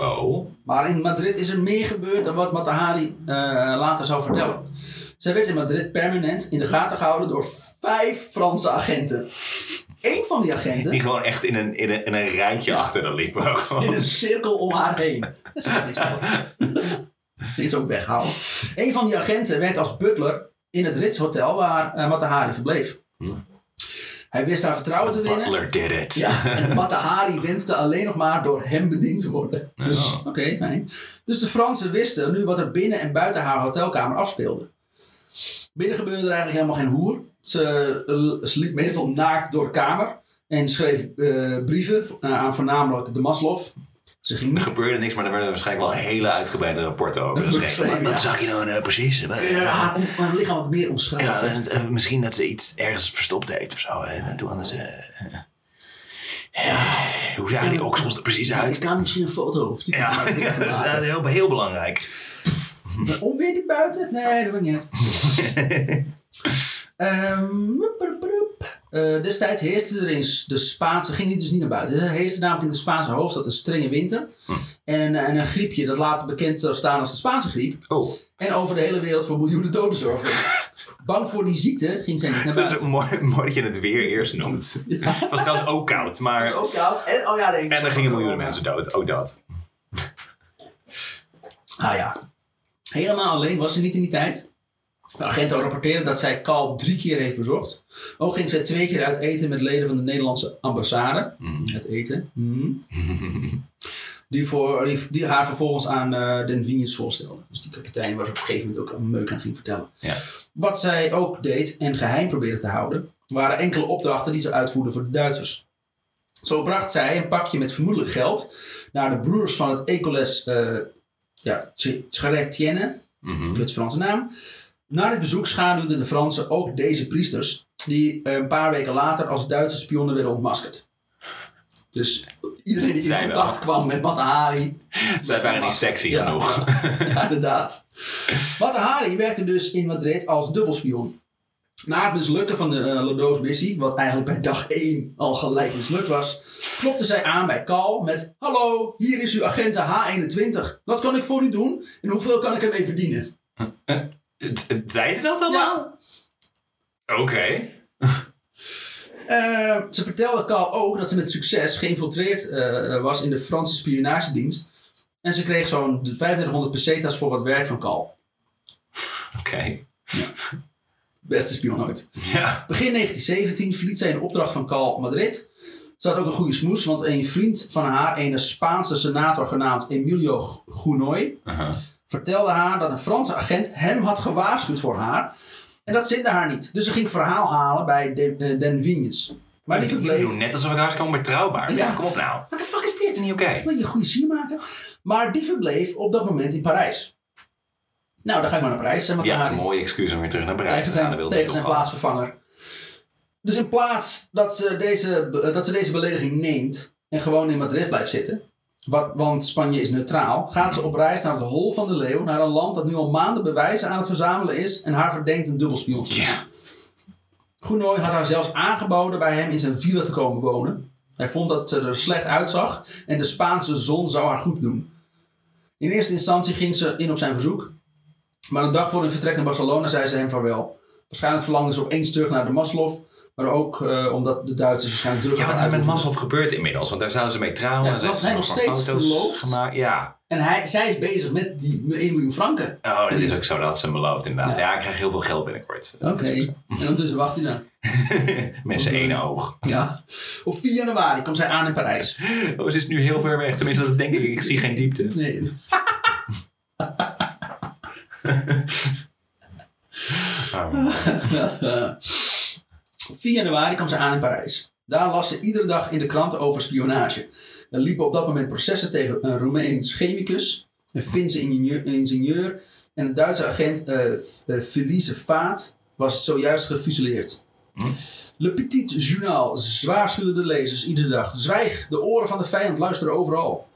Oh. Maar in Madrid is er meer gebeurd dan wat Matahari eh, later zou vertellen. Zij werd in Madrid permanent in de gaten gehouden door vijf Franse agenten. Eén van die agenten Die gewoon echt in een, in een, in een rijtje achter de liepen. in een cirkel om haar heen. Dat is niks. Niet zo weghouden. Een van die agenten werd als butler in het Ritz Hotel waar uh, Matahari verbleef. Hij wist haar vertrouwen te winnen. Butler did it. Ja, en Matahari wenste alleen nog maar door hem bediend te worden. Dus, Oh. oké, fijn. Dus de Fransen wisten nu wat er binnen en buiten haar hotelkamer afspeelde. Binnen gebeurde er eigenlijk helemaal geen hoer. Ze, eh, ze liep meestal naakt door de kamer en schreef eh, brieven eh, aan voornamelijk de Maslov. Ze ging Er niet gebeurde niks, maar er werden waarschijnlijk wel hele uitgebreide rapporten over Dat geschreven. Wat ja. zag je nou precies? Ja, om- haar lichaam wat meer omschrijven. Ja, en, misschien dat ze iets ergens verstopt heeft of zo. En toen anders. eh, eh, hoe zagen die oksels er precies ik uit? kan misschien een foto of Ja, <laughs> dat is heel, heel belangrijk. Onweer dit buiten? Nee, dat maakt niet uit. <laughs> Ehm, woep. Eh, destijds heerste er in de Spaanse, ging niet dus niet naar buiten. Er heerste namelijk in de Spaanse hoofdstad een strenge winter. En, een, en een griepje dat later bekend zou staan als de Spaanse griep. Oh, En over de hele wereld voor miljoenen doden zorgde. Bang voor die ziekte ging zij niet naar buiten. mooi, mooi dat je het weer eerst noemt. <laughs> Het was trouwens ook koud, Het is maar... ook koud. En, oh ja, denk ik. En er gingen miljoenen mensen dood, ook dat. Ah ja. Helemaal alleen was ze niet in die tijd. De agenten rapporteren dat zij Kal drie keer heeft bezocht. Ook ging zij twee keer uit eten met leden van de Nederlandse ambassade. Het eten. Mhm. Die, voor, die, die haar vervolgens aan eh Den Vignes voorstelde. Dus die kapitein waar ze op een gegeven moment ook een meuk aan ging vertellen. Ja. Wat zij ook deed en geheim probeerde te houden, waren enkele opdrachten die ze uitvoerde voor de Duitsers. Zo bracht zij een pakje met vermoedelijk geld naar de broers van het Ecoles eh ja, Charretienne, Mhm. ik weet het Franse naam. Na dit bezoek schaduwden de Fransen ook deze priesters, die eh, een paar weken later als Duitse spionnen werden ontmaskerd. Dus iedereen die in contact kwam met Matahari. Zij waren niet sexy Ja, genoeg. <laughs> Ja, inderdaad. Matahari werkte dus in Madrid als dubbelspion. Na het mislukken van de uh, Lodoos-missie, wat eigenlijk bij dag 1 al gelijk mislukt was, klopte zij aan bij Cal met: Hallo, hier is uw agent H21. Wat kan ik voor u doen en hoeveel kan ik ermee verdienen? <laughs> Zei ze dat allemaal? Oké. Eh, ze vertelde Cal ook dat ze met succes geïnfiltreerd eh, was in de Franse spionagedienst. En ze kreeg zo'n 2500 pesetas voor wat werk van Cal. Oké. <laughs> Beste spion ooit. Ja. Begin 1917 verliet zij in opdracht van Cal Madrid. Ze had ook een goede smoes, want een vriend van haar, een Spaanse senator genaamd Emilio Uh-huh. vertelde haar dat een Franse agent hem had gewaarschuwd voor haar. En dat zinde haar niet. Dus ze ging verhaal halen bij de, de- Den Vignes. Maar die Ik verbleef... doe net alsof ik hartstikke onbetrouwbaar ben. Ja. Kom op nou. What the fuck is dit? Niet oké. Wil je een goede sier maken? Maar die verbleef op dat moment in Parijs. Nou, dan ga ik maar naar Parijs, Ja, een mooie excuus om weer terug naar Parijs te gaan. tegen zijn plaatsvervanger. Dus in plaats dat ze, deze, dat ze deze belediging neemt en gewoon in Madrid blijft zitten, wat, want Spanje is neutraal, gaat ze op reis naar het Hol van de Leeuw, naar een land dat nu al maanden bewijzen aan het verzamelen is en haar verdenkt een dubbelspion te zijn. Ja. Goenoy had haar zelfs aangeboden bij hem in zijn villa te komen wonen. Hij vond dat het er slecht uitzag en de Spaanse zon zou haar goed doen. In eerste instantie ging ze in op zijn verzoek. Maar een dag voor hun vertrek naar Barcelona zei ze hem vaarwel. Waarschijnlijk verlangde ze opeens terug naar de Maslov. Maar ook eh, omdat de Duitsers waarschijnlijk druk Ja, wat is er met. Maslov gebeurd inmiddels? Want daar zouden ze mee trouwen. Ja, ze heeft zijn nog steeds verloofd. Gemaakt. Ja. En hij, zij is bezig met die 1 miljoen franken. Oh, dat is ook zo dat ze hem belooft inderdaad. Ja. Ja, ik krijg heel veel geld binnenkort. Oké. En ondertussen wacht hij dan. Mensen één oog. Ja. Op 4 januari kwam zij aan in Parijs. Oh, ze is nu heel ver weg. Tenminste, dat denk ik. Ik zie geen diepte. Nee. <laughs> Oh. Op 4 januari kwam ze aan in Parijs. Daar las ze iedere dag in de kranten over spionage. Er liepen op dat moment processen tegen een Roemeens chemicus, een Finse ingenieur, ingenieur en een Duitse agent, uh, Felice Vaat, was zojuist gefusilleerd. Hm? Le Petit Journal waarschuwde de lezers iedere dag. Zwijg, de oren van de vijand luisteren overal.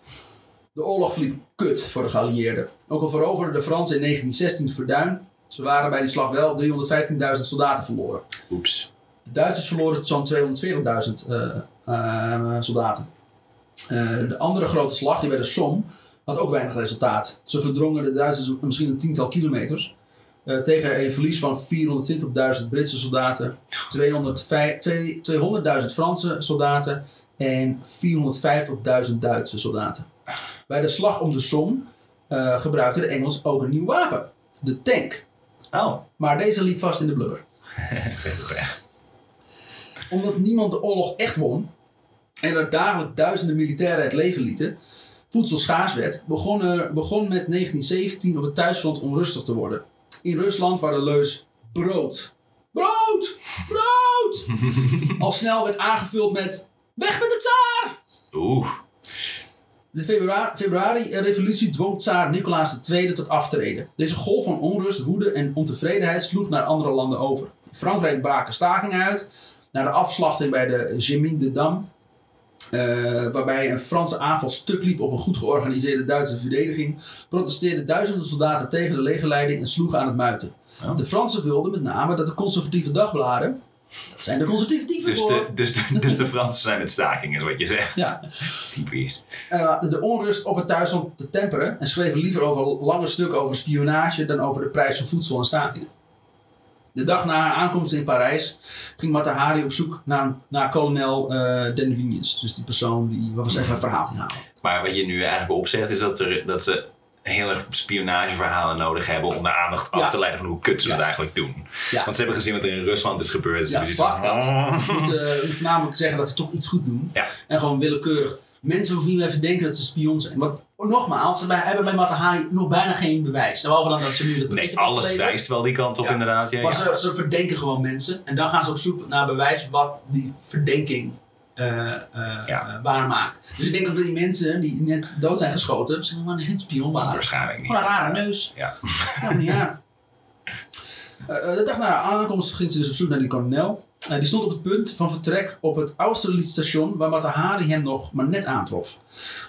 De oorlog verliep kut voor de geallieerden. Ook al veroverden de Fransen in 1916 Verduin. Ze waren bij die slag wel 315.000 soldaten verloren. Oeps. De Duitsers verloren zo'n 240.000 eh, eh, soldaten. Eh, de andere grote slag, die bij de Somme, had ook weinig resultaat. Ze verdrongen de Duitsers misschien een tiental kilometers. tegen een verlies van 420.000 Britse soldaten, 205 twee- 200.000 Franse soldaten en 450.000 Duitse soldaten. Bij de slag om de Somme eh gebruikten de Engels ook een nieuw wapen, de tank. Oh, Maar deze liep vast in de blubber. <laughs> Omdat niemand de oorlog echt won en er dagelijks duizenden militairen het leven lieten, voedsel schaars werd, begon, er, begon met 1917 op het thuisfront onrustig te worden. In Rusland waar de leus brood, brood, brood <laughs> al snel werd aangevuld met weg met de tsaar! Oeh. De februari, februari-revolutie dwong tsaar Nicolaas II tot aftreden. Deze golf van onrust, woede en ontevredenheid sloeg naar andere landen over. In Frankrijk braken stakingen uit. Na de afslachting bij de Gemin de Dam, eh, waarbij een Franse aanval stuk liep op een goed georganiseerde Duitse verdediging, protesteerden duizenden soldaten tegen de legerleiding en sloegen aan het muiten. Oh. De Fransen wilden met name dat de conservatieve dagbladen, dat zijn de conservatieven Dus de, dus, de, dus de Fransen zijn het staking, is wat je zegt. Ja. Typisch. eh, de onrust op het thuisfront te temperen en schreven liever over lange stukken over spionage dan over de prijs van voedsel en stakingen. De dag na haar aankomst in Parijs ging Mata Hari op zoek naar, naar kolonel eh Denvignes. Dus die persoon die wat was even een verhaal ging halen. Maar wat je nu eigenlijk opzet, is dat, er, dat ze heel erg spionageverhalen nodig hebben om de aandacht Ja. af te leiden van hoe kut ze Ja. dat eigenlijk doen. Ja. Want ze hebben gezien wat er in Rusland is gebeurd. Dus Ja, fuck van, dat. "Oh." We moeten uh, voornamelijk zeggen dat we toch iets goed doen. Ja. En gewoon willekeurig mensen van wie we even denken dat ze spion zijn. Want nogmaals, ze hebben bij Mata Hari nog bijna geen bewijs. Behalve dan dat ze nu dat Nee, alles wijst wel die kant op inderdaad. Ja, Maar. Ze, ze verdenken gewoon mensen. En dan gaan ze op zoek naar bewijs wat die verdenking eh eh Ja. eh, waar maakt. Dus ik denk ook dat die mensen die net dood zijn geschoten, ze helemaal geen spion waren. Waarschijnlijk niet. Gewoon een rare neus. Ja. Ja, maar. <laughs> Eh, eh, de dag na haar aankomst ging ze dus op zoek naar die kolonel. Eh, die stond op het punt van vertrek op het Austerlitz-station waar Matahari hem nog maar net aantrof.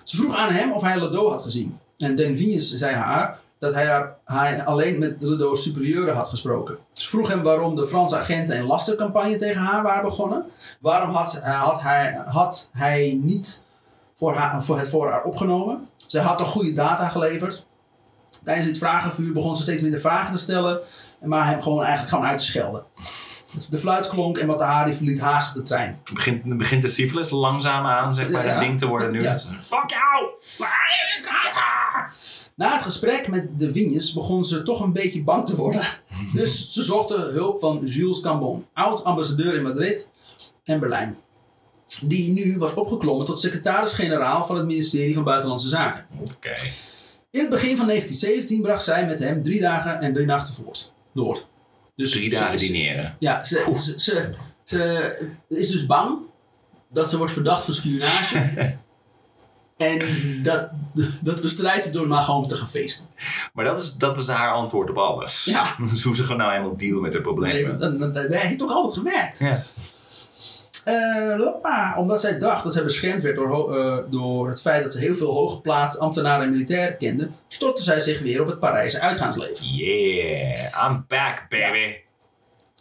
Ze vroeg aan hem of hij Ledo had gezien. En Denvignes zei haar dat hij, haar, hij alleen met Ledo superieuren had gesproken. Ze vroeg hem waarom de Franse agenten een lastercampagne tegen haar waren begonnen. Waarom had, eh, had, hij, had hij niet voor, haar, voor het voor haar opgenomen? Zij had toch goede data geleverd? Tijdens dit vragenvuur begon ze steeds minder vragen te stellen, maar hem gewoon eigenlijk gewoon uit te schelden. De fluit klonk en Matahari verliet haastig de trein. Begint, begint de syphilis langzaam aan, zeg maar, Ja. dat ding te worden nu. Ja. Ze, Fuck jou! Na het gesprek met de Vignes begon ze toch een beetje bang te worden. <laughs> Dus ze zochten hulp van Jules Cambon, oud-ambassadeur in Madrid en Berlijn. Die nu was opgeklommen tot secretaris-generaal van het ministerie van Buitenlandse Zaken. Oké. In het begin van 1917 bracht zij met hem drie dagen en drie nachten voort. Door. Dus Drie dagen is- dineren. Ja, ze, ze, ze, ze is dus bang dat ze wordt verdacht van spionage. <laughs> en dat, dat bestrijdt ze door maar gewoon te gaan feesten. Maar dat is, dat is haar antwoord op alles. Ja. <laughs> Dat is hoe ze gewoon nou helemaal dealen met haar Nee, problemen. dat, dat, dat heeft ook altijd gewerkt. Ja. Eh, omdat zij dacht dat zij beschermd werd door, eh, door het feit dat ze heel veel hooggeplaatste ambtenaren en militairen kende, stortte zij zich weer op het Parijse uitgaansleven. Yeah, I'm back, baby.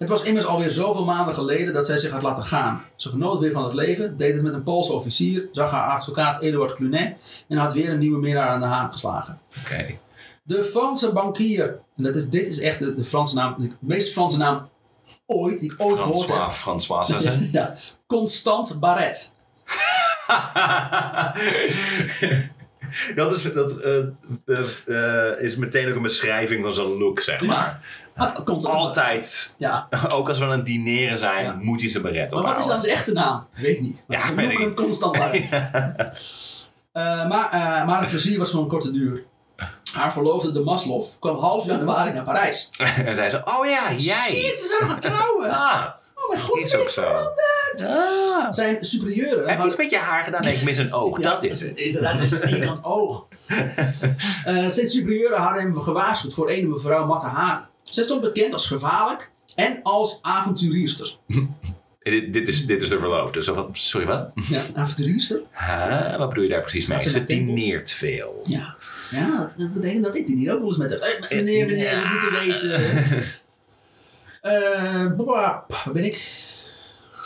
Het was immers alweer zoveel maanden geleden dat zij zich had laten gaan. Ze genoot weer van het leven, deed het met een Poolse officier, zag haar advocaat Eduard Clunet en had weer een nieuwe minnaar aan de haan geslagen. Oké. De Franse bankier, en dat is, dit is echt de, de Franse naam, de meest Franse naam ooit, die ik ooit gehoord heb. François, François. <laughs> Ja, Constant Barret. <laughs> dat is, dat, eh, eh, is meteen ook een beschrijving van zijn look, zeg maar. Had- Constant Altijd, Ja, <laughs> ook als we aan het dineren zijn, Ja. moet hij zijn beret maar wat is dan zijn echte naam? Weet ik niet. Ja, We noemen hem. Constant. <laughs> Eh, maar, eh, maar het plezier was van een korte duur. Haar verloofde de Maslov kwam half januari naar Parijs. <laughs> en zei ze, oh ja, jij. Shit, we zijn nog aan het trouwen! Ah, Oh mijn god, is ook zo. veranderd! Ah. Zijn superieuren Heb je iets met je haar gedaan? Nee, ik mis een oog. Dat is het. Dat is een vierkant oog. Eh zijn superieuren hadden hem gewaarschuwd voor een mevrouw Matahari. Zij stond bekend als gevaarlijk en als avonturierster. <laughs> Dit, dit, is, dit is de verloofde. Van, sorry, wat? Ja, avonturierster? Huh? Wat bedoel je daar precies mee? Ze dineert veel. Ja. Ja, dat, dat betekent dat ik die ook wel eens met haar... Eh, meneer, meneer, hoef niet te weten. <laughs> Eh, baba, waar ben ik?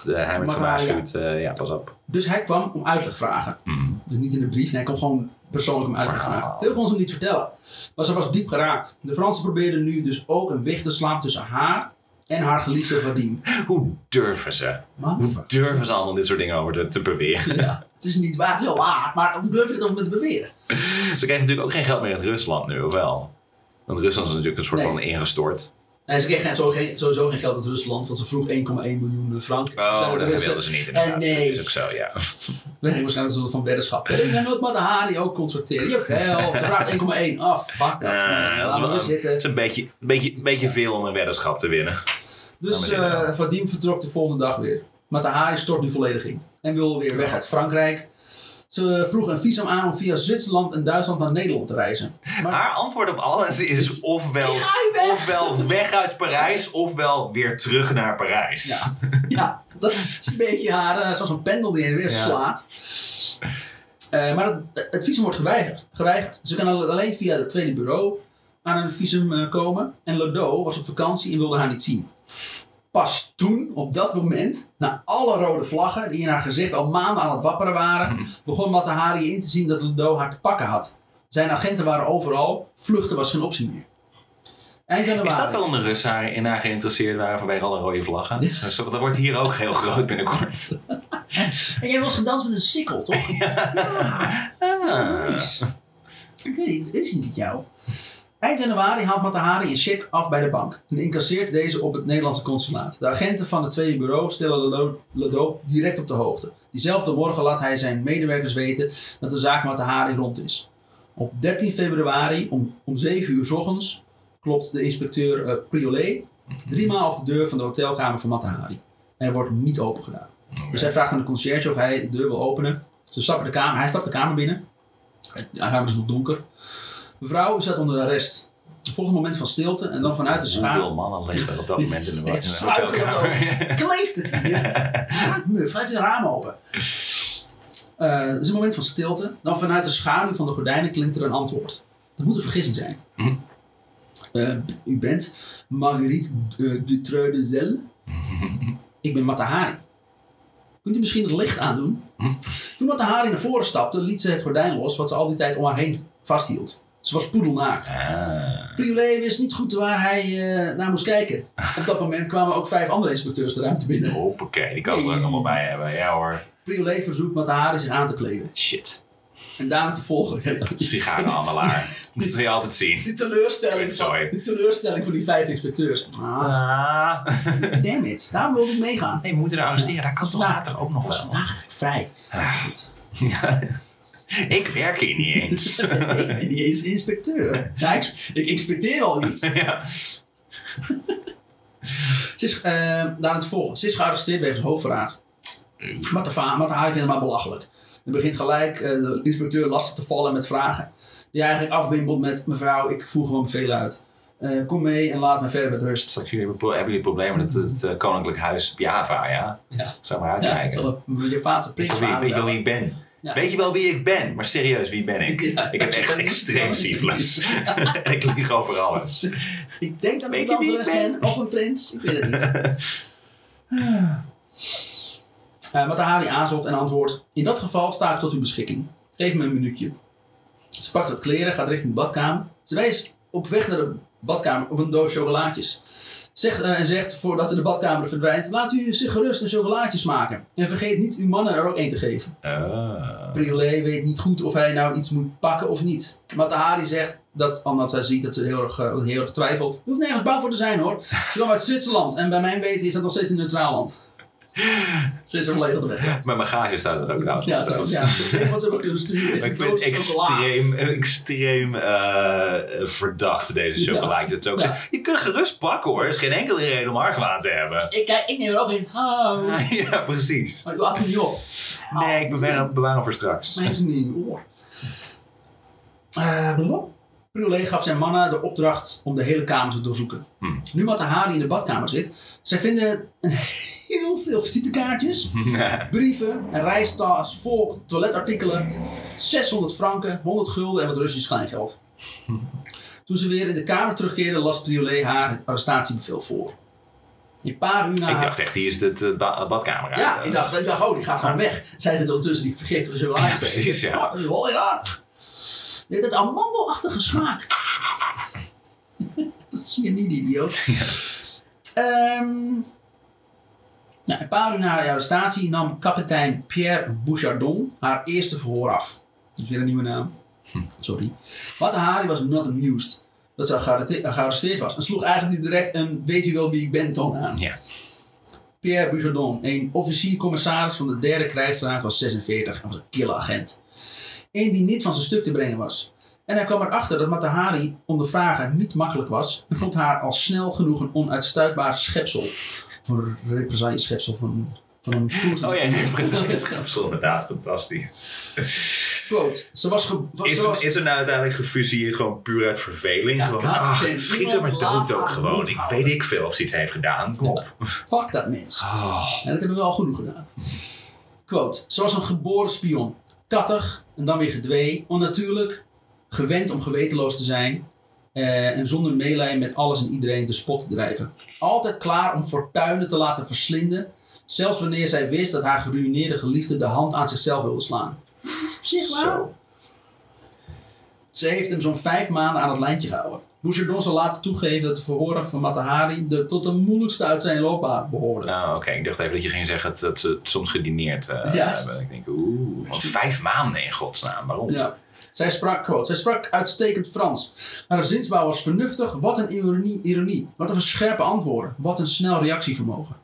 Eh, hij werd gewaarschuwd. eh, ja, pas op. Dus hij kwam om uitleg vragen. Mm. Dus niet in de brief, nee, hij kwam gewoon persoonlijk om uitleg vragen. Veel kon ze hem niet vertellen. Maar ze was diep geraakt. De Fransen probeerden nu dus ook een weg te slaan tussen haar en haar geliefde Vadim. Hoe durven ze? Man, Hoe durven ze allemaal dit soort dingen over te, te beweren? ja, het is niet waar, het is wel waar, maar hoe durf je het over te beweren? Ze krijgen natuurlijk ook geen geld meer uit Rusland nu, of wel? Want Rusland is natuurlijk een soort Nee. van ingestort. Nee, ze kreeg geen, sowieso, geen, geld uit Rusland, want ze vroeg 1,1 miljoen frank. Oh, de dat Russen- wilden ze niet inderdaad. En nee. Dat is ook zo, ja. <laughs> Gingen waarschijnlijk een soort van weddenschap. Ik ga nooit Matahari ook contracteren. Jawel, ze vraagt 1,1. Oh, fuck dat. Nee, is laten we wel- zitten. Het is een beetje, een beetje, een beetje veel om een weddenschap te winnen. Dus maar eh wel. Vadim vertrok de volgende dag weer. Matahari stort nu volledig in. En wil weer weg uit Frankrijk. Ze vroeg een visum aan om via Zwitserland en Duitsland naar Nederland te reizen. Maar Haar antwoord op alles is ofwel, weg. ofwel weg uit Parijs, ofwel weer terug naar Parijs. ja, ja, dat is een beetje haar, eh, zoals een pendel die heen en weer Ja. slaat. Eh, maar het, het visum wordt geweigerd, geweigerd. Ze kan alleen via het tweede bureau aan een visum eh, komen. En Lodo was op vakantie en wilde haar niet zien. Pas toen, op dat moment, na alle rode vlaggen die in haar gezicht al maanden aan het wapperen waren, begon Matahari in te zien dat Lodo haar te pakken had. Zijn agenten waren overal, vluchten was geen optie meer. Eind januari. Is dat waarom de Russen haar- in haar geïnteresseerd waren vanwege alle rode vlaggen? Zo, dat wordt hier ook heel groot binnenkort. <laughs> En jij was gedanst met een sikkel, toch? <laughs> Ja. Ah. Nice. Ik weet niet, dit is niet jou. Eind januari haalt Matahari een cheque af bij de bank en incasseert deze op het Nederlandse consulaat. De agenten van het tweede bureau stellen Lado- Lado direct op de hoogte. Diezelfde morgen laat hij zijn medewerkers weten dat de zaak Matahari rond is. Op 13 februari om, om 7 uur s ochtends klopt de inspecteur eh Priolet driemaal op de deur van de hotelkamer van Matahari. Er wordt niet open gedaan. Dus hij vraagt aan de conciërge of hij de deur wil openen. Ze stappen de kamer, hij stapt de kamer binnen. De kamer is nog donker. Mevrouw staat onder arrest. Volgt een moment van stilte en dan vanuit de schaam. Hoeveel mannen leven op dat moment in de, hotelkamer? Kleeft het hier? Ja, muf, blijf je raam open. Eh, Er is een moment van stilte. Dan vanuit de schaduw van de gordijnen klinkt er een antwoord. Dat moet een vergissing zijn. Hm. Eh, u bent Marguerite uh, Dutreux de Zel? Ik ben Matahari. Kunt u misschien het licht aandoen? Hm. Toen Matahari naar voren stapte, liet ze het gordijn los wat ze al die tijd om haar heen vasthield. Ze was poedelnaakt. Ah. Priolet wist niet goed waar hij eh, naar moest kijken. Op dat moment kwamen ook vijf andere inspecteurs de ruimte binnen. Hoppakee, die kan ze er ook allemaal bij hebben. Ja hoor. Priolet verzoekt Matahari zich aan te kleden. Shit. En daarna te volgen. Sigarenhandelaar. Dat zul <laughs> je altijd zien. Die teleurstelling, van, Sorry. die teleurstelling van die vijf inspecteurs. Ah, <laughs> damn it. Daarom wilde ik meegaan. Nee, we moeten er arresteren. Daar kan toch later ook nog wel. vandaag vrij. Ah. Ja. <laughs> Ik werk hier niet eens. <laughs> ik ben niet eens inspecteur. Ja, ik, ik inspecteer al iets. <laughs> ja. Ze is, eh daarna te volgen. Ze is gearresteerd wegens hoofdverraad. Matahari vindt het maar belachelijk. Er begint gelijk eh, de inspecteur lastig te vallen met vragen. Die eigenlijk afwimpelt met mevrouw, ik voer gewoon bevelen uit. Eh, kom mee en laat me verder met rust. Straks jullie hebben, hebben jullie problemen met het, het, Koninklijk Huis Java, ja? Ja, Zou maar ja uitkijken. zo, je vader prins weet je wie ik ben? Ja. Weet je wel wie ik ben? Maar serieus, wie ben ik? <laughs> Ja. Ik heb echt extreem syphilis. <laughs> <laughs> en ik lieg over alles. Ik denk dat Weet ik een ben? ben of een prins. Ik weet het niet. Uh, Matahari aarzelt en antwoordt: In dat geval sta ik tot uw beschikking. Geef me een minuutje. Ze pakt wat kleren, gaat richting de badkamer. Ze wijst op weg naar de badkamer op een doos chocolaatjes. Zegt, eh, en zegt voordat ze de badkamer verdwijnt: Laat u zich gerust een chocolaatjes maken. En vergeet niet uw mannen er ook één te geven. Ah. Briolet weet niet goed of hij nou iets moet pakken of niet. Matahari zegt dat, omdat hij ziet dat ze heel erg, eh, heel erg twijfelt. Je hoeft nergens bang voor te zijn hoor. Ze komt uit Zwitserland en bij mijn weten is dat nog steeds een neutraal land. Ze is er volledig de weg. Mijn bagage staat er ook trouwens. Ja, trouwens. ja. Het wat ze kunnen sturen is Maar ik vind het chocola. extreem, extreem eh, verdacht, deze Ja. chocolaatje. Is ook Ja. zo- Je kunt het gerust pakken hoor. Er is geen enkele reden om argwaan te hebben. Ik, ik neem er ook in. Oh. <laughs> ja, precies. Maar had hem niet op. Nee, ik bewaar hem, bewaar hem voor straks. Mijn is hem niet. Eh, blablabla. Brûlé gaf zijn mannen de opdracht om de hele kamer te doorzoeken. Hmm. Nu Matahari in de badkamer zit, zij vinden een heel veel visitekaartjes, <laughs> brieven, een reistas vol toiletartikelen, 600 franken, 100 gulden en wat Russisch kleingeld. <laughs> Toen ze weer in de kamer terugkeerde, las Briolet haar het arrestatiebevel voor. Een paar uur na ik dacht echt, hier is het eh, ba- badkamer uit. ja, Eh, ik dacht, ik dacht, oh, die gaat gewoon weg. Zij zit ondertussen die vergiftige chocolade. <laughs> Ja, precies, ja. Oh, dat is wel heel aardig. Dit het amandelachtige smaak. <laughs> dat zie je niet, idioot. <laughs> Ehm, nou, een paar uur na haar arrestatie nam kapitein Pierre Bouchardon haar eerste verhoor af. Dus weer een nieuwe naam. Sorry. Matahari was not amused dat ze gearresteerd was. En sloeg eigenlijk direct een weet u wel wie ik ben toon aan. Ja. Pierre Bouchardon, een officier-commissaris van de derde krijgsraad, was 46 en was een kille agent. Eén die niet van zijn stuk te brengen was. En hij kwam erachter dat Matahari ondervragen niet makkelijk was en vond haar al snel genoeg een onuitstuitbaar schepsel. Voor een represaille-schepsel van, van een ploeg. Oh ja, nee, precies. <laughs> Schepsel, inderdaad, fantastisch. Quote, ze was... Ge, was, Is, ze was er, is er nou uiteindelijk gefusilleerd gewoon puur uit verveling? Ja, gewoon, ach, damn, schiet er maar dood ook gewoon. Ik weet ik veel of ze iets heeft gedaan. Kom op. fuck dat mens. Oh. En dat hebben we al genoeg gedaan. Quote. Ze was een geboren spion. Kattig en dan weer gedwee. Onnatuurlijk. Gewend om gewetenloos te zijn. eh, en zonder meelij met alles en iedereen de spot te drijven. Altijd klaar om fortuinen te laten verslinden. Zelfs wanneer zij wist dat haar geruïneerde geliefde de hand aan zichzelf wilde slaan. Dat is op zich waar. Zo. Ze heeft hem zo'n vijf maanden aan het lijntje gehouden. Bouchardon zal later toegeven dat de verhoren van Matahari de, tot de moeilijkste uit zijn loopbaan behoorden. Nou, oké. Ik dacht even dat je ging zeggen dat, dat ze het soms gedineerd eh, Ja. hebben. Ik denk, oeh, want vijf maanden in godsnaam. Waarom? Ja. Zij sprak, quote, zij sprak uitstekend Frans. Haar zinsbouw was vernuftig. Wat een ironie, ironie. Wat een scherpe antwoorden. Wat een snel reactievermogen.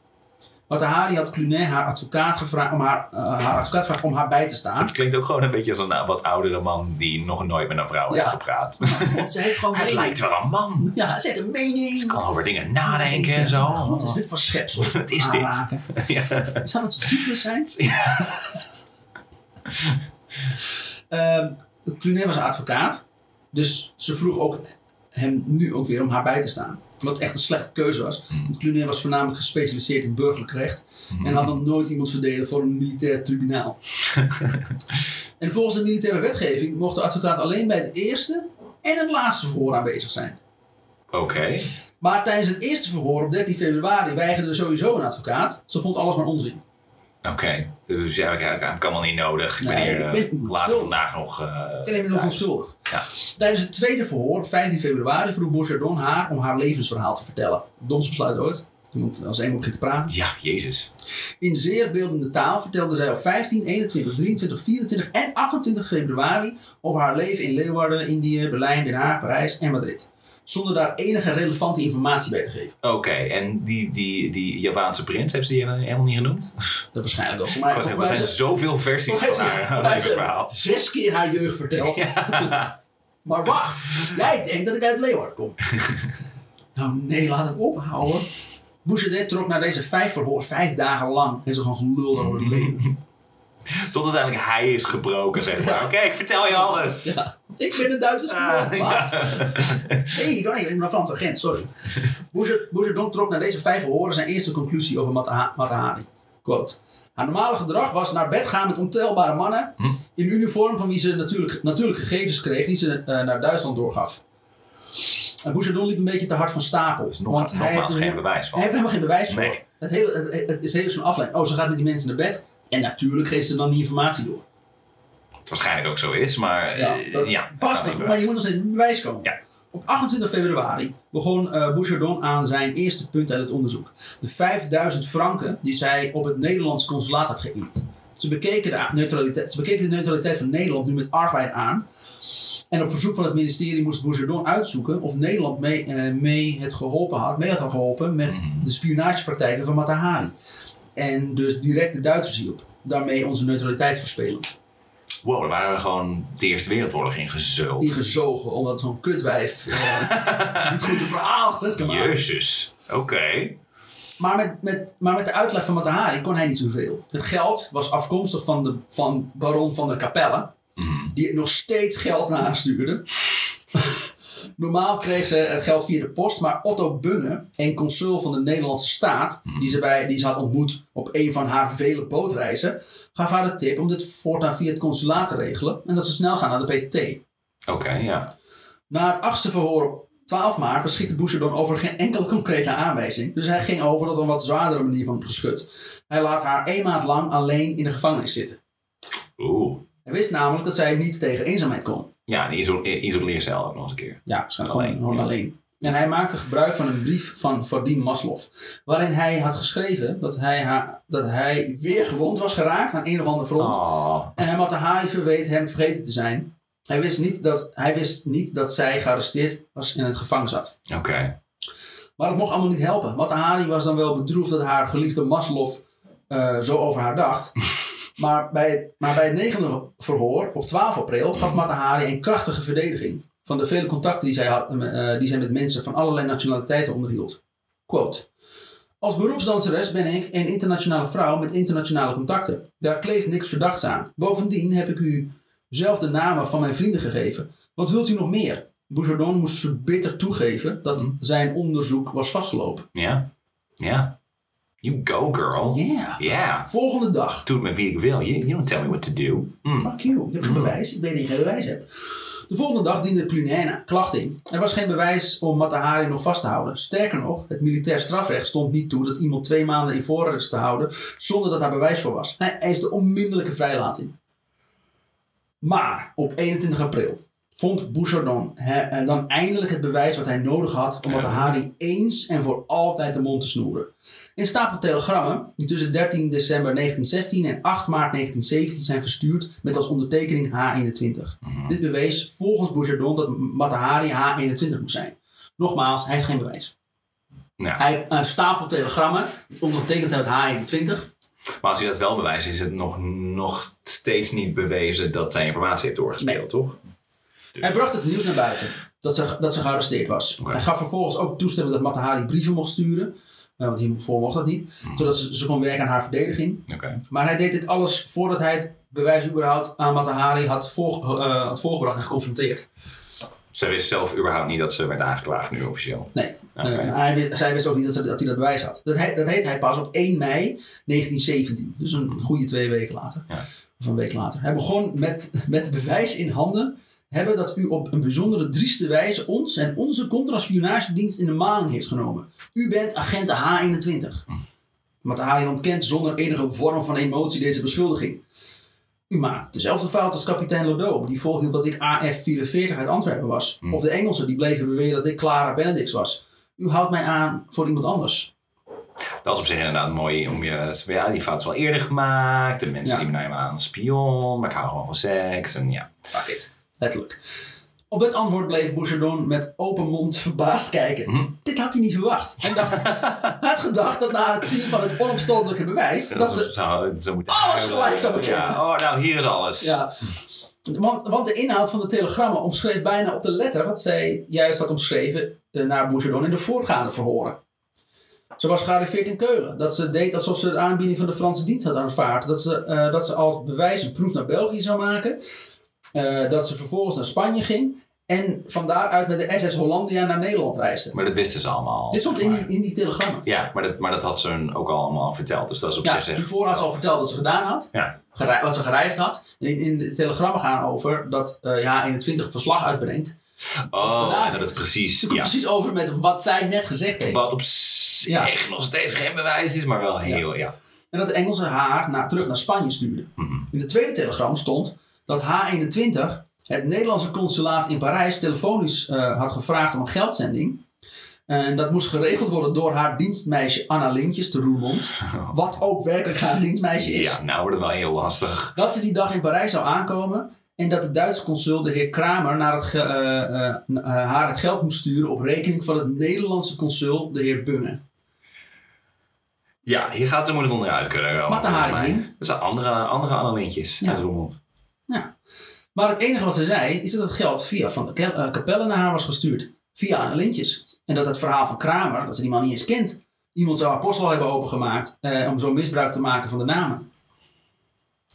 Matahari had Clunet haar advocaat gevraagd om haar, eh, haar advocaat gevraagd om haar bij te staan. Het klinkt ook gewoon een beetje als een nou, wat oudere man die nog nooit met een vrouw Ja. heeft gepraat. Want ze heeft gewoon <laughs> Het mening. lijkt wel een man. Ja, ze heeft een mening. Kan over dingen nadenken en zo. Wat is dit voor schepsel? <laughs> Wat is dit? <laughs> Ja. Zou dat syphilis zijn? Ehm, Clunet was een advocaat. Dus ze vroeg ook hem nu ook weer om haar bij te staan. Wat echt een slechte keuze was. Want Clunet was voornamelijk gespecialiseerd in burgerlijk recht. En had nog nooit iemand verdedigd voor een militair tribunaal. <laughs> en volgens de militaire wetgeving mocht de advocaat alleen bij het eerste en het laatste verhoor aanwezig zijn. Oké. Maar tijdens het eerste verhoor op 13 februari weigerde sowieso een advocaat. Ze vond alles maar onzin. Oké. Dus ja, ik, ik kan wel niet nodig. Ik ben Nee, hier ik eh, ben later onschuldig. vandaag nog. eh, Ik neem me nog thuis. onschuldig. Ja. Tijdens het tweede verhoor, 15 februari, vroeg Bouchardon haar om haar levensverhaal te vertellen. Domst besluit ooit. Iemand als eenmaal begint te praten. Ja, Jezus. In zeer beeldende taal vertelde zij op 15, 21, 23, 24 en 28 februari over haar leven in Leeuwarden, Indië, Berlijn, Den Haag, Parijs en Madrid. Zonder daar enige relevante informatie bij te geven. Oké, en die, die, die Javaanse prins, heeft ze die helemaal niet genoemd? Dat waarschijnlijk wel voor mij. Er zijn zoveel versies van haar levensverhaal. Zes keer haar jeugd verteld. <laughs> Maar wacht, jij denkt dat ik uit Leeuwarden kom. nou nee, laat het ophouden. Bouchedet trok naar deze vijf verhoor, vijf dagen lang. Heeft ze gewoon geluld over het leven. <laughs> Tot uiteindelijk hij is gebroken, zeg maar. Ja. Oké, ik vertel je alles. Ja, ik ben een Duitse spion. Ah, Wat? Nee, ik ben een Franse agent, sorry. Bouchardon trok naar deze vijf verhoren zijn eerste conclusie over Mataha- Matahari. Quote. Haar normale gedrag was naar bed gaan met ontelbare mannen, Hm. In uniform van wie ze natuurlijk, natuurlijk gegevens kreeg die ze eh, naar Duitsland doorgaf. En Bouchardon liep een beetje te hard van stapel. Dus nog, want hij heeft, geen bewijs van. hij heeft helemaal geen bewijs. Nee. Het, hele, het, het is heel zo'n afleiding. Oh, ze gaat met die mensen naar bed. En natuurlijk geeft ze dan die informatie door. Waarschijnlijk ook zo is, maar Ja, eh, dat ja. past Ja, toch, maar je moet nog steeds met bewijs komen. Ja. Op 28 februari begon eh Bouchardon aan zijn eerste punt uit het onderzoek. De 5000 franken die zij op het Nederlands consulaat had geïnd. Ze bekeken, de neutraliteit, ze bekeken de neutraliteit van Nederland nu met argwijn aan. En op verzoek van het ministerie moest Bouchardon uitzoeken of Nederland mee, eh, mee het geholpen had, mee had geholpen met Mhm. de spionagepraktijken van Matahari. En dus direct de Duitsers hielp. Daarmee onze neutraliteit verspelen. Wow, daar waren we gewoon de Eerste Wereldoorlog in ingezogen omdat zo'n kutwijf eh, <laughs> niet goed te verhaal. Jezus. Oké. Maar met, met, maar met de uitleg van Matahari kon hij niet zoveel. Het geld was afkomstig van, de, van baron van der Capelle, Mhm. die nog steeds geld naar stuurde. Normaal kreeg ze het geld via de post, maar Otto Bunge, een consul van de Nederlandse staat, die ze, bij, die ze had ontmoet op een van haar vele bootreizen, gaf haar de tip om dit voortaan via het consulaat te regelen en dat ze snel gaan naar de PTT. Oké, ja. Na het achtste verhoor op 12 maart beschikte Bouchardon over geen enkele concrete aanwijzing. Dus hij ging over tot een wat zwaardere manier van geschut. Hij laat haar één maand lang alleen in de gevangenis zitten. Oeh. Hij wist namelijk dat zij niet tegen eenzaamheid kon. Ja, een iso isoleercel ook nog eens een keer. Ja, waarschijnlijk Alleen, gewoon, gewoon ja. alleen. En hij maakte gebruik van een brief van Vadim Maslov. Waarin hij had geschreven dat hij, haar, dat hij weer gewond was geraakt aan een of ander front. Oh. En hij Matahari verweet hem vergeten te zijn. Hij wist, niet dat, hij wist niet dat zij gearresteerd was en in het gevangen zat. Oké. Maar het mocht allemaal niet helpen. Matahari was dan wel bedroefd dat haar geliefde Maslov eh, zo over haar dacht. <laughs> maar, bij het, maar bij het negende verhoor, op 12 april, gaf Matahari een krachtige verdediging. Van de vele contacten die zij, had, eh, die zij met mensen van allerlei nationaliteiten onderhield. Quote. Als beroepsdanseres ben ik een internationale vrouw met internationale contacten. Daar kleeft niks verdachts aan. Bovendien heb ik u zelf de namen van mijn vrienden gegeven. Wat wilt u nog meer? Bouchardon moest verbitterd toegeven dat zijn onderzoek was vastgelopen. Ja. Ja. You go, girl. Yeah. Yeah. Volgende dag. Doe het met wie ik wil. You, you don't tell me what to do. Mm. Fuck you, ik heb geen bewijs. Ik weet dat je geen bewijs hebt. De volgende dag diende Clunaina klacht in. Er was geen bewijs om Matahari nog vast te houden. Sterker nog, het militair strafrecht stond niet toe dat iemand twee maanden in voorarrest te houden zonder dat daar bewijs voor was. Hij eiste onmiddellijke vrijlating. Maar op 21 april vond Bouchardon he- dan eindelijk het bewijs wat hij nodig had om Ja. Matahari eens en voor altijd de mond te snoeren. In stapel telegrammen die tussen 13 december 1916 en 8 maart 1917 zijn verstuurd met als ondertekening H21. Dit bewees volgens Bouchardon dat Matahari H21 moest zijn. Nogmaals, hij heeft geen bewijs. Hij een stapel telegrammen ondertekend zijn met H21. maar als hij dat wel bewijst, is het nog, nog steeds niet bewezen dat zijn informatie heeft doorgespeeld, Nee. toch? Hij bracht het nieuws naar buiten dat ze, dat ze gearresteerd was. Hij gaf vervolgens ook toestemming dat Matahari brieven mocht sturen. eh, want hiervoor mocht dat niet. Zodat ze, ze kon werken aan haar verdediging. Maar hij deed dit alles voordat hij het bewijs überhaupt aan Matahari had, voor, eh, had voorgebracht en geconfronteerd. Zij wist zelf überhaupt niet dat ze werd aangeklaagd nu officieel. Nee, eh, hij, zij wist ook niet dat, ze, dat hij dat bewijs had. Dat, hij, dat deed hij pas op 1 mei 1917. Dus een goede twee weken later. Ja. Of een week later. Hij begon met, met bewijs in handen hebben dat u op een bijzondere drieste wijze ons en onze contraspionagedienst in de maling heeft genomen. U bent agent H21. Maar de H ontkent zonder enige vorm van emotie deze beschuldiging. U maakt dezelfde fout als kapitein Lodeau, die volhield dat ik AF-44 uit Antwerpen was. Of de Engelsen die bleven beweren dat ik Clara Benedicts was. U houdt mij aan voor iemand anders. Dat is op zich inderdaad mooi om je... te zeggen, Ja, die fout is wel eerder gemaakt. De mensen Ja. zien mij maar aan spion. Maar ik hou gewoon van seks. En ja, fuck it. Letterlijk. Op dit antwoord bleef Bouchardon met open mond verbaasd kijken. Mhm. Dit had hij niet verwacht. Hij, dacht, <laughs> hij had gedacht dat na het zien van het onopstotelijke bewijs... dat ze zou, ze moeten alles gelijk zou bekennen. Ja, oh, nou, hier is alles. Ja. Want, want de inhoud van de telegrammen omschreef bijna op de letter wat zij juist had omschreven eh, naar Bouchardon in de voorgaande verhoren. Ze was gearriveerd in Keulen. Dat ze deed alsof ze de aanbieding van de Franse dienst had aanvaard. Dat ze, eh, dat ze als bewijs een proef naar België zou maken. Eh, dat ze vervolgens naar Spanje ging. En van daaruit met de SS Hollandia naar Nederland reisde. Maar dat wisten ze allemaal. Dit stond in die, in die telegrammen. Ja, maar dat, maar dat had ze hun ook allemaal verteld. Dus dat is op Ja, zich hiervoor had ze al verteld wat ze gedaan had. Ja. wat ze gereisd had. In, in de telegrammen gaan over dat eh ja 21 verslag uitbrengt. Oh, en dat het precies. Komt Ja. precies over met wat zij net gezegd heeft. Wat op zich Ja. nog steeds geen bewijs is, maar wel heel, ja. En dat de Engelsen haar naar, terug naar Spanje stuurden. Mhm. In de tweede telegram stond dat H21 het Nederlandse consulaat in Parijs telefonisch eh, had gevraagd om een geldzending. En dat moest geregeld worden door haar dienstmeisje Anna Lintjes te Roermond. <laughs> Wat ook werkelijk haar dienstmeisje is. Ja, nou wordt het wel heel lastig. Dat ze die dag in Parijs zou aankomen. En dat de Duitse consul, de heer Kramer, naar het eh, eh, haar het geld moest sturen op rekening van het Nederlandse consul, de heer Bunge. Ja, hier gaat het moeilijk onderuit kunnen. Wat de mij. in. Dat zijn andere, andere Annelintjes Ja. uit Roermond. Ja. Maar het enige wat ze zei, is dat het geld via Van de eh, Capelle naar haar was gestuurd. Via Anne Lintjes. En dat het verhaal van Kramer, dat ze die man niet eens kent. Iemand zou haar hebben opengemaakt eh, om zo misbruik te maken van de namen.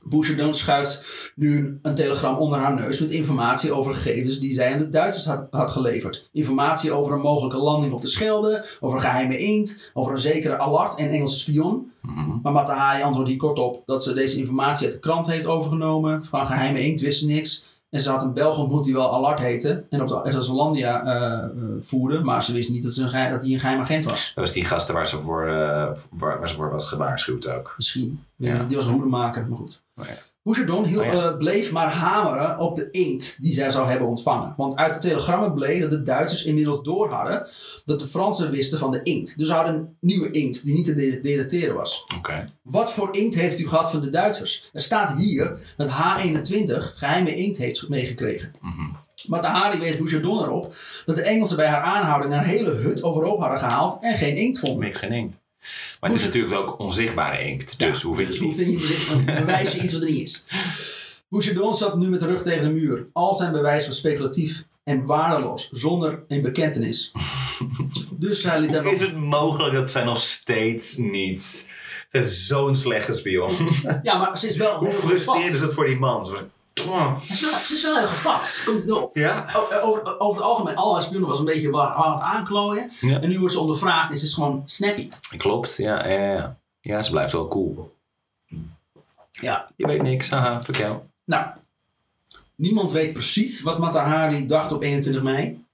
Bouchardon schuift nu een, telegram onder haar neus met informatie over gegevens die zij aan de Duitsers had, had geleverd. Informatie over een mogelijke landing op de Schelde, over een geheime inkt, over een zekere Allard en Engelse spion. Mhm. Maar Matahari antwoordt hier kort op dat ze deze informatie uit de krant heeft overgenomen. Van geheime inkt wist ze niks. En ze had een Belg ontmoet die wel Allard heette. En op de SS Hollandia eh, eh, voerde. Maar ze wist niet dat, ze een geheim, dat hij een geheim agent was. Dat was die gasten waar ze voor, eh, waar, waar ze voor was gewaarschuwd ook. Misschien. Ja. Die was een hoedemaker, maar goed. Oh. Bouchardon Oh eh, bleef maar hameren op de inkt die zij zou hebben ontvangen. Want uit de telegrammen bleek dat de Duitsers inmiddels door hadden dat de Fransen wisten van de inkt. Dus ze hadden een nieuwe inkt die niet te de- detecteren was. Oké. Wat voor inkt heeft u gehad van de Duitsers? Er staat hier dat H21 geheime inkt heeft meegekregen. Mhm. Maar de Hari wees Bouchardon erop dat de Engelsen bij haar aanhouding een hele hut overhoop hadden gehaald en geen inkt vonden. Niks geen inkt. Maar het is natuurlijk ook onzichtbare inkt. Dus hoe vind Dus je vind je bezit- bewijs je iets wat er niet is? <laughs> Bouchardon zat nu met de rug tegen de muur. Al zijn bewijs was speculatief en waardeloos, zonder een bekentenis. <laughs> Dus hij liet Hoe nog... is het mogelijk dat zij nog steeds niet... Zij is zo'n slechte spion. Ja, maar ze is wel <laughs> Hoe frustrerend is het voor die man? Ze is wel, ze is wel heel gevat. Ze komt erop. Ja. Eh, Over, over het algemeen, al haar spionnen was een beetje het aanklooien. Ja. En nu wordt ze ondervraagd en ze is gewoon snappy. Klopt, ja, ja, ja. Ja, ze blijft wel cool. Ja. Je weet niks, haha, vertel. Nou, niemand weet precies wat Matahari dacht op 21 mei.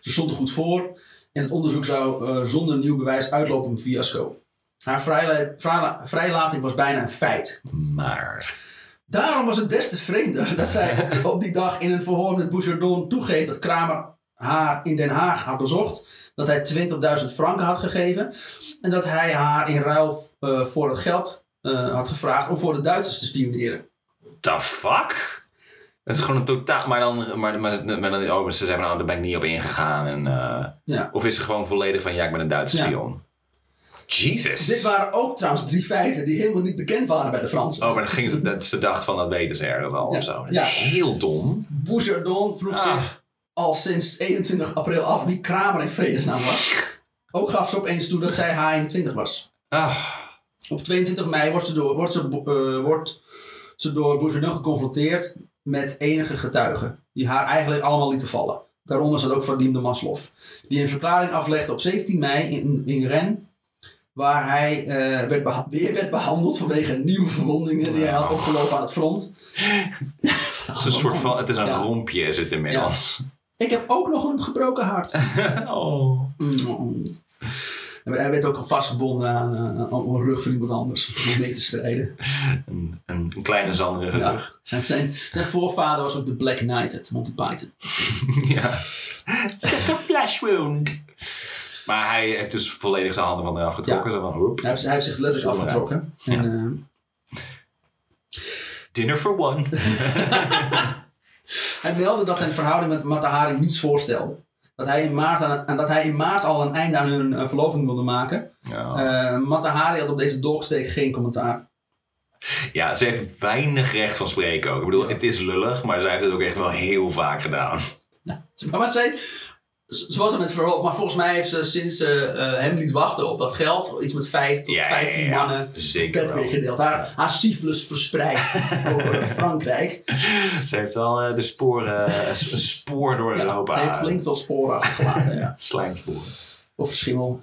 Ze stond er goed voor en het onderzoek zou eh, zonder nieuw bewijs uitlopen op een fiasco. Haar vrijla- vrijla- vrijlating was bijna een feit. Maar... Daarom was het des te vreemder dat zij op, die- op die dag in een verhoor met Bouchardon toegeeft dat Kramer haar in Den Haag had bezocht. Dat hij 20.000 franken had gegeven. En dat hij haar in ruil eh, voor het geld eh, had gevraagd om voor de Duitsers te spioneren. The fuck? Dat is gewoon een totaal... Maar dan... Maar, maar, maar dan oh, ze zeggen, nou, daar ben ik niet op ingegaan. En, eh, Ja. of is ze gewoon volledig van, ja, ik ben een Duitse Ja. spion? Jesus. Dit waren ook trouwens drie feiten die helemaal niet bekend waren bij de Fransen. Oh, maar dan ging ze, ze dacht van, dat weten ze ergens wel Ja. of zo. Ja. Heel dom. Bouchardon vroeg Ah. zich al sinds 21 april af wie Kramer in vredesnaam was. Ook gaf ze opeens toe dat zij H21 was. Ah, Op 22 mei wordt ze door, wordt ze, eh, wordt ze door Bouchardon geconfronteerd met enige getuigen. Die haar eigenlijk allemaal lieten vallen. Daaronder zat ook Vadim de Maslov. Die een verklaring aflegde op 17 mei in, in Rennes. Waar hij eh, werd weer werd behandeld vanwege nieuwe verwondingen die hij had opgelopen aan het front. het is een soort van, het is een Ja. rompje is het inmiddels. Ik heb ook nog een gebroken hart. <laughs> Oh. Mm. Hij werd ook al vastgebonden aan, eh, aan een rug van iemand anders om mee te strijden. Een, een, een kleine zanderige Ja. rug. Zijn, zijn, zijn voorvader was ook de Black Knight uit Monty Python. <laughs> ja. Het is een flash wound. Maar hij heeft dus volledig zijn handen van eraf getrokken. Zo van, hoep. Hij heeft, hij heeft zich letterlijk afgetrokken. En, eh, Dinner for one. <laughs> hij meldde dat zijn verhouding met Matahari niets voorstelde. Dat hij, in maart aan, en dat hij in maart al een einde aan hun eh, verloving wilde maken. Ja. Matahari had op deze dolksteek geen commentaar. ja, ze heeft weinig recht van spreken ook. Ik bedoel, het is lullig, maar zij heeft het ook echt wel heel vaak gedaan. Ja. Maar zij, Ze was er met verhoogd, maar volgens mij heeft ze sinds ze eh, hem liet wachten op dat geld, iets met vijf tot Ja, ja, 15 ja, mannen, Zeker bed weer wel. gedeeld. Haar, haar syphilis verspreid <laughs> over Frankrijk. Ze heeft al eh, de sporen, eh, een spoor door Europa. ze heeft flink veel sporen achtergelaten. ja. <laughs> Slijmsporen. Of schimmel.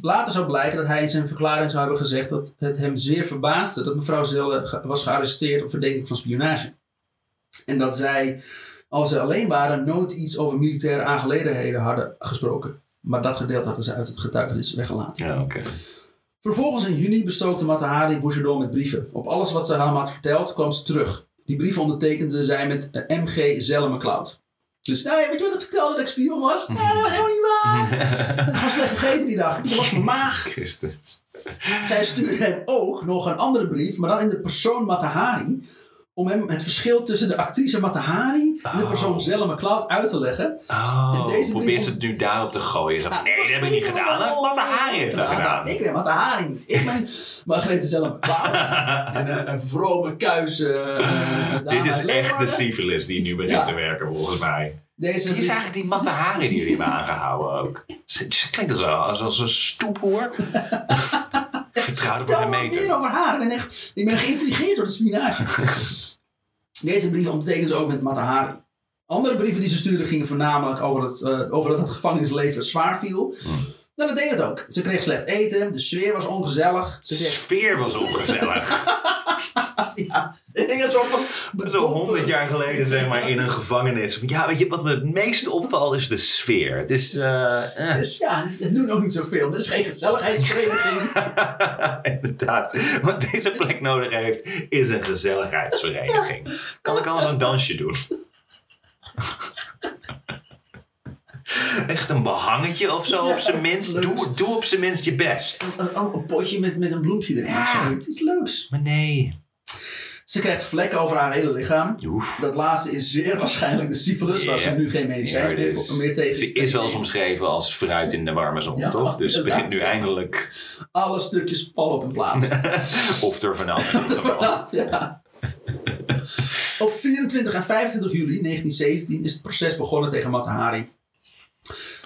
Later zou blijken dat hij in zijn verklaring zou hebben gezegd dat het hem zeer verbaasde dat mevrouw Zelle ge- was gearresteerd op verdenking van spionage. En dat zij, als ze alleen waren, nooit iets over militaire aangelegenheden hadden gesproken. Maar dat gedeelte hadden ze uit het getuigenis weggelaten. Ja. Vervolgens in juni bestookte Matahari Bouchardon met brieven. Op alles wat ze hem had verteld kwam ze terug. Die brieven ondertekende zij met eh, MG Zelle McCloud. Dus, nee, weet je wat ik vertelde dat ik spion was? Nee, dat was helemaal niet waar. Ik had gewoon slecht gegeten die dag. Ik was mijn maag. <laughs> Christus. Zij stuurde hem ook nog een andere brief, maar dan in de persoon Matahari. Om hem het verschil tussen de actrice Matahari en de Oh. persoon Zelle McCloud uit te leggen. Oh, En deze brief ze het nu daarop te gooien. Nou, nee, dat heb ik niet gedaan. een Dat rol. Matte Hari heeft dat Ja, gedaan. Ik ben Matahari niet. Ik ben <laughs> Margrethe Zelle McCloud. <laughs> en een, een vrome kuis. eh, <laughs> eh, Dit is echt de syphilis die nu begint Ja. te werken, volgens mij. Deze Hier is eigenlijk die matte haren die jullie hebben aangehouden ook. Ze, klinkt als, als, als een stoephoer. De me wat meer over haar. Ik ben, echt, ik ben geïntrigeerd door de spionage. <laughs> Deze brief ondertekenen ze ook met Matahari. Andere brieven die ze stuurde gingen voornamelijk over, het, eh, over dat het gevangenisleven zwaar viel. Nou, dat deed het ook. Ze kreeg slecht eten, de sfeer was ongezellig. Ze De sfeer was ongezellig. <laughs> ja, Zo honderd jaar geleden, zeg maar, in een gevangenis. Ja, weet je, wat me het meest opvalt is de sfeer. Het is... eh, eh. Dus ja, het, het doet ook niet zoveel. Dit is geen gezelligheidsvereniging. <laughs> Inderdaad. Wat deze plek nodig heeft, is een gezelligheidsvereniging. Kan ik anders een dansje doen? Echt een behangetje of zo Ja, op zijn minst. Doe, doe op zijn minst je best. een, een- een potje met, met een bloempje erin Ja. Het is leuks. Maar nee. Ze krijgt vlekken over haar hele lichaam. Oef. Dat laatste is zeer <laughs> waarschijnlijk de syphilis, waar ze nu geen medicijn Ja, meer, dit is- meer tegen Ze is wel eens omschreven als fruit in de warme zon, Ja, toch? Dus het begint nu eindelijk Alle stukjes vallen op hun plaats. <laughs> of er vanaf <laughs> ja. Op 24 en 25 juli 1917 is het proces begonnen tegen Matahari.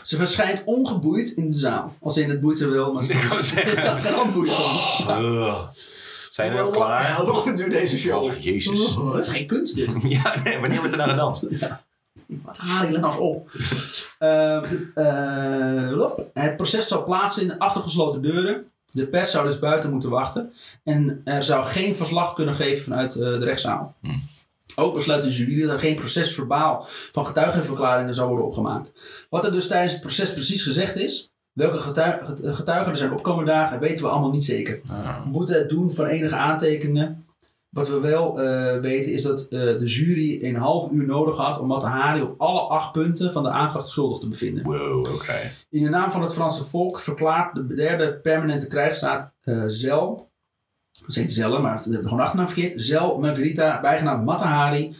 Ze verschijnt ongeboeid in de zaal. Als in het boeit er wel, maar dat kan ook boeien. Ugh. Zijn we al klaar? Hoe lang duurt deze show? Oh, jezus. <laughs> Oh, dat is geen kunst dit. <laughs> Ja, nee, wanneer wordt er nou gedanst? Matahari, let nou eens op. Eh, de- eh, lop. het proces zou plaatsvinden achter gesloten deuren. De pers zou dus buiten moeten wachten. En er zou geen verslag kunnen geven vanuit eh, de rechtszaal. Ook besluit de jury dat er geen procesverbaal van getuigenverklaringen zou worden opgemaakt. Wat er dus tijdens het proces precies gezegd is, welke getuigen, get- getuigen er zijn opkomende dagen, weten we allemaal niet zeker. We moeten het doen van enige aantekeningen. Wat we wel eh, weten is dat eh, de jury een half uur nodig had om Matahari op alle acht punten van de aanklacht schuldig te bevinden. Wow, oké. In de naam van het Franse volk verklaart de derde permanente krijgsraad eh Zel, ze heet Zelle, maar ze hebben gewoon achternaam verkeerd, Zel Margarita, bijgenaamd Matahari,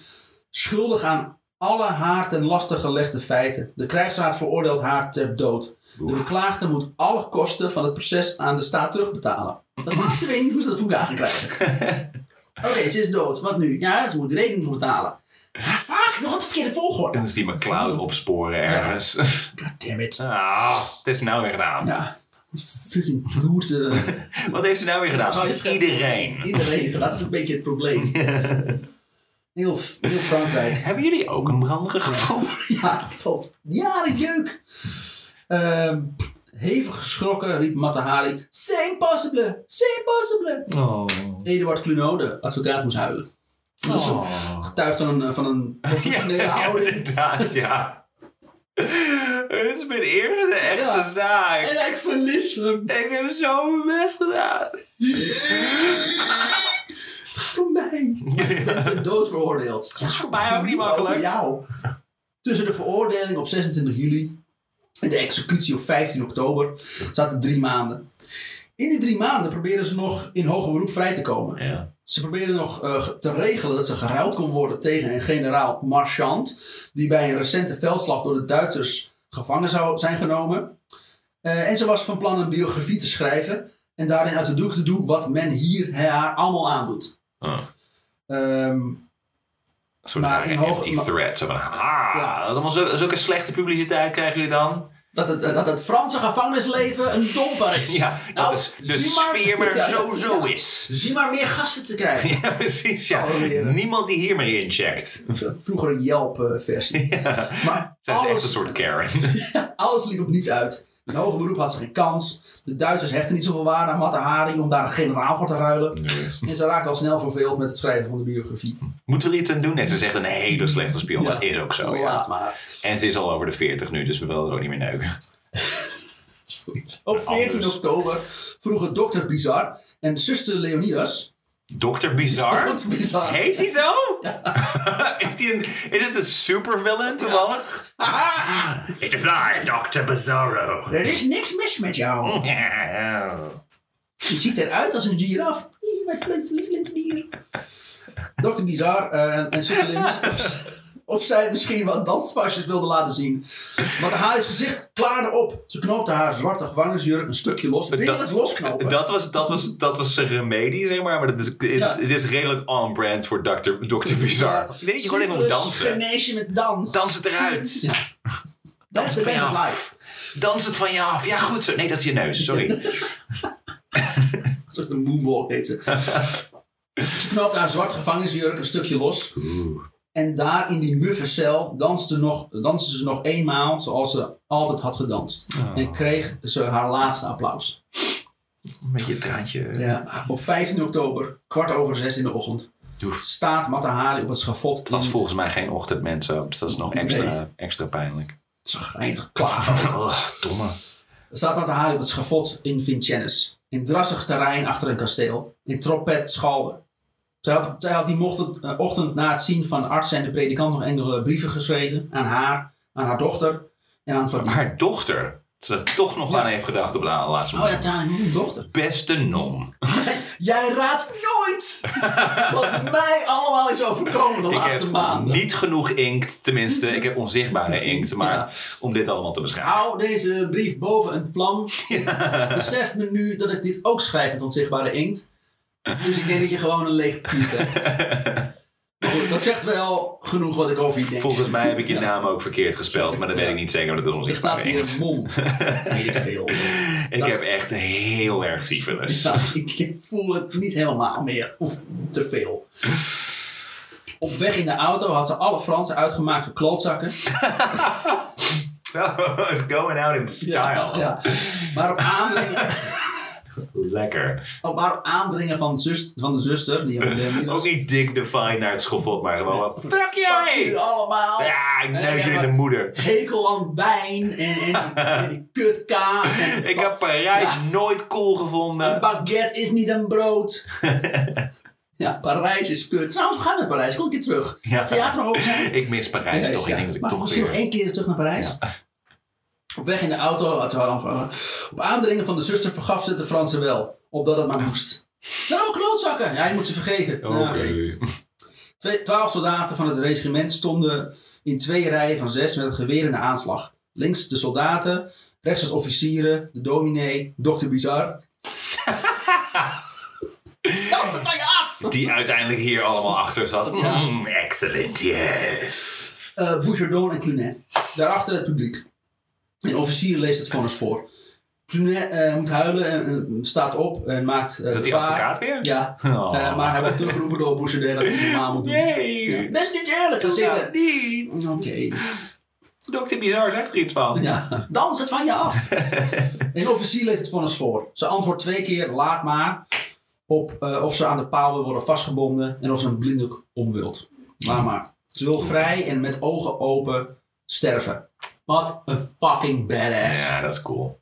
schuldig aan alle haar ten laste gelegde feiten. De krijgsraad veroordeelt haar ter dood. De beklaagde moet alle kosten van het proces aan de staat terugbetalen. Dat <laughs> laatste weet niet hoe ze dat voor elkaar krijgen. <laughs> Oké, ze is dood. Wat nu? Ja, ze moet de rekening voor betalen. Ah, fuck, nog wat verkeerde volgorde. En dan is die McCloud opsporen ergens. <laughs> God damn it. Ah, het is nou weer gedaan. Ja, fucking bloed. eh, Wat heeft ze nou weer gedaan? Je scheppen? Iedereen. iedereen, dat is een beetje het probleem. Heel, heel Frankrijk. <laughs> Hebben jullie ook een brandige gevoel? <laughs> Ja, tot jaren jeuk. Ehm, hevig geschrokken riep Matahari: C'est impossible! C'est impossible! Oh. Eduard Cluno, de advocaat, moest huilen. Dat is een Oh. van een, van een <laughs> professionele Ja, houding. inderdaad, ja. Het is mijn eerste echte Ja. zaak. En ik verlies hem. Ik heb zo mijn best gedaan. Het gaat om mij. Ik ben ter dood veroordeeld. Dat is voor mij ook niet Over makkelijk. jou. Tussen de veroordeling op 26 juli en de executie op 15 oktober zaten drie maanden. In die drie maanden probeerden ze nog in hoger beroep vrij te komen. Ja. Ze probeerden nog eh, te regelen dat ze geruild kon worden tegen een generaal Marchand, die bij een recente veldslag door de Duitsers gevangen zou zijn genomen. Eh, en ze was van plan een biografie te schrijven en daarin uit de doek te doen wat men hier haar allemaal aandoet. Een Maar in empty maar- threat. Zo van, ah, Ja. allemaal zo, zulke slechte publiciteit krijgen jullie dan? Dat het, dat het Franse gevangenisleven een domper is. <laughs> Ja, Nou, dat is de maar- sfeer maar <laughs> Ja, zo ja. zo is. Zie maar meer gasten te krijgen. <laughs> Ja, precies. Ja. Niemand die hier meer incheckt. De vroegere Yelp-versie. Maar Zij is echt een alles, soort Karen. alles liep op niets uit. In hoger beroep had ze geen kans. De Duitsers hechten niet zoveel waarde aan Mata Hari om daar een generaal voor te ruilen. En ze raakte al snel verveeld met het schrijven van de biografie. Moeten we er iets aan doen? Nee, ze echt een hele slechte spion. Ja. Dat is ook zo, Oh, ja. Laat maar. En ze is al over de 40 nu, dus we willen er ook niet meer neuken. <laughs> Op 14 Anders. oktober vroegen dokter Bizar en zuster Leonidas. Dr. Bizar? <laughs> Dr. Bizar. Heet hij zo? <laughs> is, die een, is het een supervillain toevallig? Haha! Het is I, Dr. Bizarro. Er is niks mis met jou. Je ziet eruit als een giraf. Mijn lievelingsdier. Dr. Bizar eh, en Leonidas. <laughs> Of, zij misschien wat danspasjes wilde laten zien. Want haar is gezicht klaarde op. Ze knoopte haar zwarte gevangenisjurk een stukje los. Wil Dat- dat losknopen? Dat was, dat, was, dat was zijn remedie, zeg maar. Maar dat is, het, Ja. het is redelijk on-brand voor Dr. Dr. Bizar. Ik weet niet, je gewoon even Syphilis dansen. met dans. Dans het eruit. Ja. Dat is je of af. life. Dans het van je af. Ja, goed zo. Nee, dat is je neus. Sorry. <laughs> Een soort een moonwalk heet ze. <laughs> ze knoopte haar zwarte gevangenisjurk een stukje los. En daar in die muffe cel danste, nog, danste ze nog eenmaal zoals ze altijd had gedanst. En kreeg ze haar laatste applaus. Met je traantje. Ja. Op 15 oktober, kwart over zes in de ochtend, Oef. staat Matahari op het schavot. Het was volgens mij geen ochtendmens ook, dus dat is nog extra, extra pijnlijk. zagrijnig klagen. Oh, domme. staat Matahari op het schavot in Vincennes. In drassig terrein achter een kasteel. In trompet schalde. Zij had, zij had die mocht- eh, ochtend na het zien van de arts en de predikant nog enkele brieven geschreven. Aan haar, aan haar dochter en aan Fabien. Maar haar dochter, ze er toch nog Ja. aan heeft gedacht op de laatste Oh ja, mijn dochter. Beste non. Jij raadt nooit <laughs> wat mij allemaal is overkomen de Ik laatste maanden. niet genoeg inkt, tenminste, ik heb onzichtbare <laughs> inkt, maar Ja. om dit allemaal te beschrijven. Hou deze brief boven een vlam. <laughs> Besef me nu dat ik dit ook schrijf met onzichtbare inkt. Dus ik denk dat je gewoon een leeg krijgt. <laughs> Maar goed, dat zegt wel genoeg wat ik over je denk. Volgens mij heb ik je naam ook verkeerd gespeld, maar dat weet Ja. ik niet zeker, want dat is Er staat hier een mom. <laughs> Weet ik veel. Ik Dat- heb echt heel erg syphilis. Ja, ik, voel het niet helemaal meer. Of te veel. Op weg in de auto had ze alle Fransen uitgemaakt voor klootzakken. <laughs> Going out in style. Maar op aandringen, Lekker. op aandringen van, zus, van de zuster, die Ook niet dignified naar het schofot, maar gewoon wat. Fuck jij! allemaal. Ja, ik heb de moeder. Hekel aan wijn en, en, die, <laughs> en die kutkaas. En Ik heb Parijs Ja. nooit cool Een gevonden. baguette is niet een brood. <laughs> ja, Parijs is kut. Trouwens, we gaan naar Parijs. Kom een keer terug. Ja. Zijn. Ik mis Parijs Ja, toch. ja. Ik denk maar toch misschien nog weer... één keer terug naar Parijs. Op weg in de auto, had- uh, op aandringen van de zuster vergaf ze het de Fransen wel. Opdat het maar moest. Nou, klootzakken. Ja, je moet ze vergeven. Oké. Twee, twaalf soldaten van het regiment stonden in twee rijen van zes met het geweer in de aanslag. Links de soldaten, rechts het officieren, de dominee, dokter Bizar. <laughs> Dat het van je af! Die uiteindelijk hier allemaal achter zat. Ja. Mm, excellent, yes. eh Bouchardon en Clunet. Daarachter het publiek. Een officier leest het vonnis voor. Clunet eh, moet huilen en, staat op en maakt. eh, Is dat die advocaat weer? Ja, Oh. eh, maar hij wordt teruggeroepen door Bouchardon dat hij het normaal moet doen. Nee. Ja. Dat is niet eerlijk, dat zitten. niet. Oké, Dokter Bizar zegt er iets van. ja. dans het van je af. <laughs> Een officier leest het vonnis voor. Ze antwoordt twee keer, laat maar, op of ze aan de paal wil worden vastgebonden en of ze een blinddoek om wilt. Laat maar. Ze wil vrij en met ogen open sterven. Wat een fucking badass. Ja, dat is cool.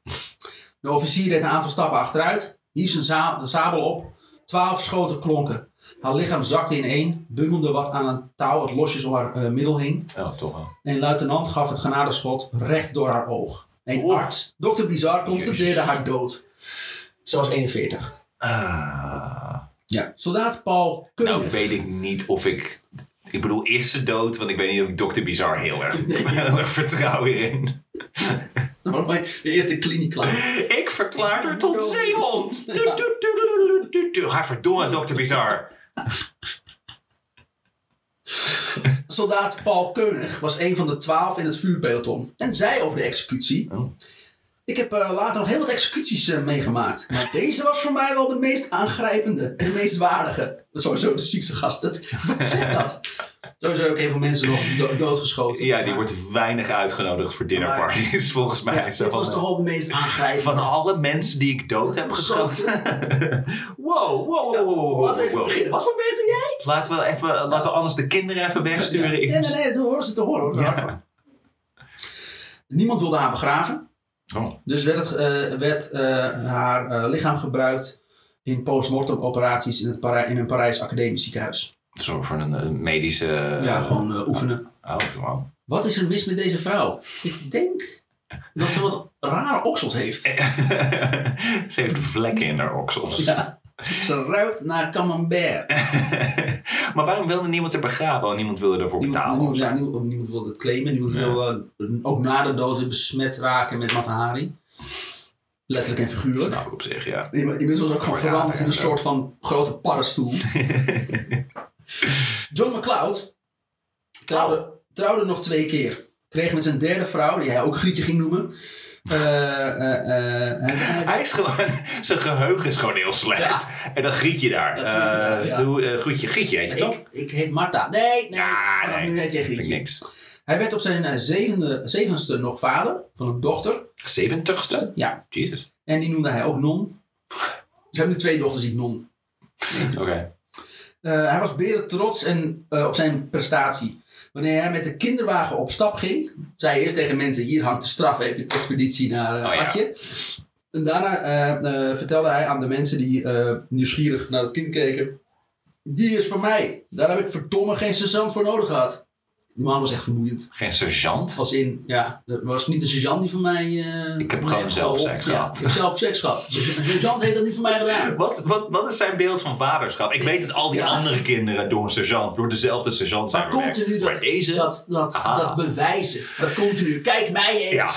De officier deed een aantal stappen achteruit, hief zijn za- sabel op. Twaalf schoten klonken. Haar lichaam zakte ineen, bungelde wat aan een touw dat losjes om haar eh, middel hing. Oh, toch wel. En luitenant gaf het genadeschot recht door haar oog. Een Oeh. arts, dokter Bizar, constateerde Jezus. haar dood. Ze was 41. Ah. Ja. Soldaat Paul Keunig. Nou weet ik niet of ik... Ik bedoel, is ze dood? Want ik weet niet of ik Dr. Bizar heel erg, <laughs> heel erg vertrouw hierin. Nou, mijn eerste kliniekclown. Ik verklaar haar tot Dood. zeehond. Ga verdomme, Dr. Bizar. Soldaat Paul Keunig was een van de twaalf in het vuurpeloton. En zei over de executie... Oh. Ik heb eh, later nog heel wat executies eh, meegemaakt. Maar deze was voor mij wel de meest aangrijpende. En de meest waardige. Sowieso de ziekste gast. Dat, zegt dat? Sowieso ook heel veel mensen nog do- doodgeschoten. Ja, die Maar- wordt weinig uitgenodigd voor dinnerparties, volgens mij. Ja, dit van, was toch wel de meest aangrijpende. Van alle mensen die ik dood heb geschoten. <laughs> wow, wow, wow, wow, wow, Laten we even wow. beginnen. Wat voor werk doe jij? Laten we, even, laten we anders de kinderen even wegsturen. Nee, nee, nee, dat horen ze te horen. Hoor. Niemand wilde haar begraven. Oh. Dus werd, het, eh, werd eh, haar eh, lichaam gebruikt in postmortem operaties in, het Parij- in een Parijs academisch ziekenhuis. Zo voor een medische... ja, gewoon oefenen. Oh, wow. Wat is er mis met deze vrouw? Ik denk dat ze wat rare oksels heeft. <laughs> Ze heeft vlekken in haar oksels. Ja. Ze ruikt naar camembert. <laughs> maar waarom wilde niemand er begraven? Want niemand wilde ervoor betalen. niemand, ja, niemand, niemand wilde het claimen. Niemand Ja. wilde eh, ook na de dood besmet raken met Matahari. Letterlijk en figuurlijk. Snap ik op zich, ja. In- Inmiddels was ook gewoon veranderd in een soort van grote paddenstoel. <laughs> John McCloud trouwde, trouwde nog twee keer. Kreeg met zijn derde vrouw, die hij ook Grietje ging noemen. Eh, eh, eh, hij- is gewoon, <laughs> zijn geheugen is gewoon heel slecht. En dan griet je daar. Dat je daar, ja. doe, groetje, grietje, heet je toch? ik, ik heet Marta. Nee, nee. Ja, nee. nu heet Grietje. niks. Hij werd op zijn zevende, zevenste nog vader van een dochter. 70ste? Ja, Jezus. en die noemde hij ook Non. Ze hebben nu twee dochters die Non. Oké. Hij was beren trots en, op zijn prestatie. Wanneer hij met de kinderwagen op stap ging, zei hij eerst tegen mensen: Hier hangt de straf-expeditie naar uh, Oh ja. Atje. En daarna eh, eh, vertelde hij aan de mensen die eh, nieuwsgierig naar het kind keken: Die is voor mij. Daar heb ik verdomme geen sergeant voor nodig gehad. Die man was echt vermoeiend. Geen sergeant? Als in, ja, er was niet de sergeant die voor mij. eh, Ik heb gewoon zelf seks Ja, gehad. ik heb zelf seks gehad. Dus een sergeant heeft dat niet voor mij gedaan. Wat, wat, wat is zijn beeld van vaderschap? Ik weet dat al die Ja. andere kinderen door een sergeant, door dezelfde sergeant zijn Maar continu dat, dat, dat, dat bewijzen. Dat continu. Kijk mij eens. Ja.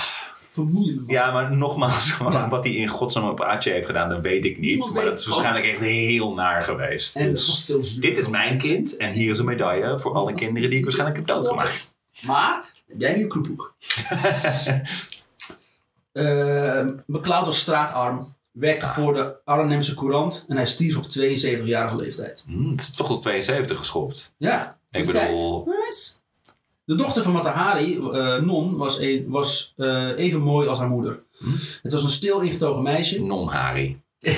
Vermoeiend. Ja, maar nogmaals, <laughs> Ja. wat hij in godsnaam op Aatje heeft gedaan, dat weet ik niet. Niemand maar dat is waarschijnlijk echt heel naar geweest. En Dus dit is mijn kind en hier is een medaille voor alle kinderen die ik waarschijnlijk heb doodgemaakt. Maar, heb jij een kroephoek? uh, <laughs> McCloud was straatarm. Werkte voor de Arnhemse Courant. En hij stierf op 72-jarige leeftijd. Het is toch tot 72 geschopt. Ja. Ik bedoel- Yes. De dochter van Matahari, eh, Non, was, een, was eh, even mooi als haar moeder. Hm? Het was een stil ingetogen meisje. Non-Hari. <laughs>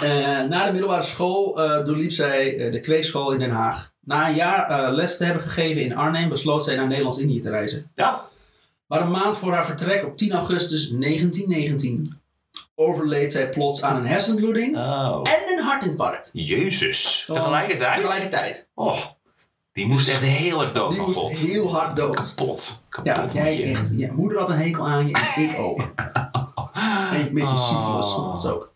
Eh, na de middelbare school doorliep zij de kweekschool in Den Haag. Na een jaar les te hebben gegeven in Arnhem besloot zij naar Nederlands-Indië te reizen. ja, Maar een maand voor haar vertrek op 10 augustus 1919 overleed zij plots aan een hersenbloeding oh. en een hartinfarct. Jezus. Tegelijkertijd? Tegelijkertijd. Oh, die moest echt heel erg dood Die moest God. heel hard dood. Kapot. Kapot. Ja, jij je. echt. Ja, moeder had een hekel aan je en ik ook. <laughs> En een beetje Oh. syphilis, dat is ook.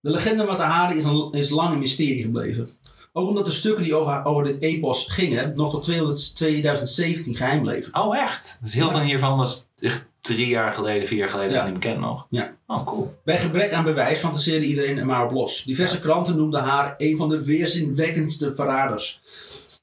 De legende Matahari is, een, is lang een mysterie gebleven. Ook omdat de stukken die over, over dit epos gingen nog tot 200 2017 geheim bleven. Oh, echt? Dus heel Ja. veel hiervan was echt drie jaar geleden, vier jaar geleden Ja. niet bekend nog. Ja. Oh, cool. Bij gebrek aan bewijs fantaseerde iedereen er maar op los. Diverse kranten noemden haar een van de weerzinwekkendste verraders.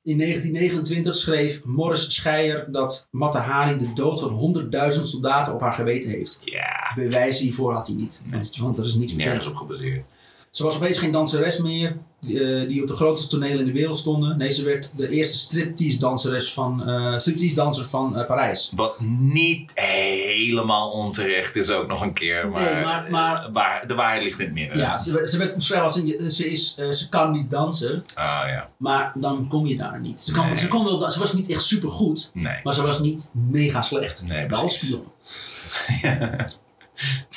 In 1929 schreef Morris Scheier dat Matahari de dood van 100.000 soldaten op haar geweten heeft. Ja. Bewijs hiervoor had hij niet, want, want er is niets bekend. Nergens op gebaseerd. Ze was opeens geen danseres meer die, eh, die op de grootste tonelen in de wereld stonden. Nee, ze werd de eerste striptease danseres van, eh striptease danser van eh, Parijs. Wat niet helemaal onterecht is ook nog een keer. Maar, Nee, maar- maar- waar, de waarheid ligt in het midden. Ja, ze, werd- ze werd omschreven als een- ze, is, ze kan niet dansen, Ah ja. maar dan kom je daar niet. Ze, kan, Nee. ze, kon wel, ze was niet echt super goed, Nee. maar ze was niet mega slecht. Nee, Wel spion. <laughs>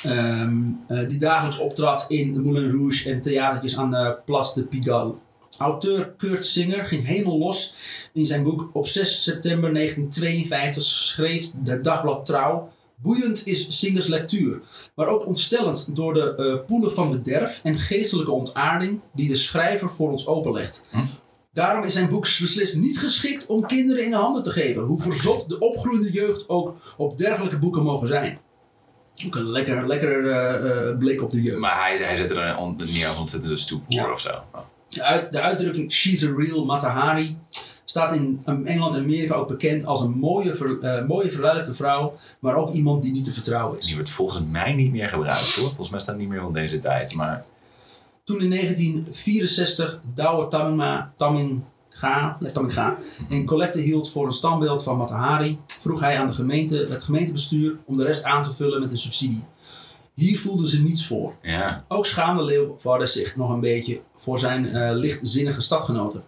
Ehm, eh, die dagelijks optrad in Moulin Rouge en theatertjes aan de Place de Pigalle. Auteur Kurt Singer ging helemaal los in zijn boek. Op 6 september 1952 schreef de dagblad Trouw. Boeiend is Singers lectuur, maar ook ontstellend door de eh, poelen van bederf en geestelijke ontaarding die de schrijver voor ons openlegt. Hm. Daarom is zijn boek beslist niet geschikt om kinderen in de handen te geven, hoe verzot de opgroeiende jeugd ook op dergelijke boeken mogen zijn. Ook een lekker, lekker eh, eh, blik op de jeugd. Maar hij, hij zette er on- neer als ontzettende stoepboer Ja. of zo. Oh. De, uit- de uitdrukking She's a real Matahari staat in Engeland en Amerika ook bekend als een mooie, ver, eh, mooie verleidelijke vrouw, maar ook iemand die niet te vertrouwen is. Die wordt volgens mij niet meer gebruikt hoor. Volgens mij staat het niet meer van deze tijd. Maar Toen in 1964 Douwe Tamminga, Tamminga, nee, Tamminga een collecte hield voor een standbeeld van Matahari, vroeg hij aan de gemeente, het gemeentebestuur om de rest aan te vullen met een subsidie. Hier voelden ze niets voor. ja. Ook schaamde Leeuwarden zich nog een beetje voor zijn eh, lichtzinnige stadgenoten.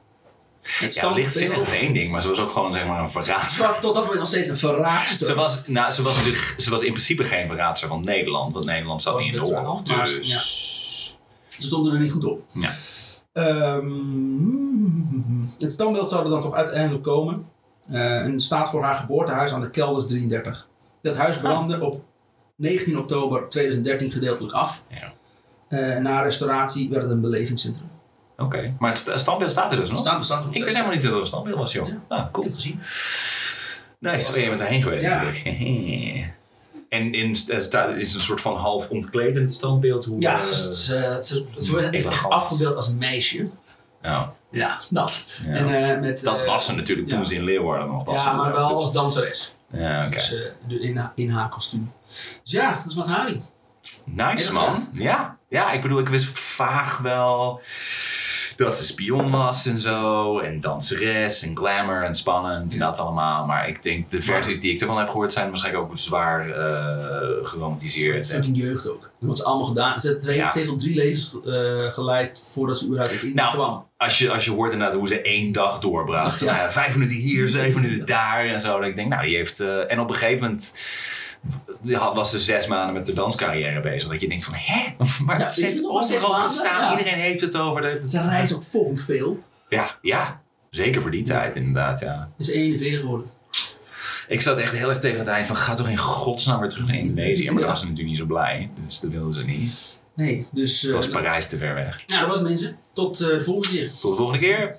Het Ja, lichtzinnig is één ding, maar ze was ook gewoon zeg maar een verraad. was tot dat moment nog steeds een verraadster. Ze was, nou, ze, was natuurlijk, ze was in principe geen verraadster van Nederland, want Nederland zat niet in de oorlog. Dus ja. Ze stonden er niet goed op. Ja. Ehm, het standbeeld zou er dan toch uiteindelijk komen. Eh, en staat voor haar geboortehuis aan de Kelders 33. Dat huis brandde op 19 oktober 2013 gedeeltelijk af. Ja. Eh, na restauratie werd het een belevingscentrum. Oké, maar het sta- standbeeld staat er dus nog? Staat bestaat nog Ik wist helemaal niet dat er een standbeeld was, joh. Ja. Ah, Ik cool. heb het gezien. Nice, oh, je bent daarheen geweest. Ja. <laughs> En in, er staat- is een soort van half het standbeeld. Hoe, Ja, eh, het, is, eh, het, het wordt echt elegant. afgebeeld als meisje. nou, Ja, dat. ja. En, eh, met, dat eh, was ze natuurlijk toen ja. ze in Leeuwarden nog was. Ja, maar wel als danseres. Ja, oké. Dus, eh, in, in haar kostuum. Dus ja, dat is wat Hari. Nice man. Ja. ja, ik bedoel, ik wist vaag wel dat ze spion was en zo. En danseres en glamour en spannend en dat allemaal. Maar ik denk, de versies die ik ervan heb gehoord zijn waarschijnlijk ook zwaar eh geromantiseerd. Fucking jeugd ook. Wat ze allemaal gedaan. Ze heeft Ja. heeft al drie levens eh, geleid voordat ze überhaupt in Nou, kwam. Als je, als je hoort inderdaad hoe ze één dag doorbracht. Ja. Ja, vijf minuten hier, zeven minuten daar en zo. Dat ik denk, nou, die heeft... eh, en op een gegeven moment was ze zes maanden met de danscarrière bezig. Dat je denkt van, hè? Maar Ja, is zes overal gestaan. Ja. Iedereen heeft het over. De, Ze reist ook fucking veel. Ja, ja. Zeker voor die tijd inderdaad, ja. Is 41 geworden. Ik zat echt heel erg tegen het eind van, ga toch in godsnaam weer terug naar Indonesië. Maar Ja. daar was ze natuurlijk niet zo blij. Dus dat wilden ze niet. Nee, dus... eh, Dat was Parijs te ver weg. nou, dat was mensen. Tot eh, de volgende keer. Tot de volgende keer.